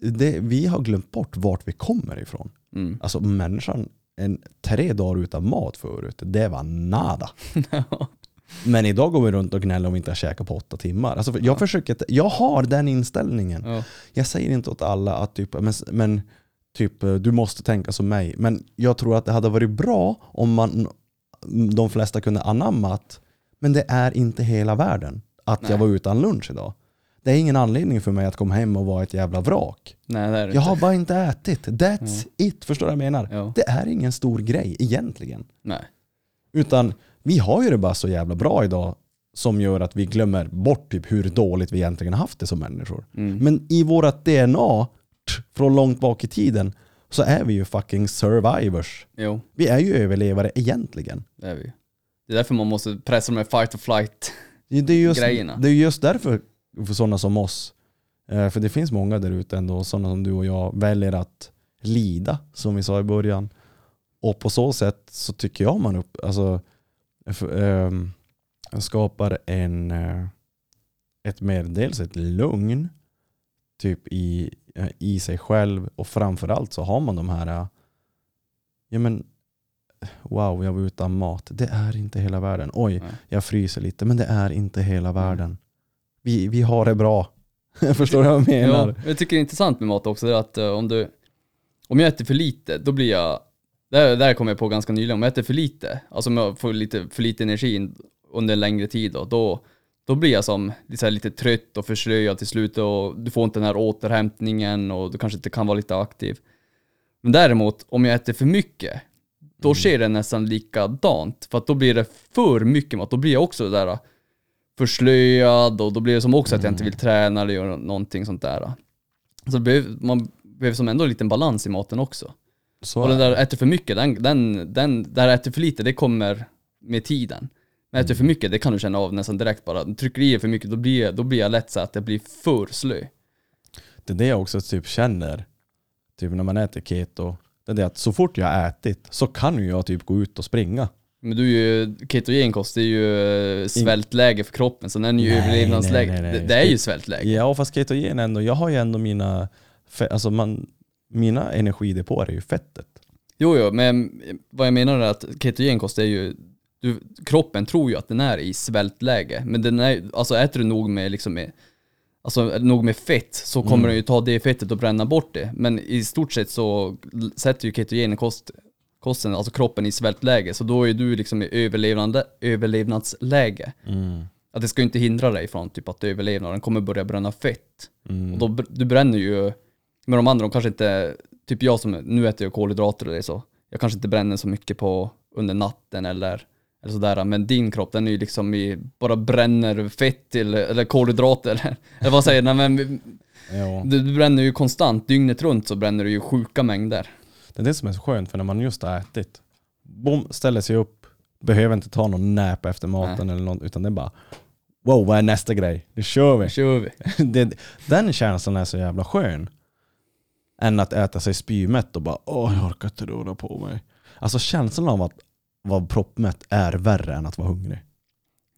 det, vi har glömt bort vart vi kommer ifrån. Mm. Alltså människan, en, tre dagar utan mat förut, det var nada. Men idag går vi runt och gnäller om vi inte har käkat på åtta timmar. Alltså, jag, försöker, jag har den inställningen. ja. Jag säger inte åt alla att typ, men, men typ, du måste tänka som mig. Men jag tror att det hade varit bra om man, de flesta kunde anamma att men det är inte hela världen att Nej. jag var utan lunch idag. Det är ingen anledning för mig att komma hem och vara ett jävla vrak. Nej det är det Jag inte. har bara inte ätit. That's it. Förstår du vad jag menar? Ja. Det är ingen stor grej egentligen. Nej. Utan vi har ju det bara så jävla bra idag som gör att vi glömmer bort typ hur dåligt vi egentligen haft det som människor. Mm. Men i vårat DNA från långt bak i tiden så är vi ju fucking survivors. Jo, Vi är ju överlevare egentligen. det är vi. Det är därför man måste pressa med fight or flight. Det är just, Grejerna. det är just därför för sådana som oss, eh, för det finns många där ute ändå, sådana som du och jag, väljer att lida, som vi sa i början. Och på så sätt så tycker jag man upp, alltså, ehm, skapar en, eh, ett mer, dels ett lugn typ i, eh, i sig själv och framförallt så har man de här, ja men wow jag var utan mat, det är inte hela världen. Oj, Nej. jag fryser lite, men det är inte hela världen. Vi, vi har det bra. Förstår du vad jag menar? Ja, jag tycker det är intressant med mat också, det är att eh, om du, om jag äter för lite, då blir jag, det här kom jag på ganska nyligen, om jag äter för lite, alltså om jag får lite, för lite energi under en längre tid då, då, då blir jag som här, lite trött och förslöad till slut och du får inte den här återhämtningen och du kanske inte kan vara lite aktiv. Men däremot, om jag äter för mycket, då sker det nästan likadant. För att då blir det för mycket mat, då blir jag också där förslöad och då blir det som också att jag inte vill träna eller göra någonting sånt där. Så det behöver, man behöver som ändå en liten balans i maten också. Så Och är där äter för mycket, den, den, den, där äter för lite, det kommer med tiden. Men äter för mycket, det kan du känna av nästan direkt bara. Trycker i för mycket, då blir, då blir jag lätt så att jag blir för slö. det är det jag också typ känner, typ när man äter keto. Det är att så fort jag har ätit så kan ju jag typ gå ut och springa. Men du är ju, ketogenkost det är ju eh, svältläge för kroppen, så den är ju överlevnadsläge. Det, det är ju svältläge. Ja, fast ketogen ändå, jag har ju ändå mina, alltså man, mina energidepåer är ju fettet. Jo, jo, men vad jag menar är att ketogenkost är ju, du, kroppen tror ju att den är i svältläge, men den är, alltså äter du nog med liksom med, alltså nog med fett så kommer den ju ta det fettet och bränna bort det. Men i stort sett så sätter ju ketogenkost kosten, alltså kroppen i svältläge, så då är du liksom i överlevnande, överlevnadsläge. Att det ska ju inte hindra dig från typ att överleva, den kommer börja bränna fett. Och då, du bränner ju, men de andra de kanske inte, typ jag som, nu äter jag kolhydrater det så, jag kanske inte bränner så mycket på under natten eller, eller sådär, men din kropp den är ju liksom i, bara bränner fett till, eller kolhydrater eller, vad säger Nej, men Ja. du, du bränner ju konstant, dygnet runt så bränner du ju sjuka mängder. Det är det som är så skönt, för när man just har ätit, bom, ställer sig upp, behöver inte ta någon nap efter maten eller något, utan det är bara Wow, vad är nästa grej? Nu kör vi! Nu kör vi. det, den känslan är så jävla skön. Än att äta sig spymätt och bara åh jag orkar inte röra på mig. Alltså känslan av att vara proppmätt är värre än att vara hungrig.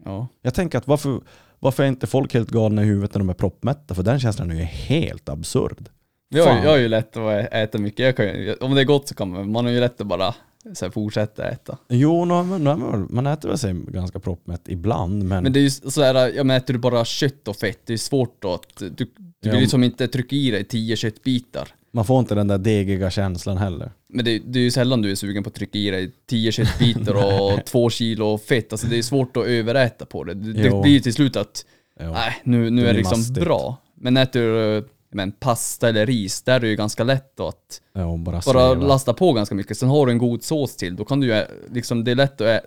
Ja. Jag tänker att varför, varför är inte folk helt galna i huvudet när de är proppmätta? För den känslan är ju helt absurd. Jag, Fan. jag har ju lätt att äta mycket, kan om det är gott så kan man, man har ju lätt att bara så här, fortsätta äta. Jo, man- äter väl sig ganska proppmätt ibland, men, Men det är ju så här, ja men äter du bara kött och fett, det är svårt att, du, du Ja. vill ju som inte trycka i dig tio köttbitar. man får inte den där degiga känslan heller. Men det, det är ju sällan du är sugen på att trycka i dig tio köttbitar och två kilo fett, alltså det är svårt att överäta på det. Det, det blir ju till slut att, nej nu, nu Det är det liksom mastigt. bra. Men äter du men pasta eller ris, där är det ju ganska lätt att Ja, bara bara lasta på ganska mycket, sen har du en god sås till, då kan du ju, liksom det är lätt att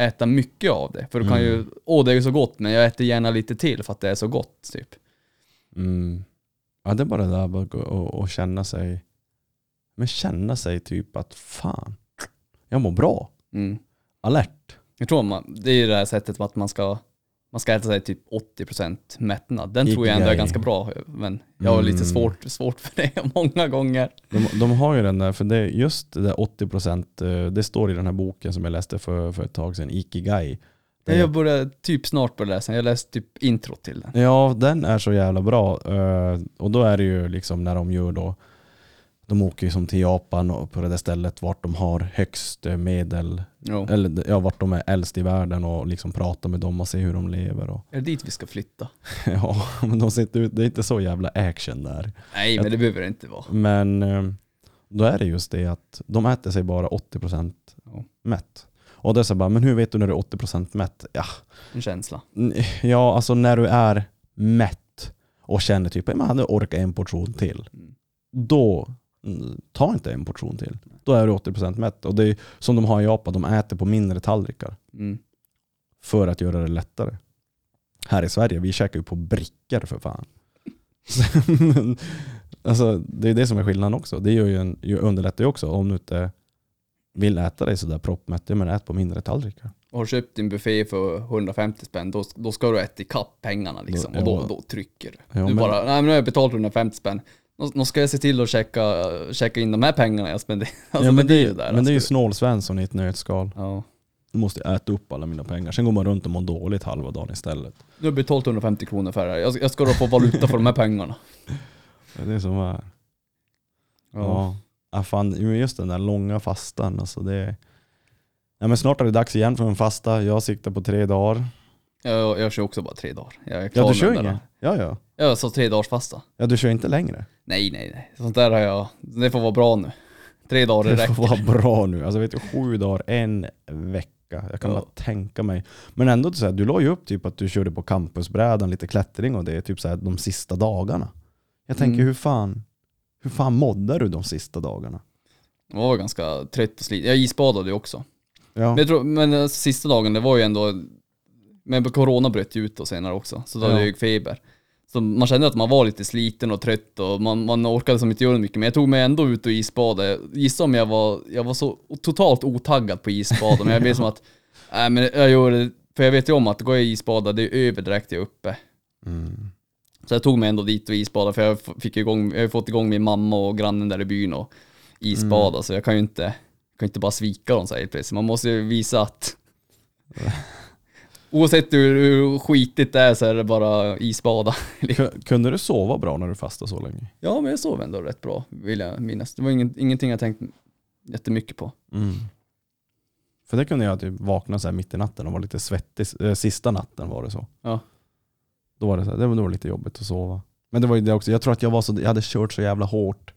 äta mycket av det. För du kan ju, åh det är ju så gott, men jag äter gärna lite till för att det är så gott typ. Mm. Ja, det är bara det där och känna sig, men känna sig typ att fan, jag mår bra, Mm. alert. Jag tror man, det är ju det här sättet att man ska, man ska äta sig typ 80% mättnad. Den tror jag ändå är ganska bra, men jag har lite Mm. svårt, svårt för det många gånger. De, de har ju den där, för det, just det där 80%, eh, det står i den här boken som jag läste för, för ett tag sedan, Ikigai. Det- Jag börjar typ snart börja läsa, jag läste typ intro till den. Ja, den är så jävla bra. Eh, och då är det ju liksom när de gör då, de åker ju som till Japan och på det där stället vart de har högst eh, medel, Jo. eller ja, vart de är äldst i världen och liksom prata med dem och se hur de lever. Och, Är det dit vi ska flytta? ja, men de sitter ut, det är inte så jävla action där. Nej, men det behöver det inte vara. Men eh, då är det just det att de äter sig bara 80% Ja. mätt. Och det är så bara, men hur vet du när du är 80% mätt? Ja, En känsla. Ja, alltså när du är mätt och känner typ att jag orkar en portion till. Mm. Då, ta inte en portion till. Då är du 80% mätt. Och det är som de har i Japan, de äter på mindre tallrikar. Mm. För att göra det lättare. Här i Sverige, vi käkar ju på brickor för fan. Alltså, det är det som är skillnaden också. Det gör ju en, underlättar ju också om du inte vill äta dig sådär proppmätt, ja, men ät på mindre tallrikar. Och har köpt din buffé för 150 spänn, då, då ska du äta ikapp pengarna liksom. Då- och då, då trycker du. Ja, du men- bara, nej men nu har jag betalt 150 spänn. Då ska jag se till att checka, checka in de här pengarna jag spenderar. Alltså, ja, men, det, är där. men det är ju alltså. snålsvensson i ett nötskal. Ja. Nu måste jag äta upp alla mina pengar. Sen går man runt och mår dåligt halva dagen istället. Nu har jag betalt 150 kronor för det här. Jag, jag ska då få valuta för de här pengarna. Det är det som är. Ja. Ja. ja fan, just den där långa fastan. Alltså det, ja, men snart är det dags igen för en fasta. Jag siktar på tre dagar. Jag, jag kör också bara tre dagar. Jag är klar Ja, du kör ingen? Ja, ja. Jag sa tre dagars fasta. Ja, du kör inte längre? Nej, nej, nej. Sånt där har jag, det får vara bra nu. Tre dagar, det Det får vara bra nu. Alltså vet du, sju dagar, en vecka. Jag kan Ja. bara tänka mig. Men ändå, så här, du la ju upp typ att du körde på campusbrädan, lite klättring och det är typ så här, de sista dagarna. Jag tänker Mm. hur fan, hur fan mådde du de sista dagarna? Jag var ganska trött och sliten. Jag isbadade ju också. Ja. Men, jag tror, men eh, sista dagen, det var ju ändå... Men corona bröt ju ut då senare också, så då hade Ja. jag ju feber. Så man kände att man var lite sliten och trött och man, man orkade som inte göra mycket. Men jag tog mig ändå ut och isbadade. Gissa om jag var, jag var så totalt otaggad på isbad. Men jag blev som att, nej men jag gör det, för jag vet ju om att går jag isbada, det är över direkt jag är uppe. Mm. Så jag tog mig ändå dit och isbadade för jag fick igång, jag har fått igång min mamma och grannen där i byn och isbada så jag kan ju inte, kan inte bara svika dem så här helt plötsligt. Man måste ju visa att oavsett hur, hur skitigt det är så är det bara isbada. Ku- Kunde du sova bra när du fastade så länge? ja, men jag sov ändå rätt bra, vill jag minnas. Det var ingen, ingenting jag tänkt jättemycket på. Mm. För det kunde jag typ vakna så här mitt i natten och vara lite svettig. Eh, Sista natten var det så. Ja. Då var det, så här, det var, lite jobbigt att sova. Men det var ju det också, jag tror att jag var så, jag hade kört så jävla hårt.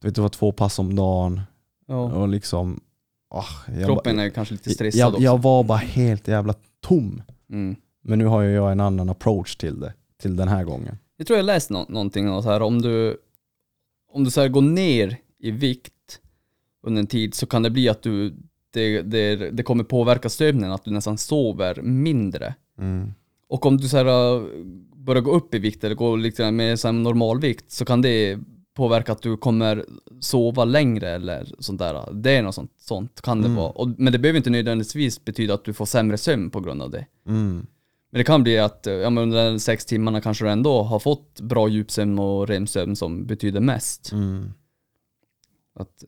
Du vet, det var två pass om dagen Ja. och liksom... jag, Kroppen ba- är kanske lite stressad jag, också. jag var bara helt jävla tom. Mm. Men nu har ju jag en annan approach till det, till den här gången. Jag tror jag läst nå- någonting om så här, om du, om du så här går ner i vikt under en tid så kan det bli att du, det, det, det kommer påverka sömnen, att du nästan sover mindre. Mm. Och om du så här, äh, börjar gå upp i vikt eller går liksom med så här normalvikt så kan det påverka att du kommer sova längre eller sånt där. Det är något sånt, sånt kan det Mm. vara. Och, men det behöver inte nödvändigtvis betyda att du får sämre sömn på grund av det. Mm. Men det kan bli att ja, men under de sex timmarna kanske du ändå har fått bra djupsömn och REM-sömn som betyder mest. Mm. Att,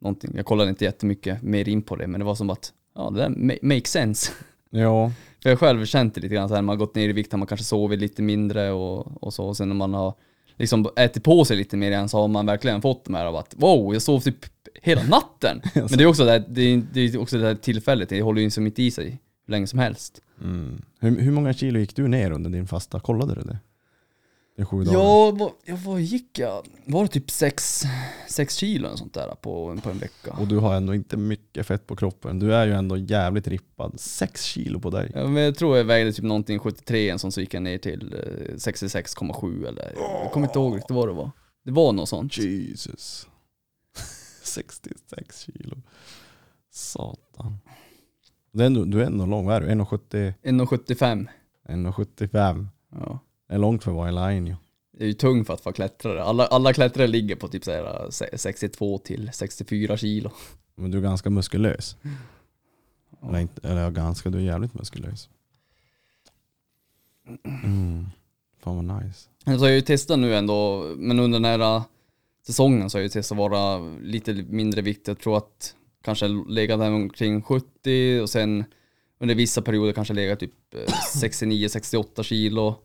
någonting. Jag kollade inte jättemycket mer in på det, men det var som att ja, det där ma- makes sense. Ja, För jag har själv känt det lite grann så här, man har gått ner i vikt, man kanske sovit lite mindre och, och så. Och sen när man har liksom ätit på sig lite mer igen så har man verkligen fått de här av att wow, jag sov typ hela natten. Men det är också det, här- det, är, det är också det här tillfället, det håller ju inte mitt i sig hur länge som helst. Mm. Hur, hur många kilo gick du ner under din fasta? Kollade du det? I sju dagar? Ja, vad, ja, vad gick jag? Var det typ 6 kilo och sånt där på, på en vecka? Och du har ändå inte mycket fett på kroppen. Du är ju ändå jävligt rippad. Sex kilo på dig. Ja, men jag tror jag vägde typ någonting 73 en sån så gick jag ner till eh, 66,7 eller jag kommer inte ihåg riktigt vad det var. Det var något sånt. Jesus. 66 kilo. Satan. Du är ändå, du är ändå lång, vad är du? 1,70? 1,75. 1,75. Ja. Det är långt för en line ju. Det är ju tung för att vara klättrare. Alla, alla klättrare ligger på typ så här, eh, se- 62 till 64 kilo. Men du är ganska muskulös. Ja. Eller, inte, eller ganska, du är jävligt muskulös. Mm. Fan vad nice. Så jag har ju testat nu ändå, men under den här äh, säsongen så har jag ju testat vara lite mindre vikt. Jag tror att kanske legat där omkring 70 och sen under vissa perioder kanske legat typ 69-68 kilo.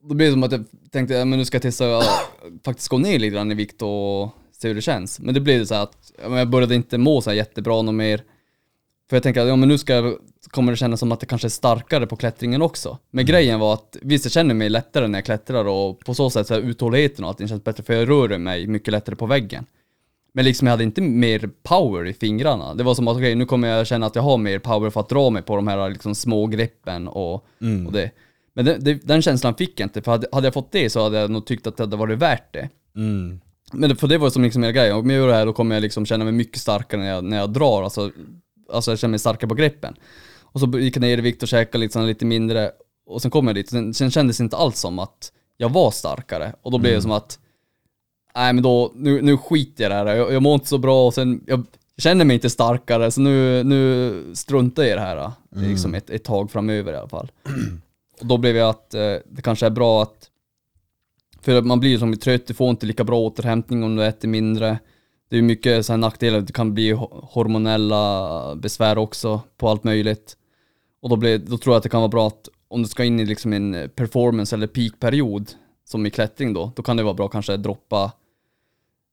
Då blev det som att jag tänkte, ja, men nu ska jag testa att faktiskt gå ner lite grann i vikt och se hur det känns. Men det blev så att jag började inte må så här jättebra något mer. För jag tänkte att ja, men nu ska jag, kommer det kännas som att det kanske är starkare på klättringen också. Men grejen var att visst jag känner mig lättare när jag klättrar och på så sätt så här, uthålligheten och allting känns bättre för jag rör mig mycket lättare på väggen. Men liksom jag hade inte mer power i fingrarna. Det var som att okej nu kommer jag känna att jag har mer power för att dra mig på de här liksom små greppen och, och det. Men det, den känslan fick jag inte för hade, hade jag fått det så hade jag nog tyckt att det hade varit värt det. Mm. Men det, för det var som liksom hela grejen, om jag gör det här då kommer jag liksom känna mig mycket starkare när jag, när jag drar, alltså, alltså jag känner mig starkare på greppen. Och så gick jag ner i vikt och käkade liksom lite mindre, och sen kom jag dit, sen, sen kändes det inte alls som att jag var starkare. Och då blev det som att, nej men då, nu, nu skiter jag i det här, jag, jag mår inte så bra och sen, jag känner mig inte starkare, så nu, nu struntar jag i det här, liksom ett, ett tag framöver i alla fall. Och då blev jag att eh, det kanske är bra att för man blir ju som trött, du får inte lika bra återhämtning om du äter mindre. Det är mycket så här nackdelar, det kan bli ho- hormonella besvär också på allt möjligt. Och då, blir, då tror jag att det kan vara bra att om du ska in i liksom en performance eller peakperiod, som i klättring då, då kan det vara bra kanske att droppa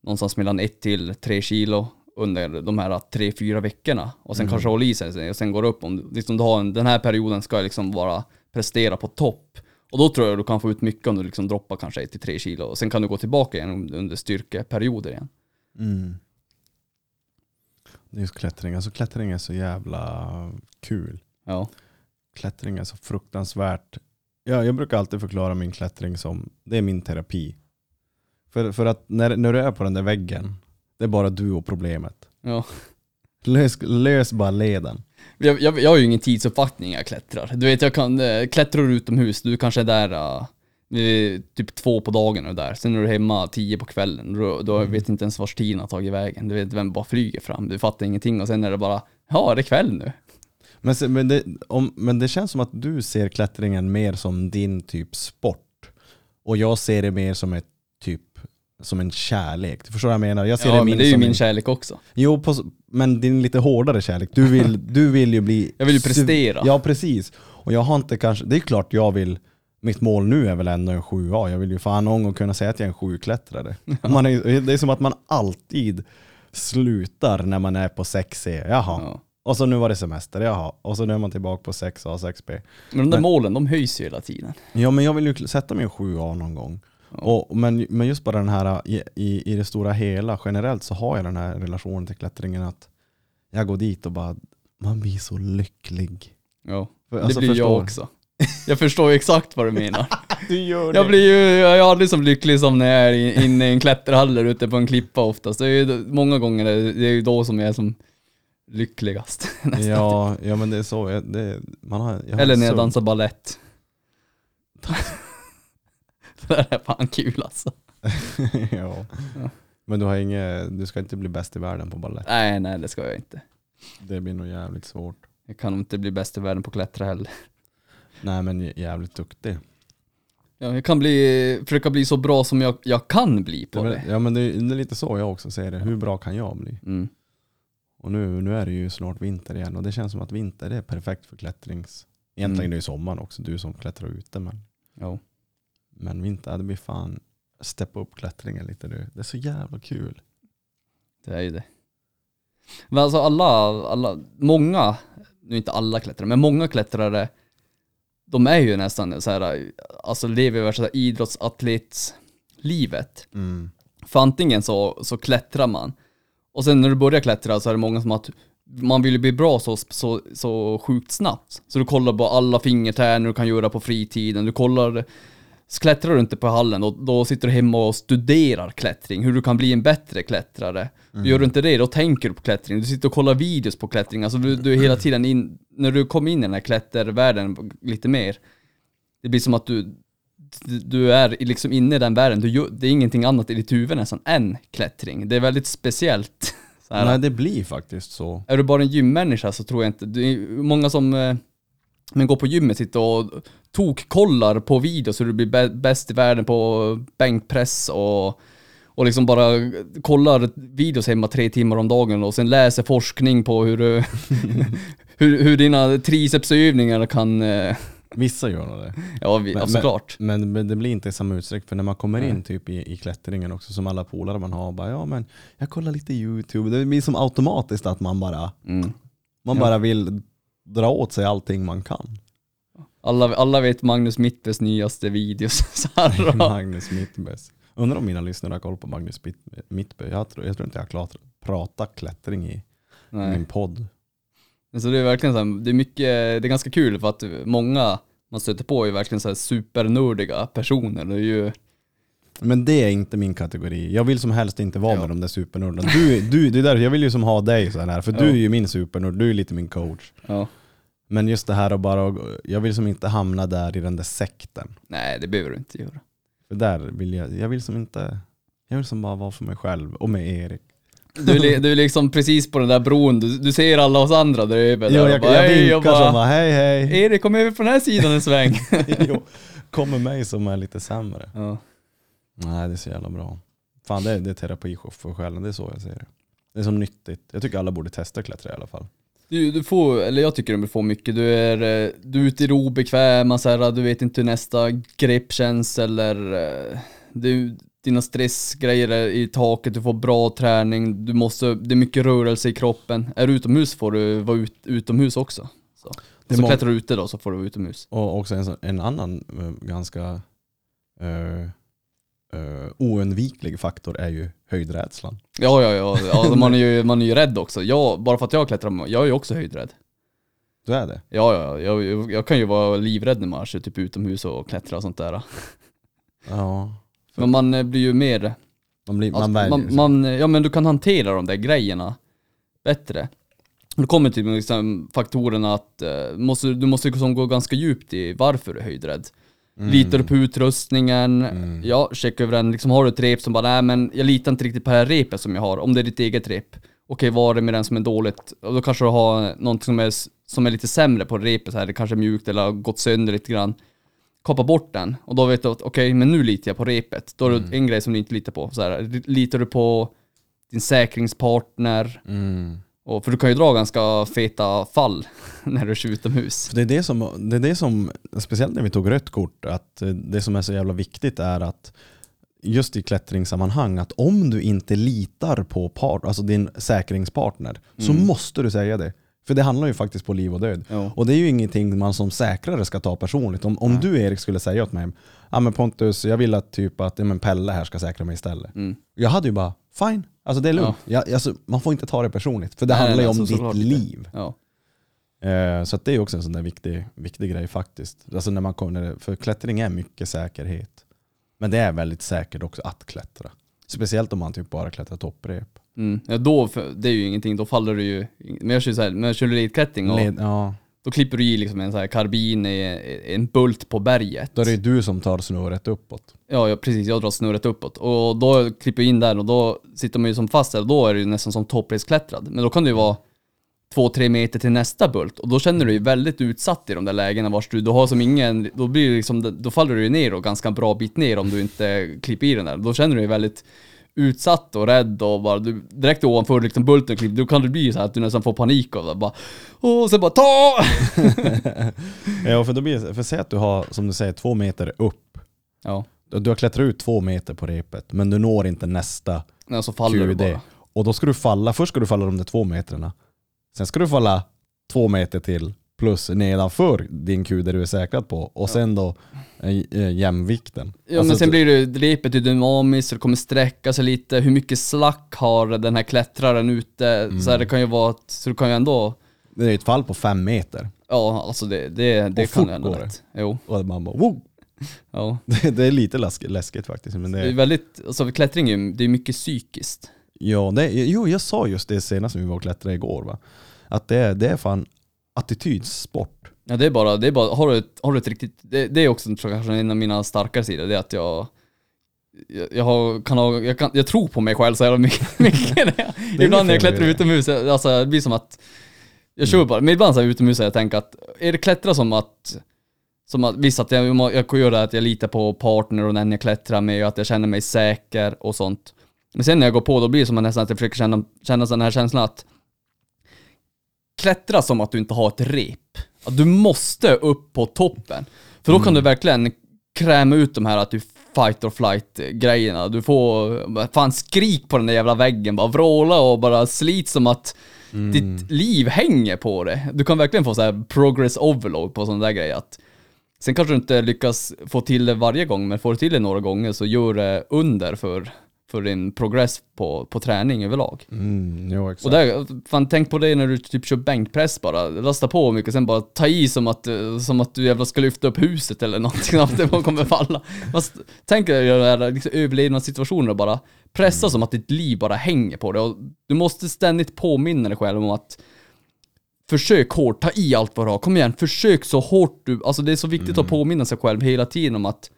någonstans mellan 1 till 3 kilo under de här 3-4 veckorna. Och sen kanske hålla i sig och sen går det upp. Om liksom du har en, den här perioden ska liksom vara prestera på topp. Och då tror jag du kan få ut mycket om du liksom droppar kanske 1 till 3 kilo. Och sen kan du gå tillbaka igen under styrkeperioder igen. Mm. Just klättring. Alltså klättring är så jävla kul. Ja. Klättring är så fruktansvärt. Ja, jag brukar alltid förklara min klättring som, det är min terapi. För, för att när, när du är på den där väggen, det är bara du och problemet. ja. Lös, lös bara leden. Jag, jag, jag har ju ingen tidsuppfattning när jag klättrar. Du vet, jag kan, äh, klättrar du utomhus, du kanske är där vid typ två på dagen och där. Sen är du hemma tio på kvällen. Då, då vet inte ens vars tiden har tagit vägen. Du vet vem bara flyger fram. Du fattar ingenting och sen är det bara, ja är det kväll nu? Men, se- men, det, om, men det känns som att du ser klättringen mer som din typ sport. Och jag ser det mer som ett som en kärlek. Du förstår vad jag menar? Jag ser Ja det men det är ju min en, kärlek också. Jo, på, men din lite hårdare kärlek. Du vill, du vill ju bli... Jag vill ju prestera. Ja, precis. Och jag har inte kanske, det är klart jag vill, mitt mål nu är väl ändå en 7A. Jag vill ju fan någon gång kunna säga att jag är en sjuklättrare. Man är, det är som att man alltid slutar när man är på 6C. Jaha. Ja. Och så nu var det semester, jaha. Och så nu är man tillbaka på 6A, 6B. Men de där Men- målen, de höjs ju hela tiden. Ja men jag vill ju sätta mig en 7A någon gång. Och, men, men just bara den här, i, i, i det stora hela, generellt så har jag den här relationen till klättringen att jag går dit och bara, man blir så lycklig. Ja, För- det alltså, blir förstår- jag också. Jag förstår ju exakt vad du menar. Du gör Jag blir ju, jag är aldrig så lycklig som när jag är inne i en klätterhall där ute på en klippa oftast. Det är ju många gånger, det det är ju då som jag är som lyckligast. Ja, ja men det är så, jag- det, man har, har Eller när jag dansar ballett. det är fan kul alltså. ja. Ja. Men du har inget, du ska inte bli bäst i världen på balett. Nej, nej det ska jag inte. Det blir nog jävligt svårt. Jag kan inte bli bäst i världen på att klättra heller. Nej men jävligt duktig. Ja, jag kan bli, försöka bli så bra som jag, jag kan bli Det på det. väl- Ja men det är, det är lite så jag också ser det. Hur bra kan jag bli? Mm. Och nu, nu är det ju snart vinter igen och det känns som att vinter är perfekt för klättrings... Egentligen Mm. är det ju sommaren också, du som klättrar ute men, Ja. Men vinter, det blir fan steppa upp klättringen lite nu. Det är så jävla kul. Det är ju det. Men alltså alla, alla, många, nu inte alla klättrare, men många klättrare, de är ju nästan så här, alltså lever ju värsta idrottsatletslivet. Mm. För antingen så, så klättrar man, och sen när du börjar klättra så är det många som att man vill ju bli bra så, så, så sjukt snabbt. Så du kollar på alla fingertärnor du kan göra på fritiden, du kollar så klättrar du inte på hallen och då sitter du hemma och studerar klättring, hur du kan bli en bättre klättrare. Gör du inte det, då tänker du på klättring. Du sitter och kollar videos på klättring. Alltså du, du är hela tiden in, när du kommer in i den här klättervärlden lite mer, det blir som att du, du är liksom inne i den världen. Du, gör- det är ingenting annat i ditt huvud nästan än klättring. Det är väldigt speciellt. Nej det blir faktiskt så. Är du bara en gymmänniska så tror jag inte, det är många som eh, men går på gymmet sitter och tokkollar på videos hur du blir bä- bäst i världen på bänkpress och, och liksom bara kollar videos hemma tre timmar om dagen och sen läser forskning på hur du, hur, hur dina tricepsövningar kan, eh, Vissa gör nog det. ja, vi, Men- ja såklart. Men, men det blir inte i samma utsträckning för när man kommer Nej. in typ i, i klättringen också som alla polare man har, bara ja men jag kollar lite YouTube. Det blir som automatiskt att man bara, Mm. man Ja. bara vill dra åt sig allting man kan. Alla, alla vet Magnus Mittbes nyaste videos. Så här, Magnus Mittbäs. Undrar om mina lyssnare har koll på Magnus Mitt- Mittbö. Jag tror, jag tror inte jag har klart, pratat klättring i Nej. min podd. Så det är verkligen så här, det är mycket, det är ganska kul för att många man stöter på är verkligen så här supernördiga personer. Det är ju, Men det är inte min kategori. Jag vill som helst inte vara Ja. med de där supernördarna. Du, du, det är där, jag vill ju som ha dig så här, för Ja. du är ju min supernörd, du är lite min coach. ja, Men just det här att bara, jag vill som inte hamna där i den där sekten. nej det behöver du inte göra. För där vill jag, jag vill som inte, jag vill som bara vara för mig själv och med Erik. Du du är liksom precis på den där bron, du, du ser alla oss andra där över. Jo, där jag, bara, jag "Hej", vinkar bara, som bara hej hej. Erik kom över på den här sidan en sväng. jo, kommer mig som är lite sämre. ja. Nej det är så jävla bra. Fan det är, det är terapi för själen, det är så jag ser det. Det är som nyttigt. Jag tycker alla borde testa klättra i alla fall. Du, du får, eller jag tycker du får mycket. Du är, eh, du är ute i det obekväma, så här, du vet inte hur nästa grepp känns eller eh, du, dina stressgrejer är i taket, du får bra träning, du måste, det är mycket rörelse i kroppen. Är du utomhus får du vara ut, utomhus också. Så, så klättrar du ute då så får du vara utomhus. Och också en, en annan eh, ganska uh, uh, oundviklig faktor är ju höjdrädslan. Ja, ja, ja, ja man, är ju, man är ju rädd också. Jag, bara för att jag klättrar, jag är ju också höjdrädd. Du är det? Ja, ja, jag, jag kan ju vara livrädd när man kör typ utomhus och klättrar och sånt där. Ja. Men man eh, blir ju mer Man, blir, Alltså, man man, man, ja men du kan hantera de där grejerna bättre. Det kommer till liksom faktorerna att eh, måste, du måste liksom gå ganska djupt i varför du är höjdrädd. Mm. Litar du på utrustningen? Mm. Ja, checka över den. Liksom har du ett rep som bara, nej men jag litar inte riktigt på det här repet som jag har. Om det är ditt eget rep. Okej, vad är det med den som är dåligt? Och då kanske du har något som är, som är lite sämre på repet här. Det kanske är mjukt eller har gått sönder lite grann. kapar bort den och då vet du att okej, men nu litar jag på repet. Då är det Mm. en grej som du inte litar på. Så här, litar du på din säkringspartner? Mm. Och, för du kan ju dra ganska feta fall när du kör utomhus. För det är det som, det är det som, speciellt när vi tog rött kort, att det som är så jävla viktigt är att just i klättringssammanhang, att om du inte litar på part, alltså din säkringspartner, så Mm. måste du säga det. För det handlar ju faktiskt på liv och död. Ja. Och det är ju ingenting man som säkrare ska ta personligt. Om, om du Erik skulle säga åt mig, ja men Pontus, jag vill att typ att ja, men Pelle här ska säkra mig istället. Mm. Jag hade ju bara, fine, alltså det är lugnt. Jag, alltså, man får inte ta det personligt, för det Nej, handlar ju om så- ditt liv. Ja. Eh, så det är också en sån där viktig, viktig grej faktiskt. Alltså när man kommer, för klättring är mycket säkerhet. Men det är väldigt säkert också att klättra. Speciellt om man typ bara klättrar topprep. Mm. ja, då, det är ju ingenting, då faller du ju, men jag kör ju såhär, men jag kör elitklättring och Led, ja, då klipper du i liksom en sån här karbin i en bult på berget. då är det ju du som tar snöret uppåt. Ja, ja, precis. Jag drar snurret uppåt. Och då klipper jag in där och då sitter man ju som fast där och då är det ju nästan som toppresklättrad. Men då kan det ju vara två, tre meter till nästa bult och då känner du dig väldigt utsatt i de där lägena vars du, du har som ingen, då blir det liksom, då faller du ju ner och ganska bra bit ner om du inte klipper i den där. Då känner du dig väldigt utsatt och rädd och bara, du, direkt ovanför liksom bulten klipp, då kan det bli så här att du nästan får panik av det. Bara, och sen bara ta! Ja, för, då blir för säg att du har, som du säger, två meter upp. Ja, Du har klättrat ut två meter på repet, men du når inte nästa ja så faller du QD. bara. Och då ska du falla, först ska du falla de där två metrarna. Sen ska du falla två meter till plus nedanför din QD du är säkrad på. Och sen då eh, eh, jämvikten. Ja Alltså, men sen blir det, repet är dynamiskt, det kommer sträcka sig lite, hur mycket slack har den här klättraren ute? Mm. Så här, det kan ju vara, så du kan ju ändå, Det är ett fall på fem meter. ja alltså det, det, det Och kan ju ändå går det. Jo, Och man bara wow! ja. Det, det är lite läsk, läskigt faktiskt. Men Det är det, väldigt, alltså klättring är det är mycket psykiskt. ja, det, jo, jag sa just det senast när vi var och klättrade igår. Va? Att det, det är fan attitydssport. Ja det är bara, det är bara, har du ett, har du ett riktigt, det, det är också jag, kanske en av mina starkare sidor, det är att jag jag, jag, har, kan ha, jag, kan, jag tror på mig själv så jävla mycket. mycket jag, ibland när jag klättrar det. utomhus, jag- alltså det blir som att jag kör bara, men ibland så här utomhus så jag tänker att, är det klättra som att som att, visst att jag, jag kan göra att jag litar på partner och den jag klättrar med och att jag känner mig säker och sånt. Men sen när jag går på då blir det som att nästan att jag försöker känna, känna den här känslan att klättra som att du inte har ett rep. Att du måste upp på toppen. För då kan du verkligen kräma ut de här att du fight or flight grejerna. Du får, fan skrik på den där jävla väggen, bara vråla och bara slit som att ditt liv hänger på det. Du kan verkligen få så här progress overload på sådana där grejer. Att sen kanske du inte lyckas få till det varje gång, men får du till det några gånger så gör det under för, för din progress på, på träning överlag. Mm, jo, exakt. Och där, fan tänk på det när du typ kör bänkpress bara. Lasta på mycket, sen bara ta i som att, som att du jävla ska lyfta upp huset eller någonting, att det kommer falla. Fast, tänk dig den här liksom, överlevnadssituationen och bara pressa som att ditt liv bara hänger på det. Och du måste ständigt påminna dig själv om att Försök hårt, ta i allt vad du har, kom igen, försök så hårt du, alltså det är så viktigt att påminna sig själv hela tiden om att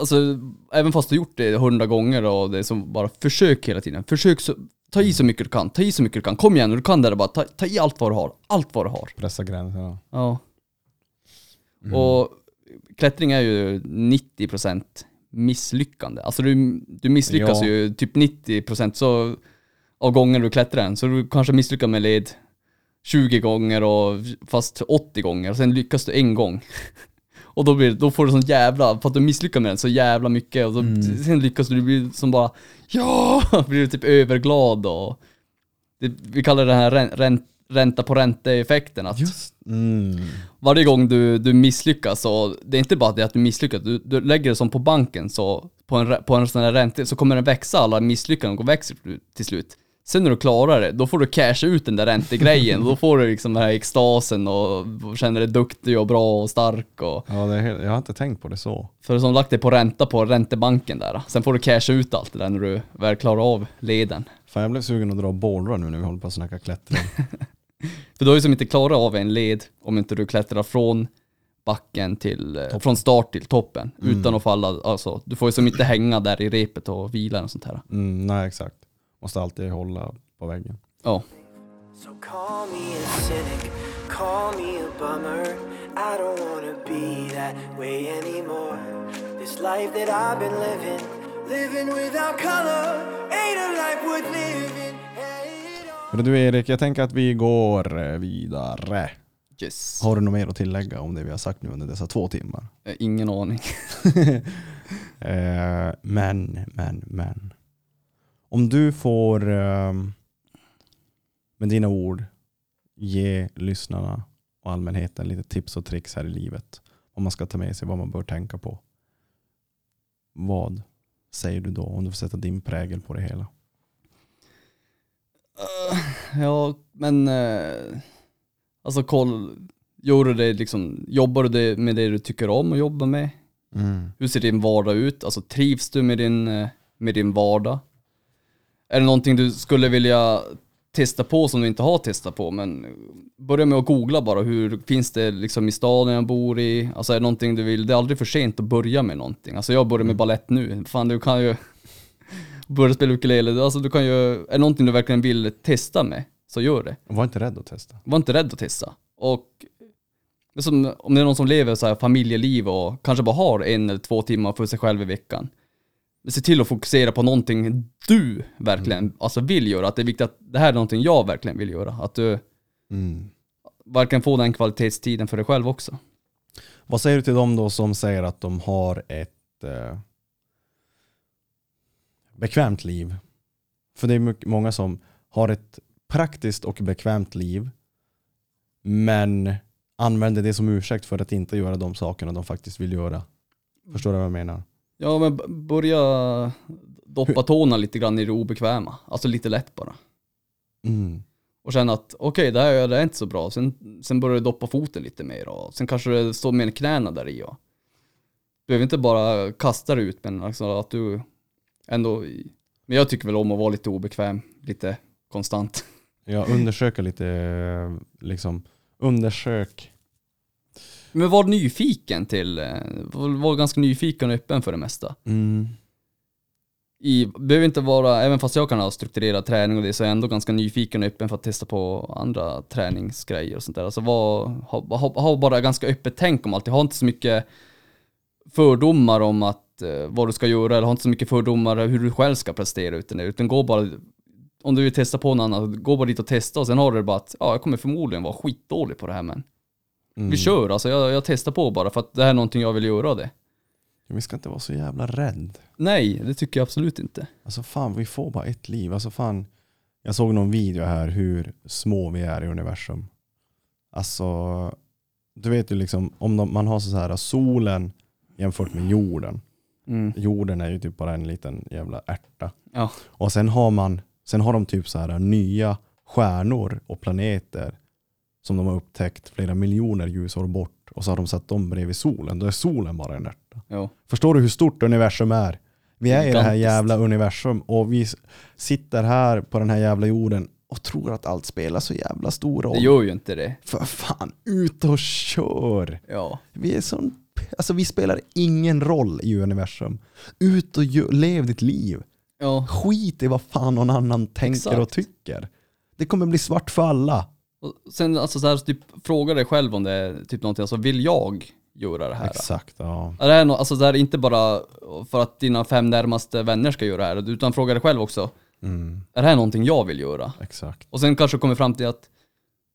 Alltså, även fast du gjort det hundra gånger och det är som bara försök hela tiden. Försök så, ta i så mycket du kan, ta i så mycket du kan. Kom igen, du kan det bara, ta, ta i allt vad du har. Allt vad du har. Pressa gränserna. Ja. Och klättring är ju 90% misslyckande. Alltså du, du misslyckas Ja. ju typ 90% så, av gånger du klättrar den. Så du kanske misslyckas med led 20 gånger och fast 80 gånger. Sen lyckas du en gång. Och då, blir, då får du sån jävla, för att du misslyckas med den så jävla mycket och då, sen lyckas du, du blir som bara Ja! Blir du typ överglad och det, Vi kallar det här rän, ränta på ränta-effekten. Att Just mm. varje gång du, du misslyckas, så det är inte bara det att du misslyckas, du, du lägger det som på banken, så på en, på en sån här ränta, så kommer den växa, alla misslyckanden och växer till slut. Sen när du klarar det, då får du casha ut den där räntegrejen, då får du liksom den här extasen och, känner dig duktig och bra och stark och Ja, det är helt, jag har inte tänkt på det så. för som lagt dig på ränta på räntebanken där. Sen får du casha ut allt det där när du väl klarar av leden. Fan, jag blev sugen att dra bollrar nu när vi håller på att snacka klättring. För du har ju som inte klarat av en led om inte du klättrar från backen till, eh, från start till toppen utan att falla, alltså du får ju som inte hänga där i repet och vila och sånt här. Mm, nej, exakt. Måste alltid hålla på väggen. Ja. So call me a cynic, call me a bummer. I don't wanna be that way anymore. This life that I've been living, living without color, ain't a life worth living. Men Du Erik, jag tänker att vi går eh, vidare. Yes. Har du något mer att tillägga om det vi har sagt nu under dessa två timmar? Eh, Ingen aning. Eh, men, men, men. Om du får eh, med dina ord ge lyssnarna och allmänheten lite tips och tricks här i livet. Vad man ska ta med sig, vad man bör tänka på. Vad säger du då om du får sätta din prägel på det hela? Ja, men eh, alltså koll, gör du det liksom, jobbar du med det du tycker om att jobba med? Hur ser din vardag ut? Alltså trivs du med din, eh, med din vardag? Är det någonting du skulle vilja testa på som du inte har testat på? Men börja med att googla bara, hur finns det liksom i staden jag bor i? Alltså är det någonting du vill, det är aldrig för sent att börja med någonting. Alltså jag börjar med ballett nu, fan du kan ju börja spela ukulele, alltså du kan ju, är det någonting du verkligen vill testa med, så gör det. Var inte rädd att testa. Var inte rädd att testa. Och det är som, om det är någon som lever så här familjeliv och kanske bara har en eller två timmar för sig själv i veckan. Se till att fokusera på någonting du verkligen alltså vill göra. Att det är viktigt att det här är någonting jag verkligen vill göra. Att du verkligen får den kvalitetstiden för dig själv också. Vad säger du till dem då som säger att de har ett eh, bekvämt liv? För det är mycket, många som har ett praktiskt och bekvämt liv men använder det som ursäkt för att inte göra de sakerna de faktiskt vill göra. Förstår du vad jag menar? Ja men börja doppa tårna lite grann i det obekväma. Alltså lite lätt bara. Mm. och känna att okej, det här det är inte så bra. Sen, sen börjar du doppa foten lite mer och sen kanske det står med knäna där i. Och du behöver inte bara kasta dig ut, men alltså att du ändå... Men jag tycker väl om att vara lite obekväm, lite konstant. Jag undersöker lite, eh, liksom, undersök. Men var nyfiken till, eh, var, ganska nyfiken och öppen för det mesta. Mm. I, behöver inte vara, även fast jag kan ha strukturerad träning och det, så är jag ändå ganska nyfiken och öppen för att testa på andra träningsgrejer och sånt där. Alltså var, ha, ha, ha bara ganska öppet tänk om allt. Jag har inte så mycket fördomar om att, eh, vad du ska göra, eller har inte så mycket fördomar hur du själv ska prestera utan det, utan gå bara, om du vill testa på något annat, gå bara dit och testa och sen har du bara att, ja jag kommer förmodligen vara skitdålig på det här men Mm. vi kör alltså, jag, jag testar på bara för att det här är någonting jag vill göra det. Vi ska inte vara så jävla rädd. Nej, det tycker jag absolut inte. Alltså fan, vi får bara ett liv. Alltså fan, jag såg någon video här hur små vi är i universum. Alltså, du vet ju liksom, om de, man har så här solen jämfört med jorden. Mm. Jorden är ju typ bara en liten jävla ärta. Ja. Och sen har man, sen har de typ så här nya stjärnor och planeter som de har upptäckt flera miljoner ljusår bort. Och så har de satt dem bredvid solen. Då är solen bara en ärta. Ja. Förstår du hur stort universum är? Vi är i det här jävla universum och vi sitter här på den här jävla jorden och tror att allt spelar så jävla stor roll. Det gör ju inte det. För fan, ut och kör! Ja. Vi är sån, alltså vi spelar ingen roll i universum. Ut och gö- lev ditt liv. Ja. Skit i vad fan någon annan tänker och Exakt. tycker. Det kommer bli svart för alla. Och sen alltså så här, typ, fråga dig själv om det är typ någonting, alltså vill jag göra det här? Exakt, ja. Är det här nå- alltså det här är inte bara för att dina fem närmaste vänner ska göra det här, utan fråga dig själv också. Mm, Är det här någonting jag vill göra? exakt. Och sen kanske kommer fram till att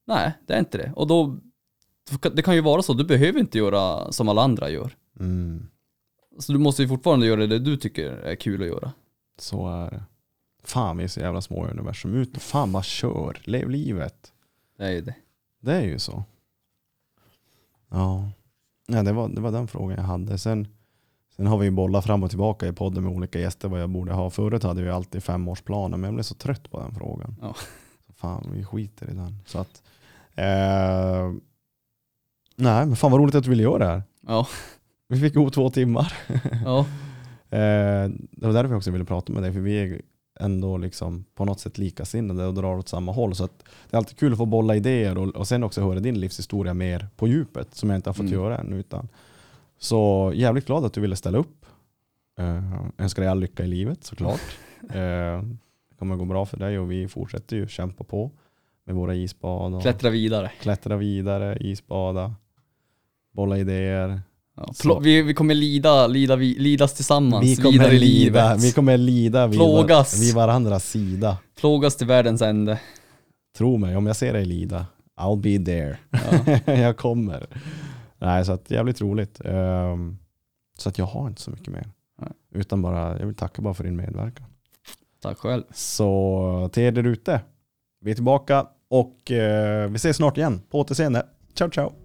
nej, det är inte det. Och då, det kan ju vara så, du behöver inte göra som alla andra gör. Mm, Så du måste ju fortfarande göra det du tycker är kul att göra. så är det. Fan vi är så jävla små i universum. Ut och fan bara kör. Lev livet. Det är ju det. Det är ju så. Ja, ja det, var, det var den frågan jag hade. Sen, sen har vi ju bollat fram och tillbaka i podden med olika gäster vad jag borde ha. Förut hade vi alltid femårsplaner men jag blev så trött på den frågan. Ja. Så fan, vi skiter i den. Så att, eh, nej, men fan vad roligt att du ville göra det här. Ja. Vi fick ihop två timmar. Ja. Eh, det var därför jag också ville prata med dig, för vi är ändå liksom på något sätt likasinnade och drar åt samma håll. Så det är alltid kul att få bolla idéer och, och sen också höra din livshistoria mer på djupet, som jag inte har fått Mm. göra än. Utan. Så jävligt glad att du ville ställa upp. Eh, önskar dig all lycka i livet såklart. eh, det kommer gå bra för dig och vi fortsätter ju kämpa på med våra isbad Klättra vidare. klättra vidare, isbada. bolla idéer. Ja, vi, vi kommer lida, lida, vi, lidas tillsammans. Vi kommer vidare i lida, livet. vi kommer lida vid, Plågas. vid varandras sida. Plågas till världens ände. Tro mig, om jag ser dig lida, I'll be there. Ja. jag kommer. Nej, så att jävligt roligt. Ehm, så att jag har inte så mycket mer. Nej. Utan bara, jag vill tacka bara för din medverkan. Tack själv. Så till er där ute, vi är tillbaka och eh, vi ses snart igen. På återseende. Ciao ciao.